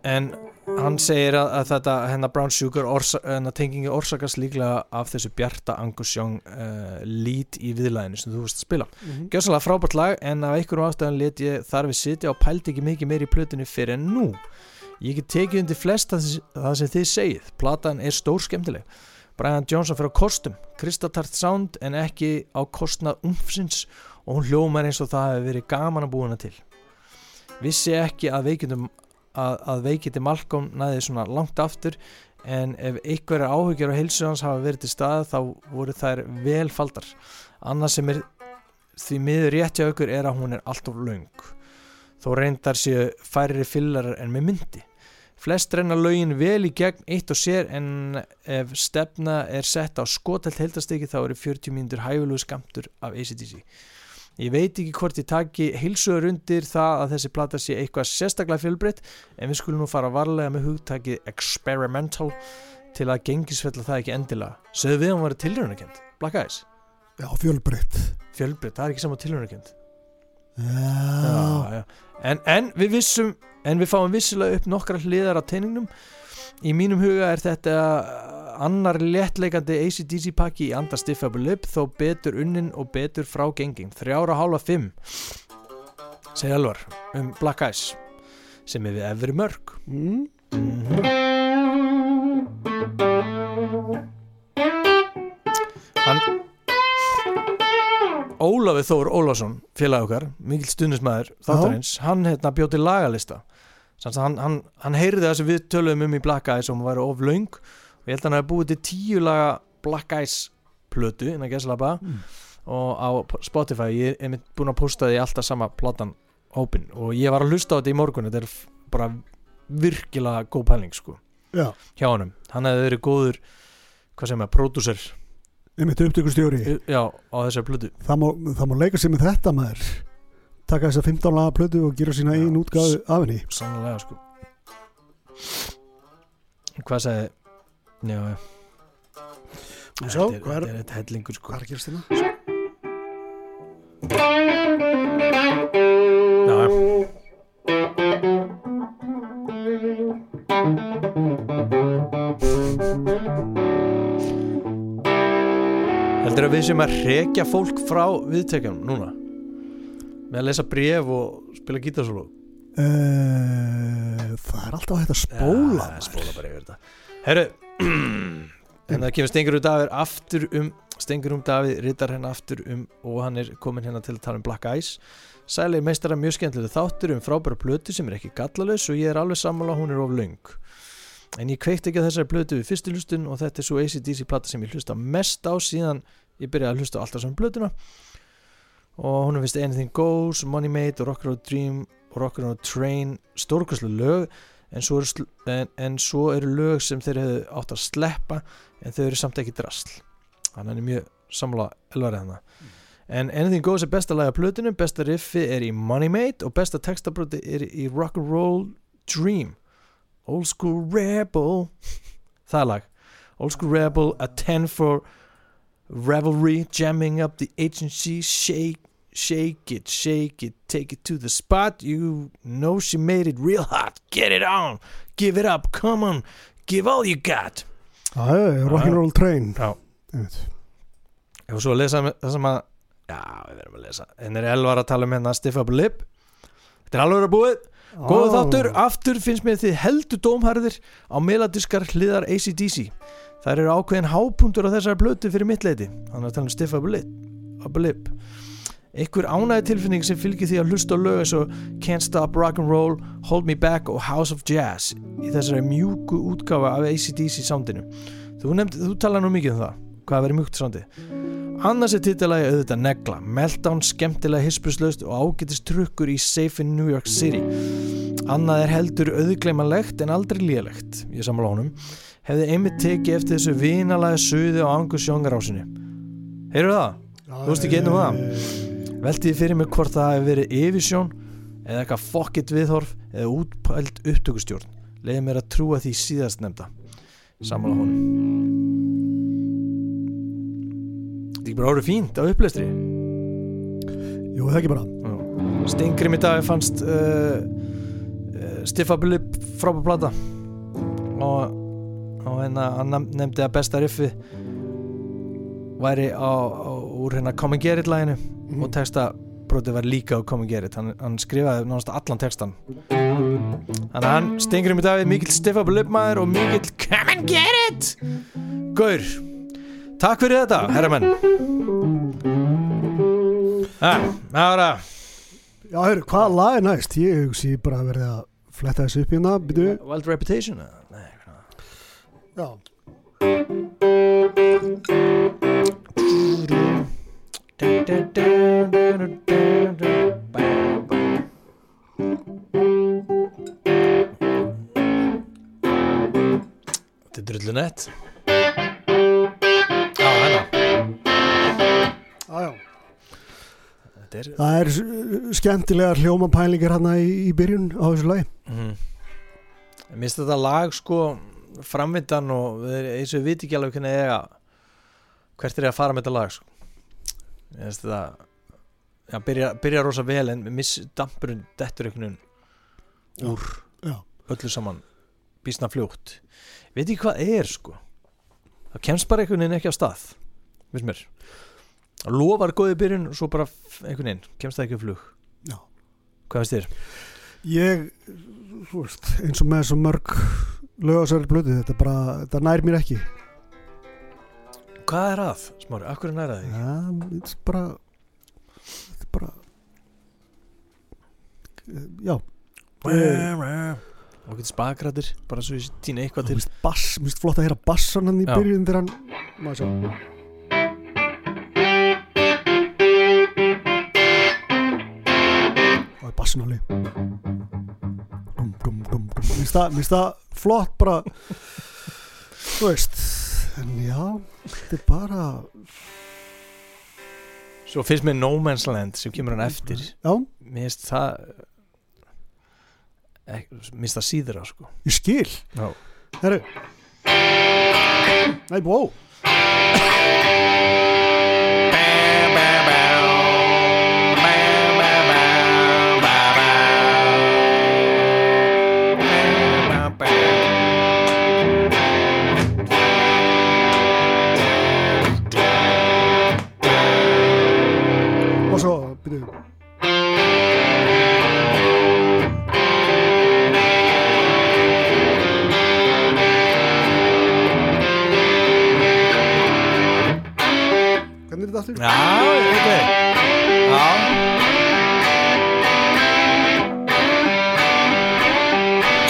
en hann segir að, að þetta hennar Brown Sugar orsa, hennar tengingi orsakast líklega af þessu Bjarta Angus Young uh, lít í viðlæðinu sem þú veist að spila Mm -hmm. Gjössalega frábært lag en af einhverjum ástæðan let ég þar við sitja og pældi ekki mikið meir í plötunni fyrir en nú ég get tekið undir flest þess- það sem þið segið. Platan er stór skemmtileg Brian Johnson fyrir á kostum. Kristatart sound en ekki á kostnað umfsins og hún hljómar eins og það hefur verið gaman að búa hana til. Vissi ekki að veikindum að, að veikindi Malcolm næði svona langt aftur en ef einhverjar áhyggjur á heilsu hans hafa verið til stað þá voru þær velfaldar annað sem er því miður rétt hjá ykkur er að hún er allt of laung þó reyndar séu færri fillarar en með myndi flest reyna lögin vel í gegn eitt og sér en ef stefna er sett á skotelt heldastiki þá eru 40 mínútur hæfulegu skamtur af ACDC Ég veit ekki hvort ég taki heilsugur undir það að þessi plata sé eitthvað sérstaklega fjölbreytt en við skulum nú fara varlega með hugtakið experimental til að gengisfella það ekki endilega. Sögðu við að hann var tilröðunarkend? Black Eyes? Já, fjölbreytt Fjölbreytt, það er ekki saman tilröðunarkend. Já, já. En, en við vissum, en við fáum vissilega upp nokkra hliðar á teiningnum. Í mínum huga er þetta annar léttleikandi ACDC pakki í anda Stiffable Lip þó betur unnin og betur frá genging. Þrjára hálfa fimm, segir Elvar, um Black Eyes, sem er við efri mörg. mm. Ólafur Þór Ólafsson félag okkar, mikill stundismæður þáttarins, hann hérna bjóti lagalista. Hann, hann, hann heyrði það sem við töluðum um í Black Eyes og hann væri of laung og ég held að hann hefði búið til tíu laga Black Eyes plötu innan gæslapa Mm. og á Spotify ég mitt búin að posta því alltaf sama platan hópin og ég var að hlusta á þetta í morgun þetta er bara virkilega góð pæling sko Já, hjá honum, hann hefði verið góður hvað segir maður, pródúser einmitt upptökustjóri. Já, á þessar plötu. Það má, það má leika sér með þetta maður. Taka þessa 15 laga plötu og gera sína einn útgáðu af henni. sannlega sko. Hvað sagði já, já. Svo, þetta er, hvað er- þetta er hellingur sko. Hvað er að gerast hérna? Heldur að við sem að rekja fólk frá viðtekjum núna. Með að lesa bref og spila gítarsólu. Uh, það er alltaf hægt að spóla ja, spóla bara yfir þetta. Herru en það kemur stengur út af aftur um Stengurum Davíð rittar henn aftur um og hann er komin hérna til að tala um Black Eyes Sæli meistara mjög skemmtilega þáttur um frábæra plötu sem er ekki gallalaus og ég er alveg sammála hún er of löng. En ég kveikt ekki að þessari plötu við fyrstu hlustun og þetta er svo ACDC plata sem ég hlusta mest á síðan ég byrjaði að hlusta alltaf saman plötuna og hún vist Anything Goes, Money Made og Rock'n'Roll Dream og Rock'n'Roll Train stórkvæslu lög. En svo, en, en svo eru lög sem þeir hefðu átt að sleppa en þau eru samt ekki drasl. Þannig að hann er mjög samla elvarið hann en Anything Goes er besta lag af plötinu besta riffi er í Money Made og besta textabroti er í Rock'n'Roll Dream. Old School Rebel. Það lag. Old School Rebel, a 10 for Revelry, jamming up the agency. Shake Shake it, shake it, take it to the spot. You know she made it real hot. Get it on, give it up, come on. Give all you got. Já, já, já, Rock'n'Roll Train. Já. Einmitt. Og svo að lesa það sem að Já, við verðum að lesa. En er Elvar að tala um hérna Stiff Up Lip? Þetta er alveg að búið. Góðu Á. þáttur, aftur finnst mér þið heldur dómharðir á meladiskar hliðar ACDC Það eru ákveðin hápuntur á þessari blötu fyrir mitt leiti Þannig að tala um Stiff Up up Lip. Einhver ánæði tilfinning sem fylgir því að hlusta á lög eins og Can't Stop Rock'n'Roll, Hold Me Back og House of Jazz í þessari mjúku útgáfa af ACDC soundinu. Þú, þú tala nú mikið um það hvað verið mjúkt soundið. Annars er titilagi auðvitað negla Meltdown skemmtilega hispuslaust og ágætist trukkur í Safe in New York City. Annað er heldur auðgleimalegt en aldrei lélegt. Ég sammála honum Hefði einmitt tekið eftir þessu vinalega suði á Angus Young-rásinni Heyrðu það? Þú veist ekki einu um það? Veltiði fyrir mig hvort það hefði verið yfirsjón eða eitthvað fokkitt viðhorf eða útpælt upptökustjórn. Leiði mér að trúa því síðast nefnda Sammála honum. Þetta er ekki bara orðið fínt á upplestri. Jú, það ekki bara. Stingrim í dag fannst uh, uh, Stiffabilip frábær plata. Og, og hérna hann nefn- nefndi að besta riffi væri á, á, úr hérna Come and Get It laginu Mhm. og texta brotið var líka á Come and Get It hann, hann skrifaði náttúrulega allan textan þannig að hann Stingrim í dag mikill Stiffabilip maður og mikill Come and Get It Gaur Takk fyrir þetta, herramenn Ah, það var að Já, heyrðu, hvaða lag er næst? Ég hugsi bara að verði að fletta þessu upp hérna byrju. Wild Reputation eða? Já, Þetta er drullu nett. Já, hérna. Já, já. Þetta er Það er skemmtilegar hljómapælingar hérna í, í byrjun á þessu lagi. Mm. Mér finnst þetta lag sko framvindan og eins og við viti ekki alveg hvernig eiga hvert er ég að fara með þetta lag sko. Mér finnst þetta já, byrja, byrja rosa vel en miss dampurinn dettur einhvern veginn úr Já. öllu saman býsna fljótt veit ekki hvað er sko það kemst bara einhvern veginn ekki á stað veist mér það lofar góði byrjun og svo bara einhvern veginn kemst það ekki á flug Já. hvað veist þér? Ég, veist, eins og með svo mörg lögasæri blötu, þetta bara, þetta nær mér ekki. Hvað er að? Smári, akkur er næra því? Já, þetta er bara þetta er bara Já, og getur spakrættir bara svo ég týna eitthvað til. mér finnst flott að heyra bassan hann í byrjun þegar hann maður sjá? Það er bassan alveg mér finnst það- flott bara þú veist en já, þetta er bara svo finnst mér No Man's Land sem kemur hann eftir. Já, mér finnst það ek, mér finnst það síðra sko. Ég skil. Herru. Nei, wow aftur. Já, ok. Já.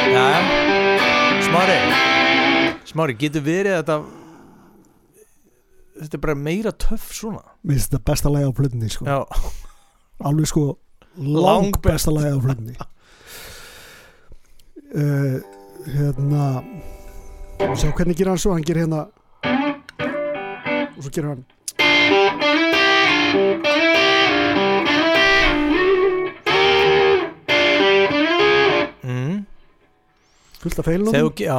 Já Smári. Smári, getur verið að þetta Þetta er bara meira töff svona? Mér finnst þetta besta lagi á plötunni sko. Já, alveg sko lang besta lagi á plötunni. Uh, hérna sjá hvernig gerir hann svo? Hann gerir hérna og svo gerir hann mm. fullt af feilunum. Þegar Já.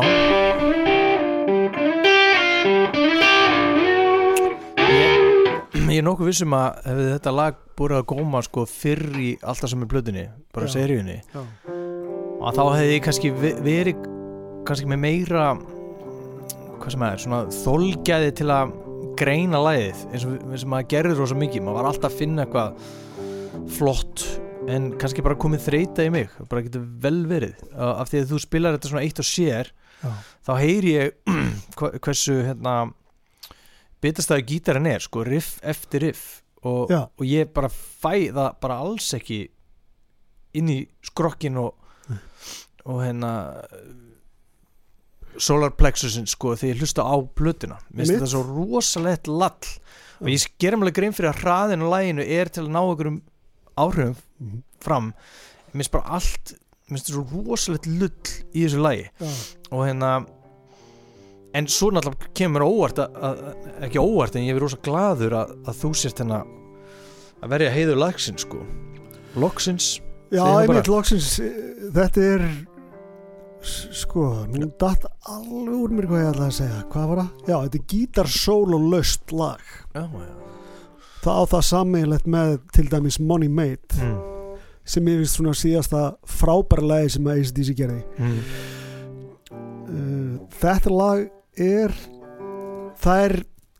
Ég, ég er nokkuð vissum að hefði þetta lag búið að góma sko fyrr í alltaf sem er blöðunni bara seríunni og þá hefði ég kannski ve- verið kannski með meira hvað sem er, svona þolgæði til að greina lagið eins og, eins og maður gerði rosa mikið. Maður var alltaf að finna eitthvað flott en kannski bara komið þreita í mig bara getur vel verið. Af því að þú spilar þetta svona eitt og sér Já. þá heyri ég hversu hérna bitastæðu gítarinn er sko, riff eftir riff. Og, og ég bara fæ það bara alls ekki inn í skrokkin og, og hérna solar plexusin sko þegar ég hlusta á plötuna. Mitt- þetta svo rosalegt lall. Og ég gerum alveg grein fyrir að hraðin á læginu er til að ná einhverjum áhrifum Mhm. fram. Mér finnst bara allt mér finnst þetta svo rosalegt lull í þessu lægi Já. og hérna en svo náttúrulega kemur óvart að, að, ekki óvart en ég er rosa gladur að, að þú sért hérna að verja heiður lagsins sko. Loksins Já, einmitt loksins. Þetta er sko, nú datt alveg úr mér hvað ég ætlaði að segja, hvað var það? Já, þetta er gítar solo löst lag já, já. það á það sammeilegt með til dæmis Money Made Mm. sem ég vist svona síðasta frábæra lagi sem að ACDC gerði Mm. uh, þetta lag er það er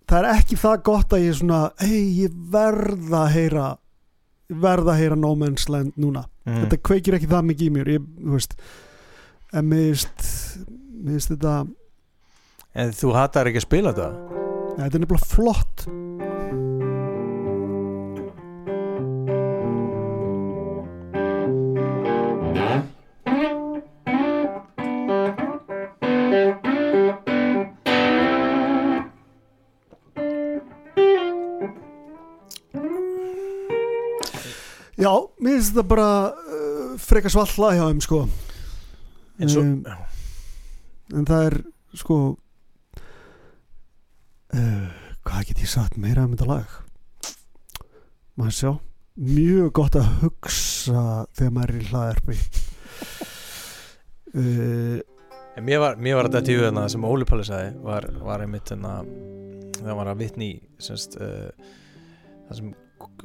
það er ekki það gott að ég svona hei, ég verða að heyra verða að heyra No Man's Land núna Mm. þetta kveikir ekki það mikið í mér ég, þú veist en mér finnst þetta en þú hattar ekki að spila þetta? Ja, þetta er nefnilega flott. Já, mér finnst þetta bara uh, frekar svalla hjá þeim sko en svo Um, en það er sko uh, hvað get ég sagt meira um þetta lag? Maður sjá mjög gott að hugsa þegar maður er í hlaðarpi uh, En mér var, mér var þetta tíu sem Óli Palli sagði var, var einmitt þarna það var að vitni í semst, uh, það sem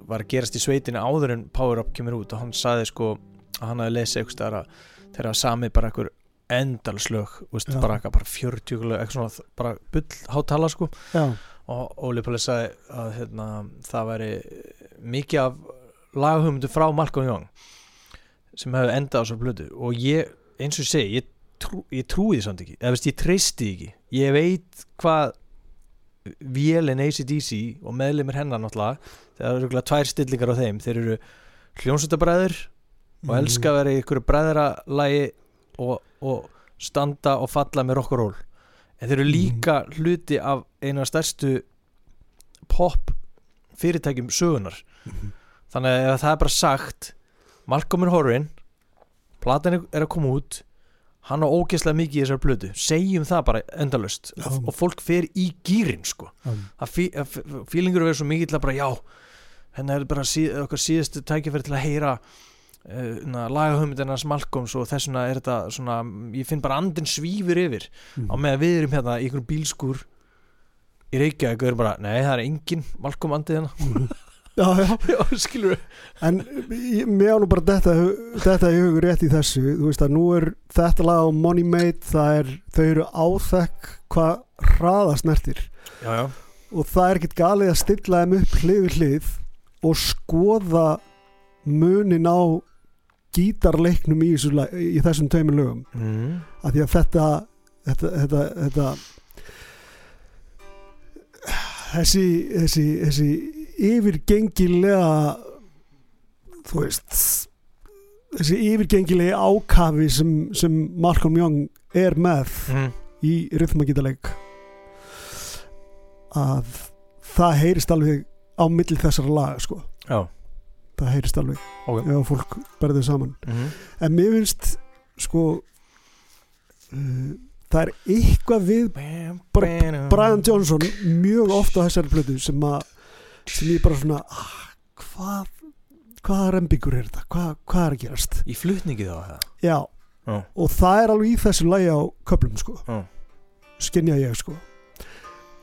var að gerast í sveitinu áður en Power Up kemur út og hann sagði sko að hann hafi lesið eitthvað að þeirra hafa samið bara einhver endalslög bara, bara 40 lög, svona bara bull hátala sko. Og Óli Palli sagði að hérna, það væri mikið af lagahugmyndu frá Malcolm Young sem hefði endað á svo blödu og ég, eins og ég segi ég, trú, ég trúi því samt ekki. Eða veist, ég treysti ekki. Ég veit hvað vélinn ACDC og meðlimir hennar náttúrulega það eru tvær stillingar á þeim þeir eru hljónsötabræður og Mhm. elska að vera í ykkur bræðralagi og, og standa og falla með rock og roll en þeir eru líka hluti af eina stærstu pop fyrirtækjum sögunar Mhm. þannig að það er bara sagt Malcolm horfinn platan er- að koma út hann á ógeðslega mikið í þessar blödu segjum það bara endalust Já. og, fólk fer í gýrin sko fílingur verður svo mikið til að bara já henni er bara síð, okkar síðustu tækifæri til að heyra uh, lagahöfmyndinans Malcolms og þess vegna er þetta svona ég finn bara andin svífur yfir. Mhm. á meðan við erum hérna í einhverjum bílskúr í Reykjavík og erum bara, nei það er engin Malcolm andið hérna. Já, já. Já, skilur En ég- mér á nú bara þetta, þetta í hugur rétt í þessu. Þú veist að nú er þetta lag á Money Made það er, þau eru áþekk hvað hraða snertir. Já, já, og það er ekkert galið að stilla þeim upp hlið við hlið og skoða munin á gítarleiknum í, þessu, lag- í þessum tveimur lögum mm. af því að þetta þetta, þetta, þetta þessi, þessi, þessi yfirgengilega þú veist þessi yfirgengilegi ákafi sem, sem Malcolm Young er með mm. í rytmagítaleg að það heyrist alveg á milli þessara laga sko Já, það heyrist alveg. Ok. ef fólk berður saman. Mm en mér finnst sko uh, það er eitthvað við Bara Brian Johnson mjög ofta á þessari plötu sem að sem ég bara svona ah, hvað hvaða rembingur er þetta, hvað, hvað er að gerast? Í flutningi þá það já, Já. og það er alveg í þessu lagi á köplum sko, Já. skinja ég sko.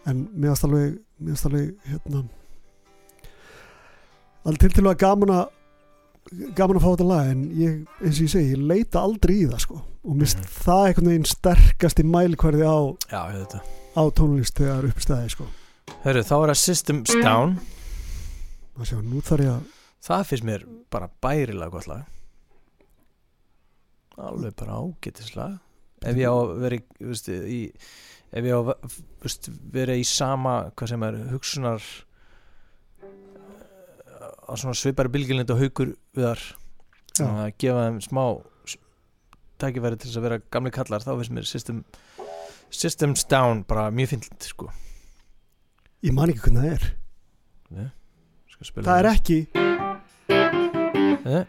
En mér finnst alveg mér finnst alveg hérna alveg til til að gaman að gaman að fá þetta lag en ég, eins og ég segi, ég leita aldrei í það sko. Og mér finnst Mhm. það einhvern veginn sterkast í mælikvarði á, það. á tónlist þegar upp í staði sko. Hörru, þá er það Systems Down. Að sjá, nú þarf ég að Það finnst mér bara bærilega gott lag. Alveg bara ágætislag Ef ég á að vera í, veist, í Ef ég á að vera í sama Hvað sem er hugsunar svona svipari bylgjulind og haukur við þar að gefa þeim smá tækifæri til þess að vera gamli kallar þá finnst mér system, Systems Down bara mjög fynnt sko. ég man ekki hvernig það er spila það er ekki, Eh?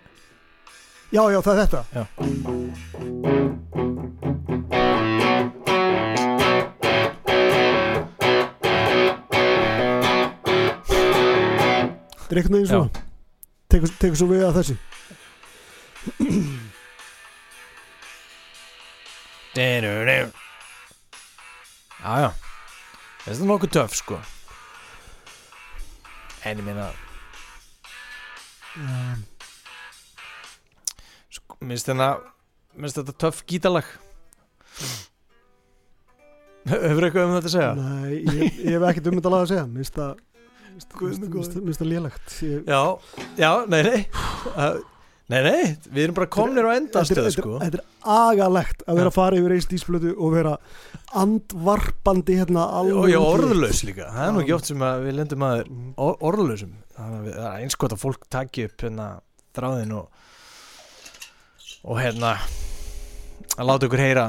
já já það er þetta Já. Þetta er einhvern veginn svona. Tekur, tekur svo við að þessi Já, já. Þetta er nokkuð töff sko. En ég meina um, sko, Minnst þetta Minnst þetta töff gítalag Hefur eitthvað um þetta að segja? nei, ég, ég hef ekkert um þetta að segja. Mér finnst lélegt. Ég, Já, já, nei, nei. Nei, nei, við erum bara komnir á þetta, endastöð er, sko. þetta er agalegt að vera að fara yfir einn stísplötu og vera andvarpandi hérna alveg Og orðlaus líka. Það er nú ekki oft sem að við lendum að or orðlausum. Eins gott að fólk taki upp hérna þráðin og og hérna að láta ykkur heyra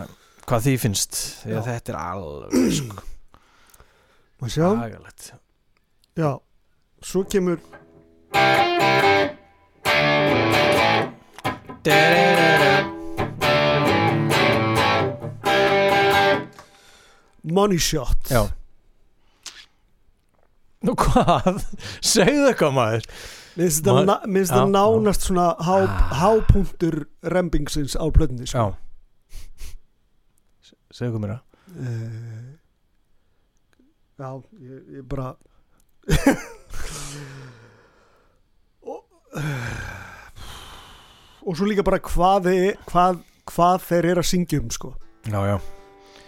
hvað því finnst. Því að þetta er alveg sko. Má sjá, já, svo kemur Money Shot Já Nú hvað? Segðu eitthvað maður Mér finnst þetta Ma- þetta nánast svona há, Ah. hápunktur rembingsins á plötunni sko. Segðu eitthvað mér Eh, Já, ég, ég bara og, og svo líka bara hvað, þið, hvað, hvað þeir eru að syngja um sko. Já, já.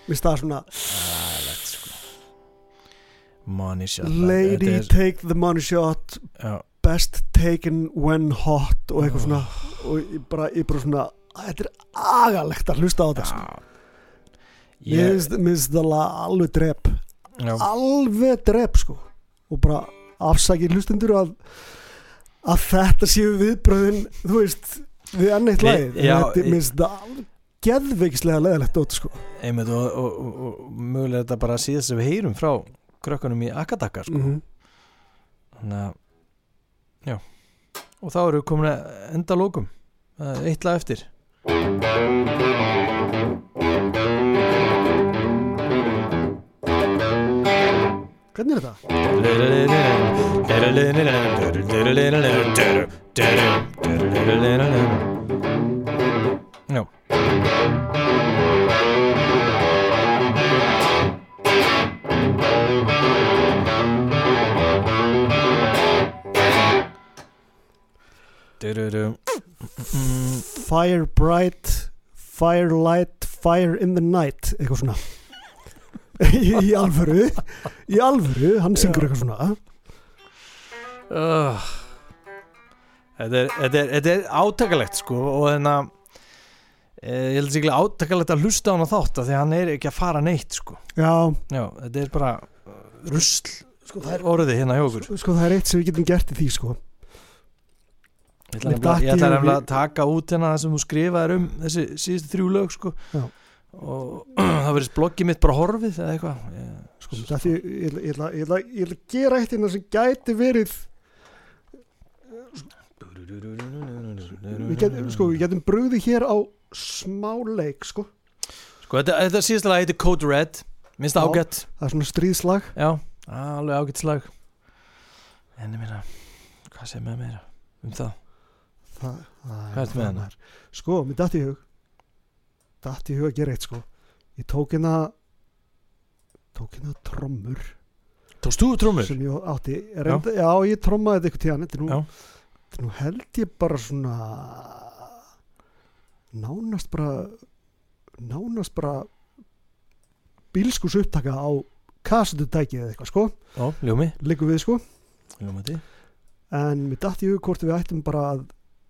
Finnst það svona sko. Money shot Lady er- take the money shot Já, Best taken when hot og eitthvað svona. Og ég bara, ég bara svona þetta er agalegt að hlusta á þetta sko. Mér finnst það alveg drep. Já, alveg drep sko og bara afsakið hlustundur að að þetta séu viðbröðin þú veist, við enn eitt Við- lagið. já, þetta finnst það alveg geðveikislega leðilegt dót sko. Einmitt og, og, og, og mögulega þetta bara síðast sem við heyrum frá krökkunum í Akadaka sko. -hmm. Þannig að Já. Og þá eru við komin að enda lókum Eitt lag eftir hvernig er þetta? Já Du-du-du. Mm, Fire bright Fire light, fire in the night eitthvað svona í, alvöru í alvöru, hann syngur eitthvað svona. Uh, þetta, er, þetta, er, þetta er átakalegt sko og þannig að ég held sér átakalegt að hlusta á hann á þátt af því að hann er ekki að fara neitt sko. Já, Já, þetta er bara rusl sko, það er, orðið hérna hjá okkur. Sko það er eitt sem við getum gert í því sko. Ég ætla að taka út hérna það sem þú skrifaðir um þessi síðustu þrjú lög sko. Já. Og það verðist bloggið mitt bara horfið eða eitthvað. Ég- sko, það því, ég, ég, ég, ætla- ég að gera eitt hérna sem gæti verið við getum, sko, getum brugðið hér á smáleik sko, Sko þetta, þetta síðasta lag heitir Code Red. Minnst Já. ágætt það er svona stríðslag. Já, alveg ágætt slag. En ég meina Hvað segir með meira um það? það, það Hvað ertu með hana? sko, mér datt í hug datt í hug að gera eitt sko ég tók hérna tók hérna trommur Tókst þú trómur? sem ég átti Reynda, já. ég trommaði þetta eitthvað tíðan þetta nú, Já. held ég bara svona nánast bara nánast bara bílskus upptaka á kassututæki eða eitthvað sko Já, ljómi liggum við sko Ljómandi en mér datt í hug hvort við ættum bara að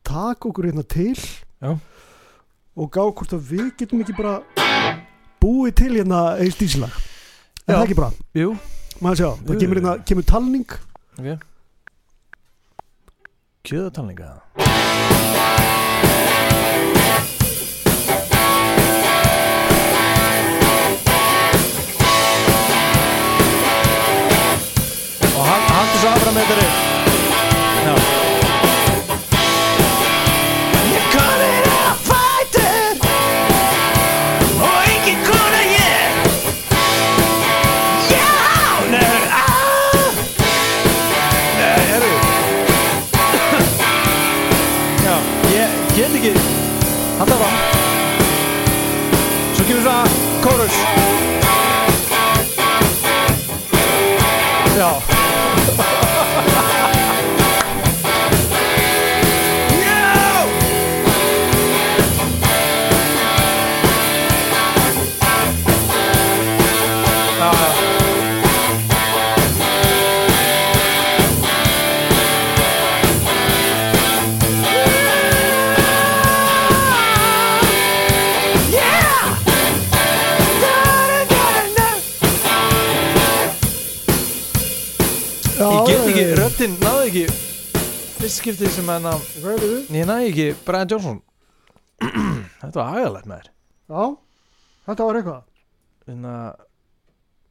taka okkur hérna til Já. Og gá hvort að við getum ekki bara búið til hérna einn stísilag er Já. það ekki bara? Jú, maður sjá, það kemur, hérna, kemur talning. Ok. Kjöðatalninga Og hann þessu afram með þetta Halda fram Svo kemur skiptið sem þið? Ég næði ekki Brian Johnson. Þetta var agalegt með þér Já, þetta var eitthvað. Þannig að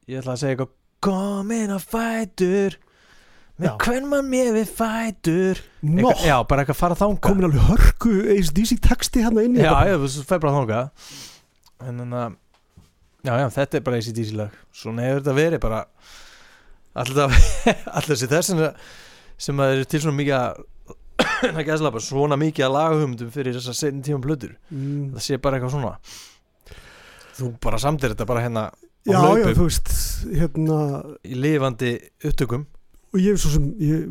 Ég ætla að segja eitthvað. Komin á fætur. Með hvern mann mér við fætur? Nó, Eitthvað- Já, bara eitthvað fara þanga komin alveg hörku ACDC texti hérna inn Já, já, þú fær bara þanga En þannig að Já, já, þetta er bara ACDC lag. Svona hefur þetta verið bara Alltaf Alltaf þessi þess sem, að eru til svona mikið að Það gæsla bara svona mikið að lagahumdum fyrir þessar setjum tíma plötur Mm. Það sé bara eitthvað svona Þú bara samtir þetta bara hérna Já, já, þú veist hérna, í lifandi upptökum og ég hef svo sem ég,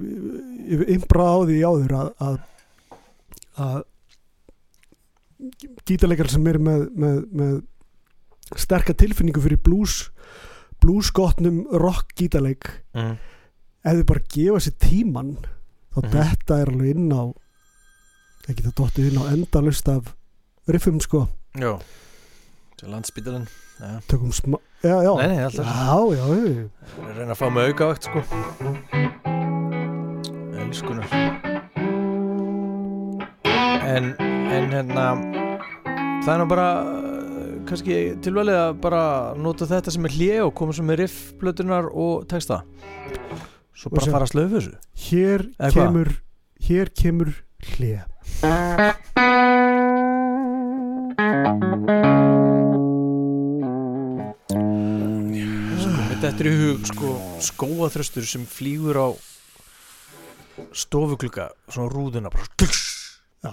hef imbra á því áður að að, að gítarleikar sem er með, með, með sterka tilfinningu fyrir blues bluesgotnum rock gítarleik mm. þau bara gefa sér tíman þá Mhm. þetta er alveg inn á ekki það dottið inn á endalust af riffum sko. Já. Til landspítalinn Já, tökum smá, já, já. Nei, já, já, reyna að fá mig aukavakt sko. Elskunar. En En hérna Það er nú bara uh, kannski tilvalið að bara nota þetta sem er hlje og koma sem er riff, blötunar og texta Svo bara sem- fara að slöfu þessu? hér Eða kemur hér kemur hlið sko, Þetta er í hug sko, skóaþröstur sem flýgur á stofuglugga svona rúðuna bara Já.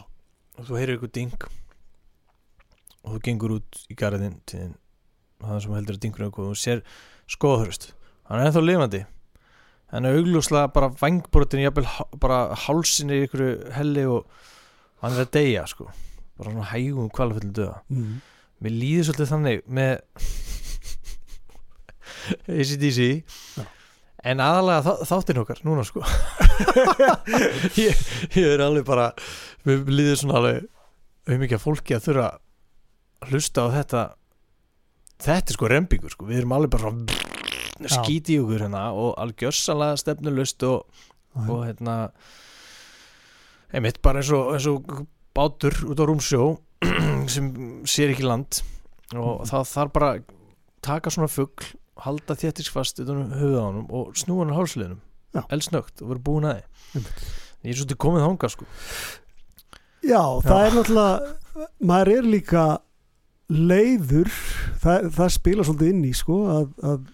og þú heyrir ykkur ding og þú gengur út í garðin til það sem heldur að dingur og þú sér skóaþröst. Hann er ennþá lifandi hann er augljóslega bara vangbrotin jafnvel bara hálsin í ykkur helli og hann er að deyja sko. Bara svona hægum kvalaföllum döða mm. Mér líður svolítið þannig með ACDC Já. En aðalega þá, þáttinn okkar núna sko. Ég, ég er alveg bara Mér líður svona alveg um mikið fólki að þurfa að hlusta á þetta. Þetta er sko rembingur sko. Við erum alveg bara svona skíti í okkur hérna og algjörsalega stefnulust og, Já, og hérna einmitt bara eins og, eins og bátur út á rúmsjó sem sér ekki land og það þarf bara taka svona fugg halda þéttisfast utan um höfuð á honum og snúa hann á hálsliðnum. Já. elsnögt og vera búin að Einmitt. ég er svolítið komið þangað sko. Já, það er náttúrulega maður er líka leiður það, það spila svolítið inn í sko að, að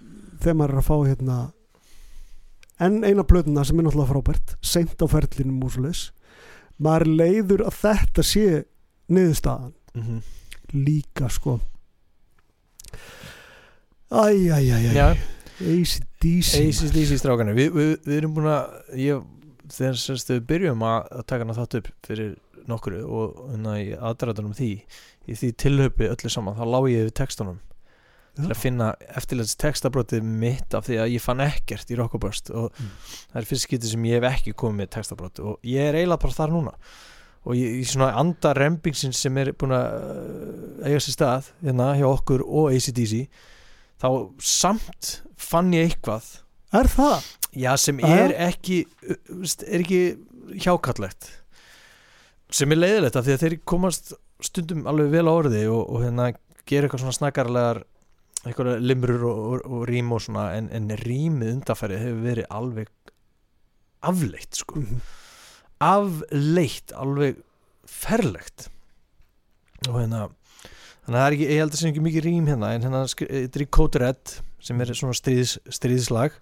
þegar maður er að fá hérna enn eina plötuna sem er náttúrulega frábært seint á ferlinum leis maður leiður að þetta sé niðurstaðan. Mm líka sko. Æj, æj, æj, æj. Já, ACDC ACDC strákanir Vi, við, við erum búin að ég, þegar semst við byrjum að, taka hana þátt upp fyrir nokkru og hérna í aðdraðunum því í því tilhöpi öllu saman þá lá ég við textunum til að finna eftirleits textabrótið mitt af því að ég fann ekkert í Rockabust og Mm. það er fyrst getið sem ég hef ekki komið með textabrót og ég er eiginlega bara þar núna. Og ég, í svona anda rembingsins sem er búin að uh, eiga sér stað hérna hjá okkur og ACDC þá samt fann ég eitthvað. Er það? já sem er ekki er ekki hjákallegt. Sem er leiðilegt af því að þeir komast stundum alveg vel á orði og, og hérna gera eitthvað svona snakkarlegar eitthvað limrur og, og, og rím og svona en, en rýmið undanfærið hefur verið alveg afleitt sko. Mhm. afleitt, alveg ferlegt. Og hérna þannig að það er ekki, ég held að það sé ekki mikið rým hérna en hérna, skri- þetta er í Code Red sem er svona stríðs, stríðslag.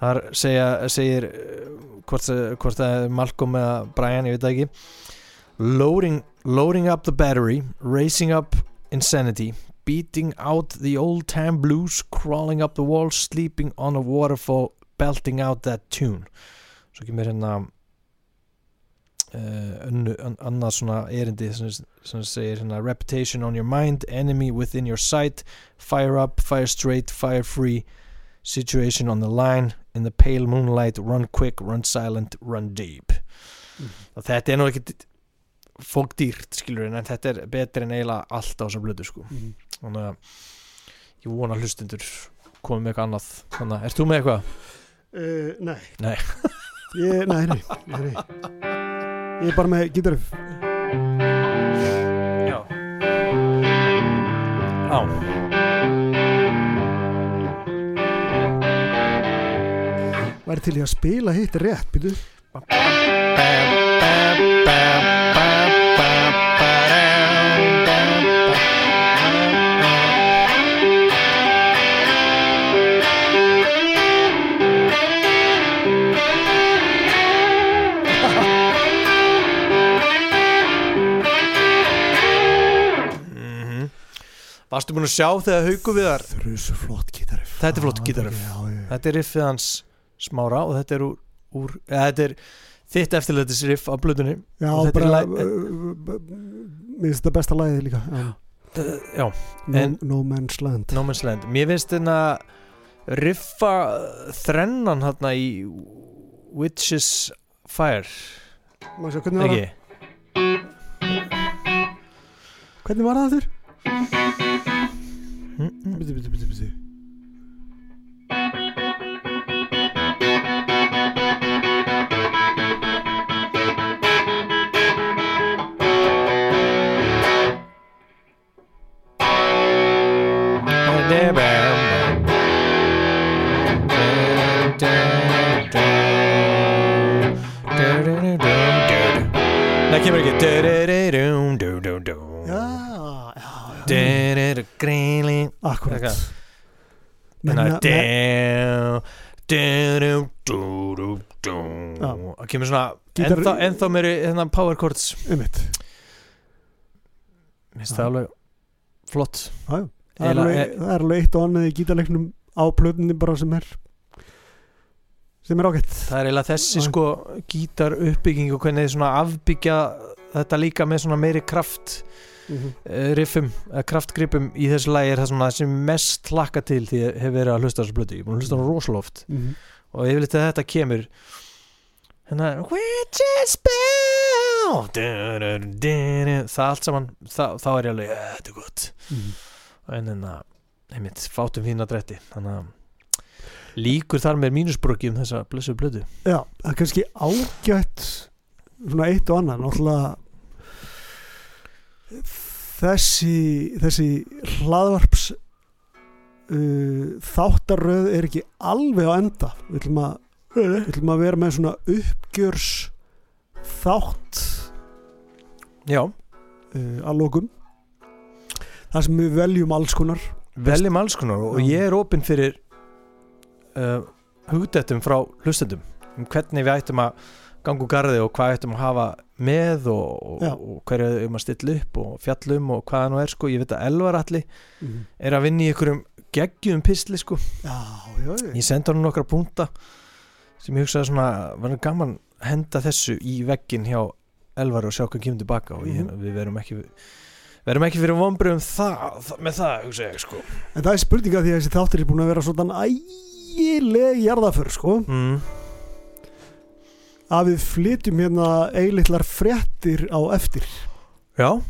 Þar segja, segir eh, hvort, hvort það er Malcolm eða Brian, ég veit það ekki. Loading, loading up the battery racing up insanity beating out the old time blues crawling up the walls sleeping on a waterfall belting out that tune. Svo kemur hérna uh, önnu, an, annað svona erindi sem, sem segir hérna reputation on your mind, enemy within your sight fire up, fire straight, fire free situation on the line in the pale moonlight, run quick run silent, run deep. Og þetta er nú ekki fólk dýrt skilur en þetta er betur en eiginlega allt á þessar blödu sko Mhm. þannig að ég vona hlustundur komið með eitthvað annað þannig að, ert þú með eitthvað? Uh, nei Nei. ég, nei, nei, nei, Ég er bara með gítarif Já Já Væri til í að spila hitt rétt býtu Mhm. Varstu búin að sjá þegar haugu viðar Þrjusu flott gítarif Þetta er flott gítarriff. Já, já, Þetta er riffið hans smára og þetta er úr, úr eða, þetta er þitt eftirleitis riff af blöðunni. Já bara uh, uh, Mér finnst þetta besta lagið líka já. uh, Já, no, En- no Man's Land. No Man's Land. Mér finnst þetta riffa þrennan hérna í Witches Fire. Má sjá, hvernig, var það, hvernig var það þurr? Mm, mm. Býtu, býtu, já Greinli Akkurat. Það kemur svona ennþá, ennþá meiri hérna, power chords. Einmitt. Mér finnst það alveg flott. Já. Það er alveg, það er alveg eitt og annað í gítarleiknum á plötunni bara sem er sem er ágætt. Það er eiginlega þessi sko gítar uppbygging og hvernig þið svona afbyggja þetta líka með svona meiri kraft Mhm. uh, riffum, uh, kraftgripum í þessu lagi er það svona sem mest hlakka til því ég hef verið að hlusta þessu blötu ég er búin að hlusta á hana rosaloft Mhm. og ég vil eitthvað þetta kemur hérna Witches Bell það allt saman þá, þá er ég alveg, "Eh, þetta er gott Mhm. en en að, einmitt, fátum fína drætti þannig að líkur þar með mínusbröki um þessa blödu Já, það er kannski ágætt svona eitt og annað náttúrulega þessi þessi hlaðvarps uh, þáttaröð er ekki alveg á enda. Við ætlum að, við ætlum að vera með svona uppgjörs þátt já, uh, að lokum. Þar sem við veljum alls konar. Veljum alls konar og ég er opinn fyrir uh, hugdættum frá hlustendum um hvernig við ættum að ganga úr garði og hvað ættum að hafa með og, og, hverju um að stilla upp og fjallum og hvaða nú er sko, ég veit að Elvar allir mm. er að vinna í einhverjum geggjum pistli sko, Já, já, já. Ég sendi hann nokkra punta sem ég hugsaði svona var gaman henda þessu í veggin hjá Elvar og sjá hvað kemur tilbaka og ég, Mhm. við verum ekki verum ekki fyrir vonbröðum með það hugsa ég sko. En það er spurninga því að þessi þáttir er búin að vera svona ægileg jarðaför sko. Mm. Að við flytjum hérna eilitlar fréttir á eftir. Já,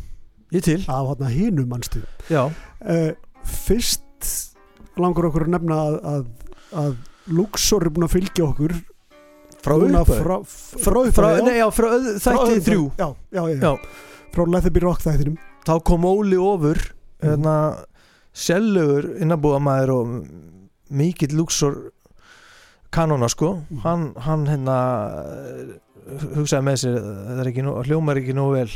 ég til. Af hérna hinum mannstu Já, uh, Fyrst langar okkur að nefna að, að, að Luxor er búin að fylgja okkur. Frá upphafi, nei, já, frá öð- Frá þætti upphafi. þrjú. já, já, já, Já. Frá Be Rock þættinum. Þá kom Óli ofur hérna, Sjællugur innabúðamaður og mikill luxor kanona sko Mhm. hann, hann hérna hugsaði með sér það er ekki nú, hljómar ekki nú vel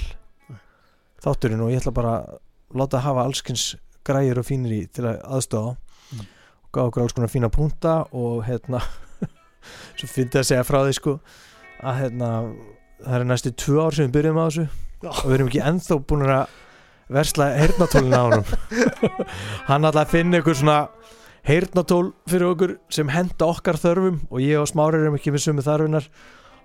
þátturinn og ég ætla bara að láta hafa allskins græjur og fínir í til að aðstofa Mm. og gaf okkur alls konar fína punta og hérna svo fyndi að segja frá því sko að hérna það er næstu tvö ár sem við byrjum á þessu Já. og við erum ekki ennþá búin að versla heyrnatólina á hann ætla að finna ykkur svona heyrnatól fyrir okkur sem henda okkar þörfum og ég og Smári erum ekki með sömu þarfinar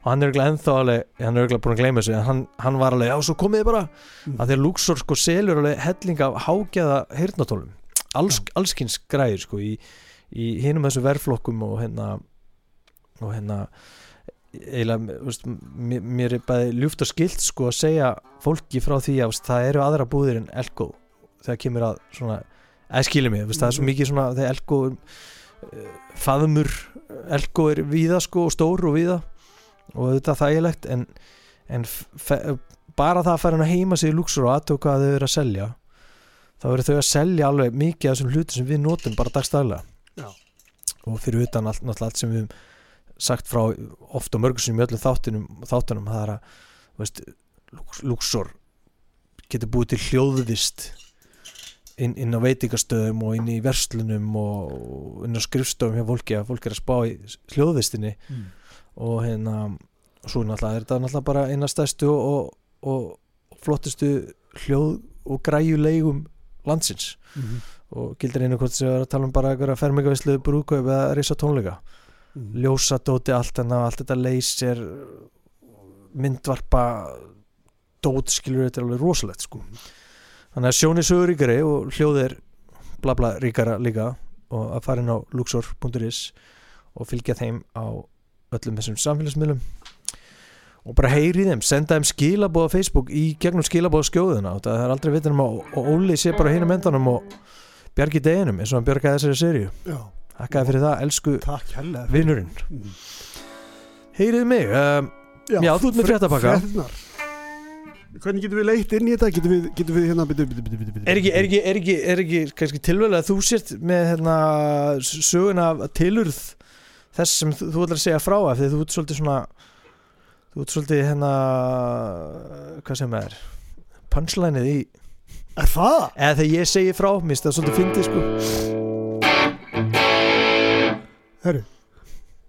og hann er örugglega ennþá alveg hann er örugglega búin að gleyma þessu en hann, hann var alveg, já svo komið þið bara. Mm. að því að Luxor sko selur alveg helling af hágæða heyrnatólum Alls, allskins græðir sko í, í hinum þessu verflokkum og hérna og hérna eiginlega, veist, mér, mér er bæði ljúft og skilt sko að segja fólki frá því að það eru aðra búðir en Elko þegar kemur að svona eða skilur mig, það er svo mikið svona þegar Elko uh, faðumur Elko er víða sko og stór og víða og þetta er þægilegt en, en bara það að fara hann að heima sig í Luxor og aðtöku hvað þau eru að selja þá eru þau að selja alveg mikið af þessum hlutum sem við notum bara dagstæðlega Já. og fyrir utan allt, allt sem við höfum sagt frá oft og mörgum sem í öllum þáttunum, þáttunum það er að þú veist, Lux- Luxor getur búið til hljóðvist inn, inn á veitingastöðum og inn í verslunum og inn á skrifstofum hjá fólki að fólk er að spá í hljóðvistinni Mm. og hérna svo náttúrulega er þetta náttúrulega bara eina stærstu og, og, og flottustu hljóð og græjuleigum landsins Mhm. og gildir einu hvort sem við erum að tala um bara einhverja fermingavislu brúðkaup eða risa tónleika Mhm. ljósadóti allt en allt þetta leysir myndvarpa dót skilur þetta er alveg rosalegt sko þannig að sjóni sögur ríkari og hljóð er bla bla ríkara líka og að fara inn á luxor.is og fylgja þeim á öllum þessum samfélagsmiðlum. Og bara heyri þeim, senda þeim skilabóð á Facebook í gegnum skilabóð skjóðuna það er aldrei vitin um að Óli sé bara hinum endanum og bjargi deginum eins og hann bjargaði þessari Já, Þakkaði fyrir það, elsku takk vinnurinn mm. Heyrið mig, um, Já, þú ert með fréttapakka. Hvernig getum við leitt inn í þetta? Getum við, getum við hérna bitu, bitu, bitu, er, ekki, er, ekki, er, ekki, er ekki kannski tilvæg að þú sért með hérna, söguna tilurð þess sem þú, þú ætlar að segja frá af því þú ert svolítið svona þú ert svolítið hérna hvað sem er punchlineið í Er það? eða þegar ég segi frá, minnst það svolítið fyndið sko Herru,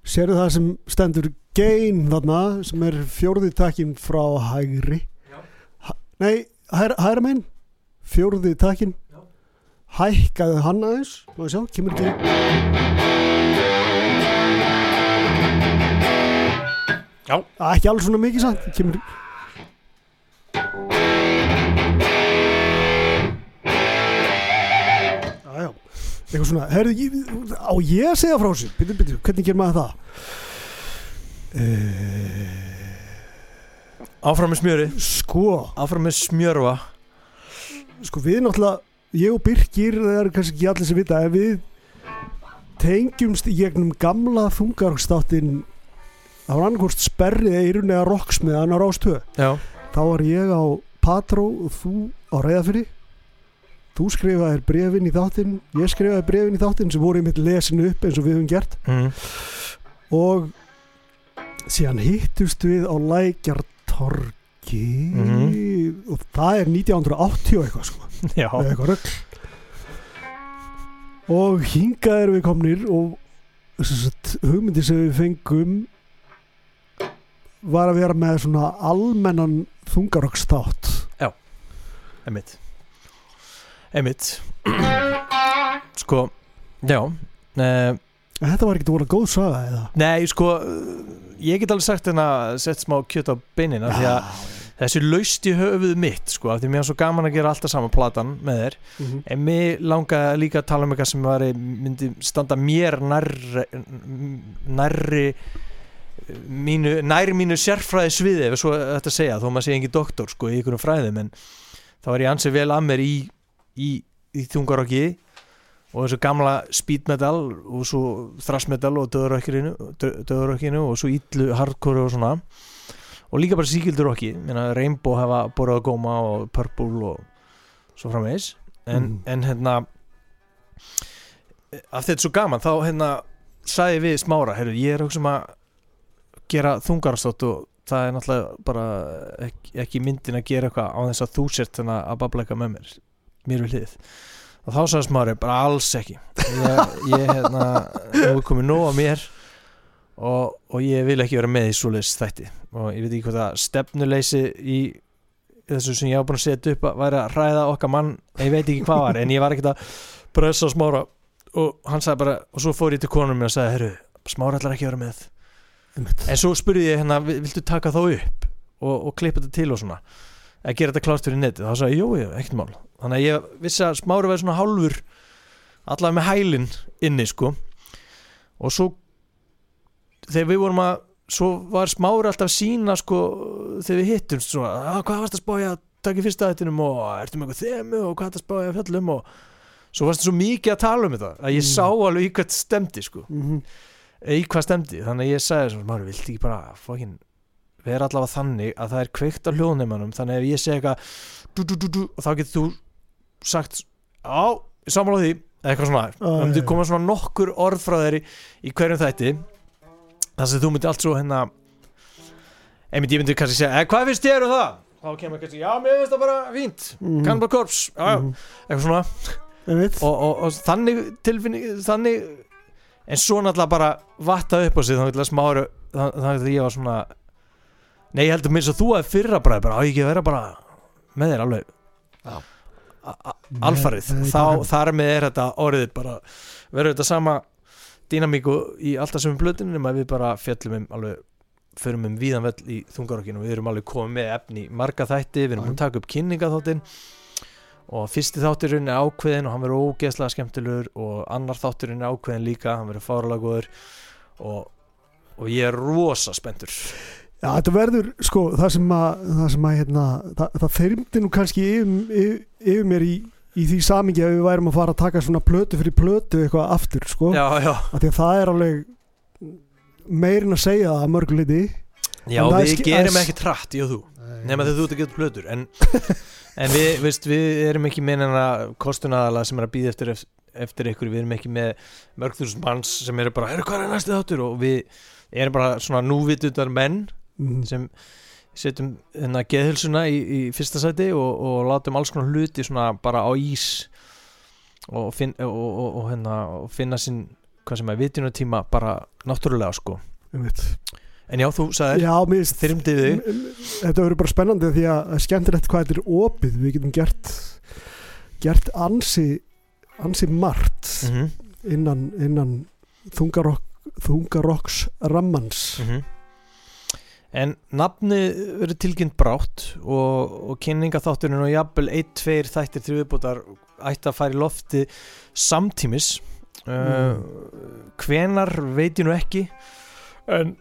sérðu það sem stendur gain þarna sem er fjórði takkin frá hægri Nei, hæra, hæra megin fjórði takkin hækkaði hann aðeins. Og sjá, kemur ekki. Já. Á, Ekki alveg svona mikið samt kemur Já, já. Eitthvað svona, herðu, á ég að segja frá þessu? Byrju, byrju, hvernig gerir maður það? Uh, áfram með smjöri, sko, áfram með smjörva. Sko við náttúrulega ég og Birkir, það er kannski ekki allir sem vita en við tengjumst í gegnum gamla þungarokstáttin það var annarkvort sperrið eirun eða rocksmiðan á rástöð Já, þá var ég á Patró og þú á Reyðafyrir þú skrifaðir brefin í þáttinn ég skrifaði brefin í þáttinn sem voru einmitt lesin upp eins og við höfum gert. Mm. og síðan hittust við á Lækjartorgi Mhm. og það er 1980 og eitthvað sko. Já, eitthvað rögl og hingað erum við komnir og sagt, hugmyndi sem við fengum var að vera með svona almennan þungarokkstátt einmitt. Einmitt. Sko, já uh, þetta var ekkert voru góð saga eða? Nei, sko Ég get alveg sagt hérna Sett smá kjöt á beinina Því að þessi laust í höfuð mitt Sko, af því mér er svo gaman að gera alltaf saman platan Með þér. Mhm. En mér langaði líka að tala um eitthvað sem var, myndi standa mér nærri, nærri mínu, nærri mínu sérfræði sviði ef svo þetta segja, þó maður sé engin doktor sko í einhverjum fræðum en þá er ég ansið vel að mér í, í, í þungarokki og þessu gamla speed metal og svo thrash metal og döðurokkinu og svo illu hardcore og svona. Og líka bara síkildur okki Rainbow hefa borðað góma og Purple og svo framvegis. En, Mhm. en hérna af þetta er svo gaman þá hérna sagði við smára heyrðu, ég er auksum að gera þungarastótt og það er náttúrulega bara ekki, ekki myndin að gera eitthvað á þess að þú sért þannig að babla eitthvað með mér. Mér við hlið og þá sagði smári bara alls ekki. Ég, ég hérna, er komið nóg á mér og, og ég vil ekki vera með í svoleiðis þætti. Og ég veit ekki hvað það stefnuleysi í þessu sem ég hafa búin að setja upp að væri að ræða okkar mann ég veit ekki hvað var en ég var ekkert að pressa smára. Og hann sagði bara og svo fór ég til konum og sagði herru, smára ætlar ekki að vera með. En svo spurði ég hérna, "Vi- viltu taka þá upp og, og klippa þetta til og svona að gera þetta klárt fyrir netið, þá sagði ég, jú, ekkert mál. Þannig að ég vissi að smári væri svona hálfur allavega með hælinn inni sko. Og svo þegar við vorum að svo var smári alltaf sína sko þegar við hittumst svona, að, hvað varst að spája að taka í fyrsta þettinum og ertu með eitthvað þemu og hvað ertu að spája að fjallum og svo varstu svo mikið að tala um þetta að ég Mm. sá alveg í hvað stemdi sko. Mhm. í hvað stemdi, þannig að ég sagði svona, maður vilti ekki bara fókin vera allavega þannig að það er kveikt á hljóðneimanum þannig að ef ég segi eitthvað og þá getur þú sagt á, ég sammála því eða eitthvað svona, það myndi já, já. koma svona nokkur orð frá þeir í, hverjum þætti þar sem þú myndi allt svo hérna einmitt ég myndi kannski segja, "Eh, hvað finnst þér um það? þá kemur kannski, já, mér finnst það bara fínt Mhm. Cannibal Corpse, já, já, Mhm. eitthvað svona og, og, og þannig tilfinning þannig en svo náttúrulega bara vatta upp á sig þannig að smáru þannig að ég var svona nei ég heldur mér svo þú að fyrra bara bara á ég ekki að vera bara með þér alveg. Alfarið. Þá þar með er þetta orðið bara verður þetta sama dýnamíku í alltaf sem blöðinu nema við bara fjallum um alveg förum um víðan vell í þungarokkinu og við erum alveg komið með efni í marga þætti við erum að taka upp kynningaþáttin og fyrsti þátturinn er ákveðin og hann verður ógeðslega skemmtilegur og annar þátturinn er ákveðin líka hann verður fárlega góður og, og ég er rosa spenntur Já, þetta verður, sko, það sem að, það sem að, hérna, það, það þyrmdi nú kannski yfir, yfir, yfir mér í, í því samingi að við værum að fara að taka svona plötu fyrir plötu eitthvað aftur, sko. já, já, Því að það er alveg meirin að segja það að mörgu liti. já er við gerum er- ekki trætt, ég og þú nema þegar þú ert að geta plötur en, en við, veist, við erum ekki með enna kostunadalega sem er að býða eftir, eftir ykkur, við erum ekki með mörg þúsund manns sem eru bara, herru hvað er næstu þáttur og við erum bara svona núvitundar menn. Sem setjum hérna geðhilsuna í, í fyrsta sæti og, og látum alls konar hluti svona bara á ís og, finn, og, og, og, hérna, og finna sinn hvað sem er vitjunatíma bara náttúrulega sko en já, þú sagðir, Já, mér finnst, þyrmdi þig þetta verður bara spennandi því að skemmtilegt hvað þetta er opið. Við getum gert, gert ansi, ansi margt mm -hmm. innan, innan þungarokk, þungarokks rammans. Mhm. En nafni verður tilkynnt brátt og, og kynningaþátturinn og jafnvel 1-2 þættir til viðbútar ætti að fara í lofti samtímis. Uh, hvenar veit ég nú ekki. En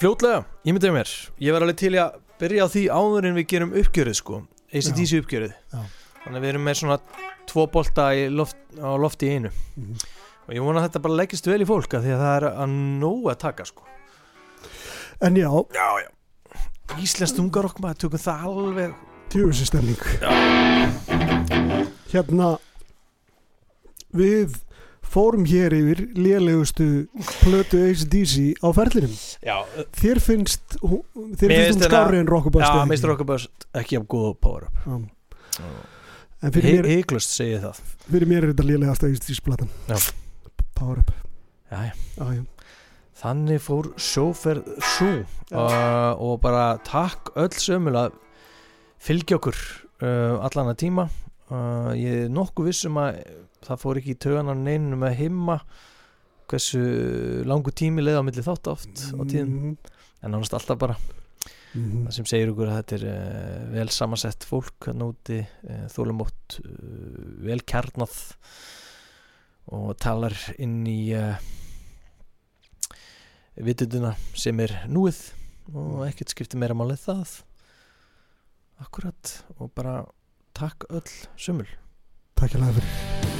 fljótlega, ég myndi að mér ég var alveg til að byrja á því áður en við gerum uppgjörið sko. ACDC uppgjörið. Já. þannig að við erum með svona tvo bolta loft, á lofti í einu. Mhm. og ég vona að þetta bara leggist vel í fólk af því að það er að nóg að taka sko En já, já, já. Íslensk tungar okkur maður tökum það alveg. Djöfisir stemning Hérna Við fórum hér yfir lélegustu plötu ACDC á ferlinum. Já, Þér finnst þér finnst hún hennar- skárri en Rockabust já Mr. ekki? Rockabust ekki af góð power up Já. En fyrir mér, Hygglust segi það. Fyrir mér er þetta lélegasta ACDC platan. Já. Power up já, já. Þannig fór sjóferð svo uh, og bara takk öll sömul að fylgja okkur uh, allan að tíma. Uh, ég er nokkuð vissum að það fór ekki í töganar neinum með himma hversu langu tími leið á milli þátt oft á tíðum. Mhm. en nánast alltaf bara. Mhm. það sem segir okkur að þetta er vel samansett fólk úti uh, þólumótt, vel kjarnað og talar inn í vitunduna sem er núið og ekkert skiptir meira málið það. Akkurat og bara takk öll sömul. Takk hjá fyrir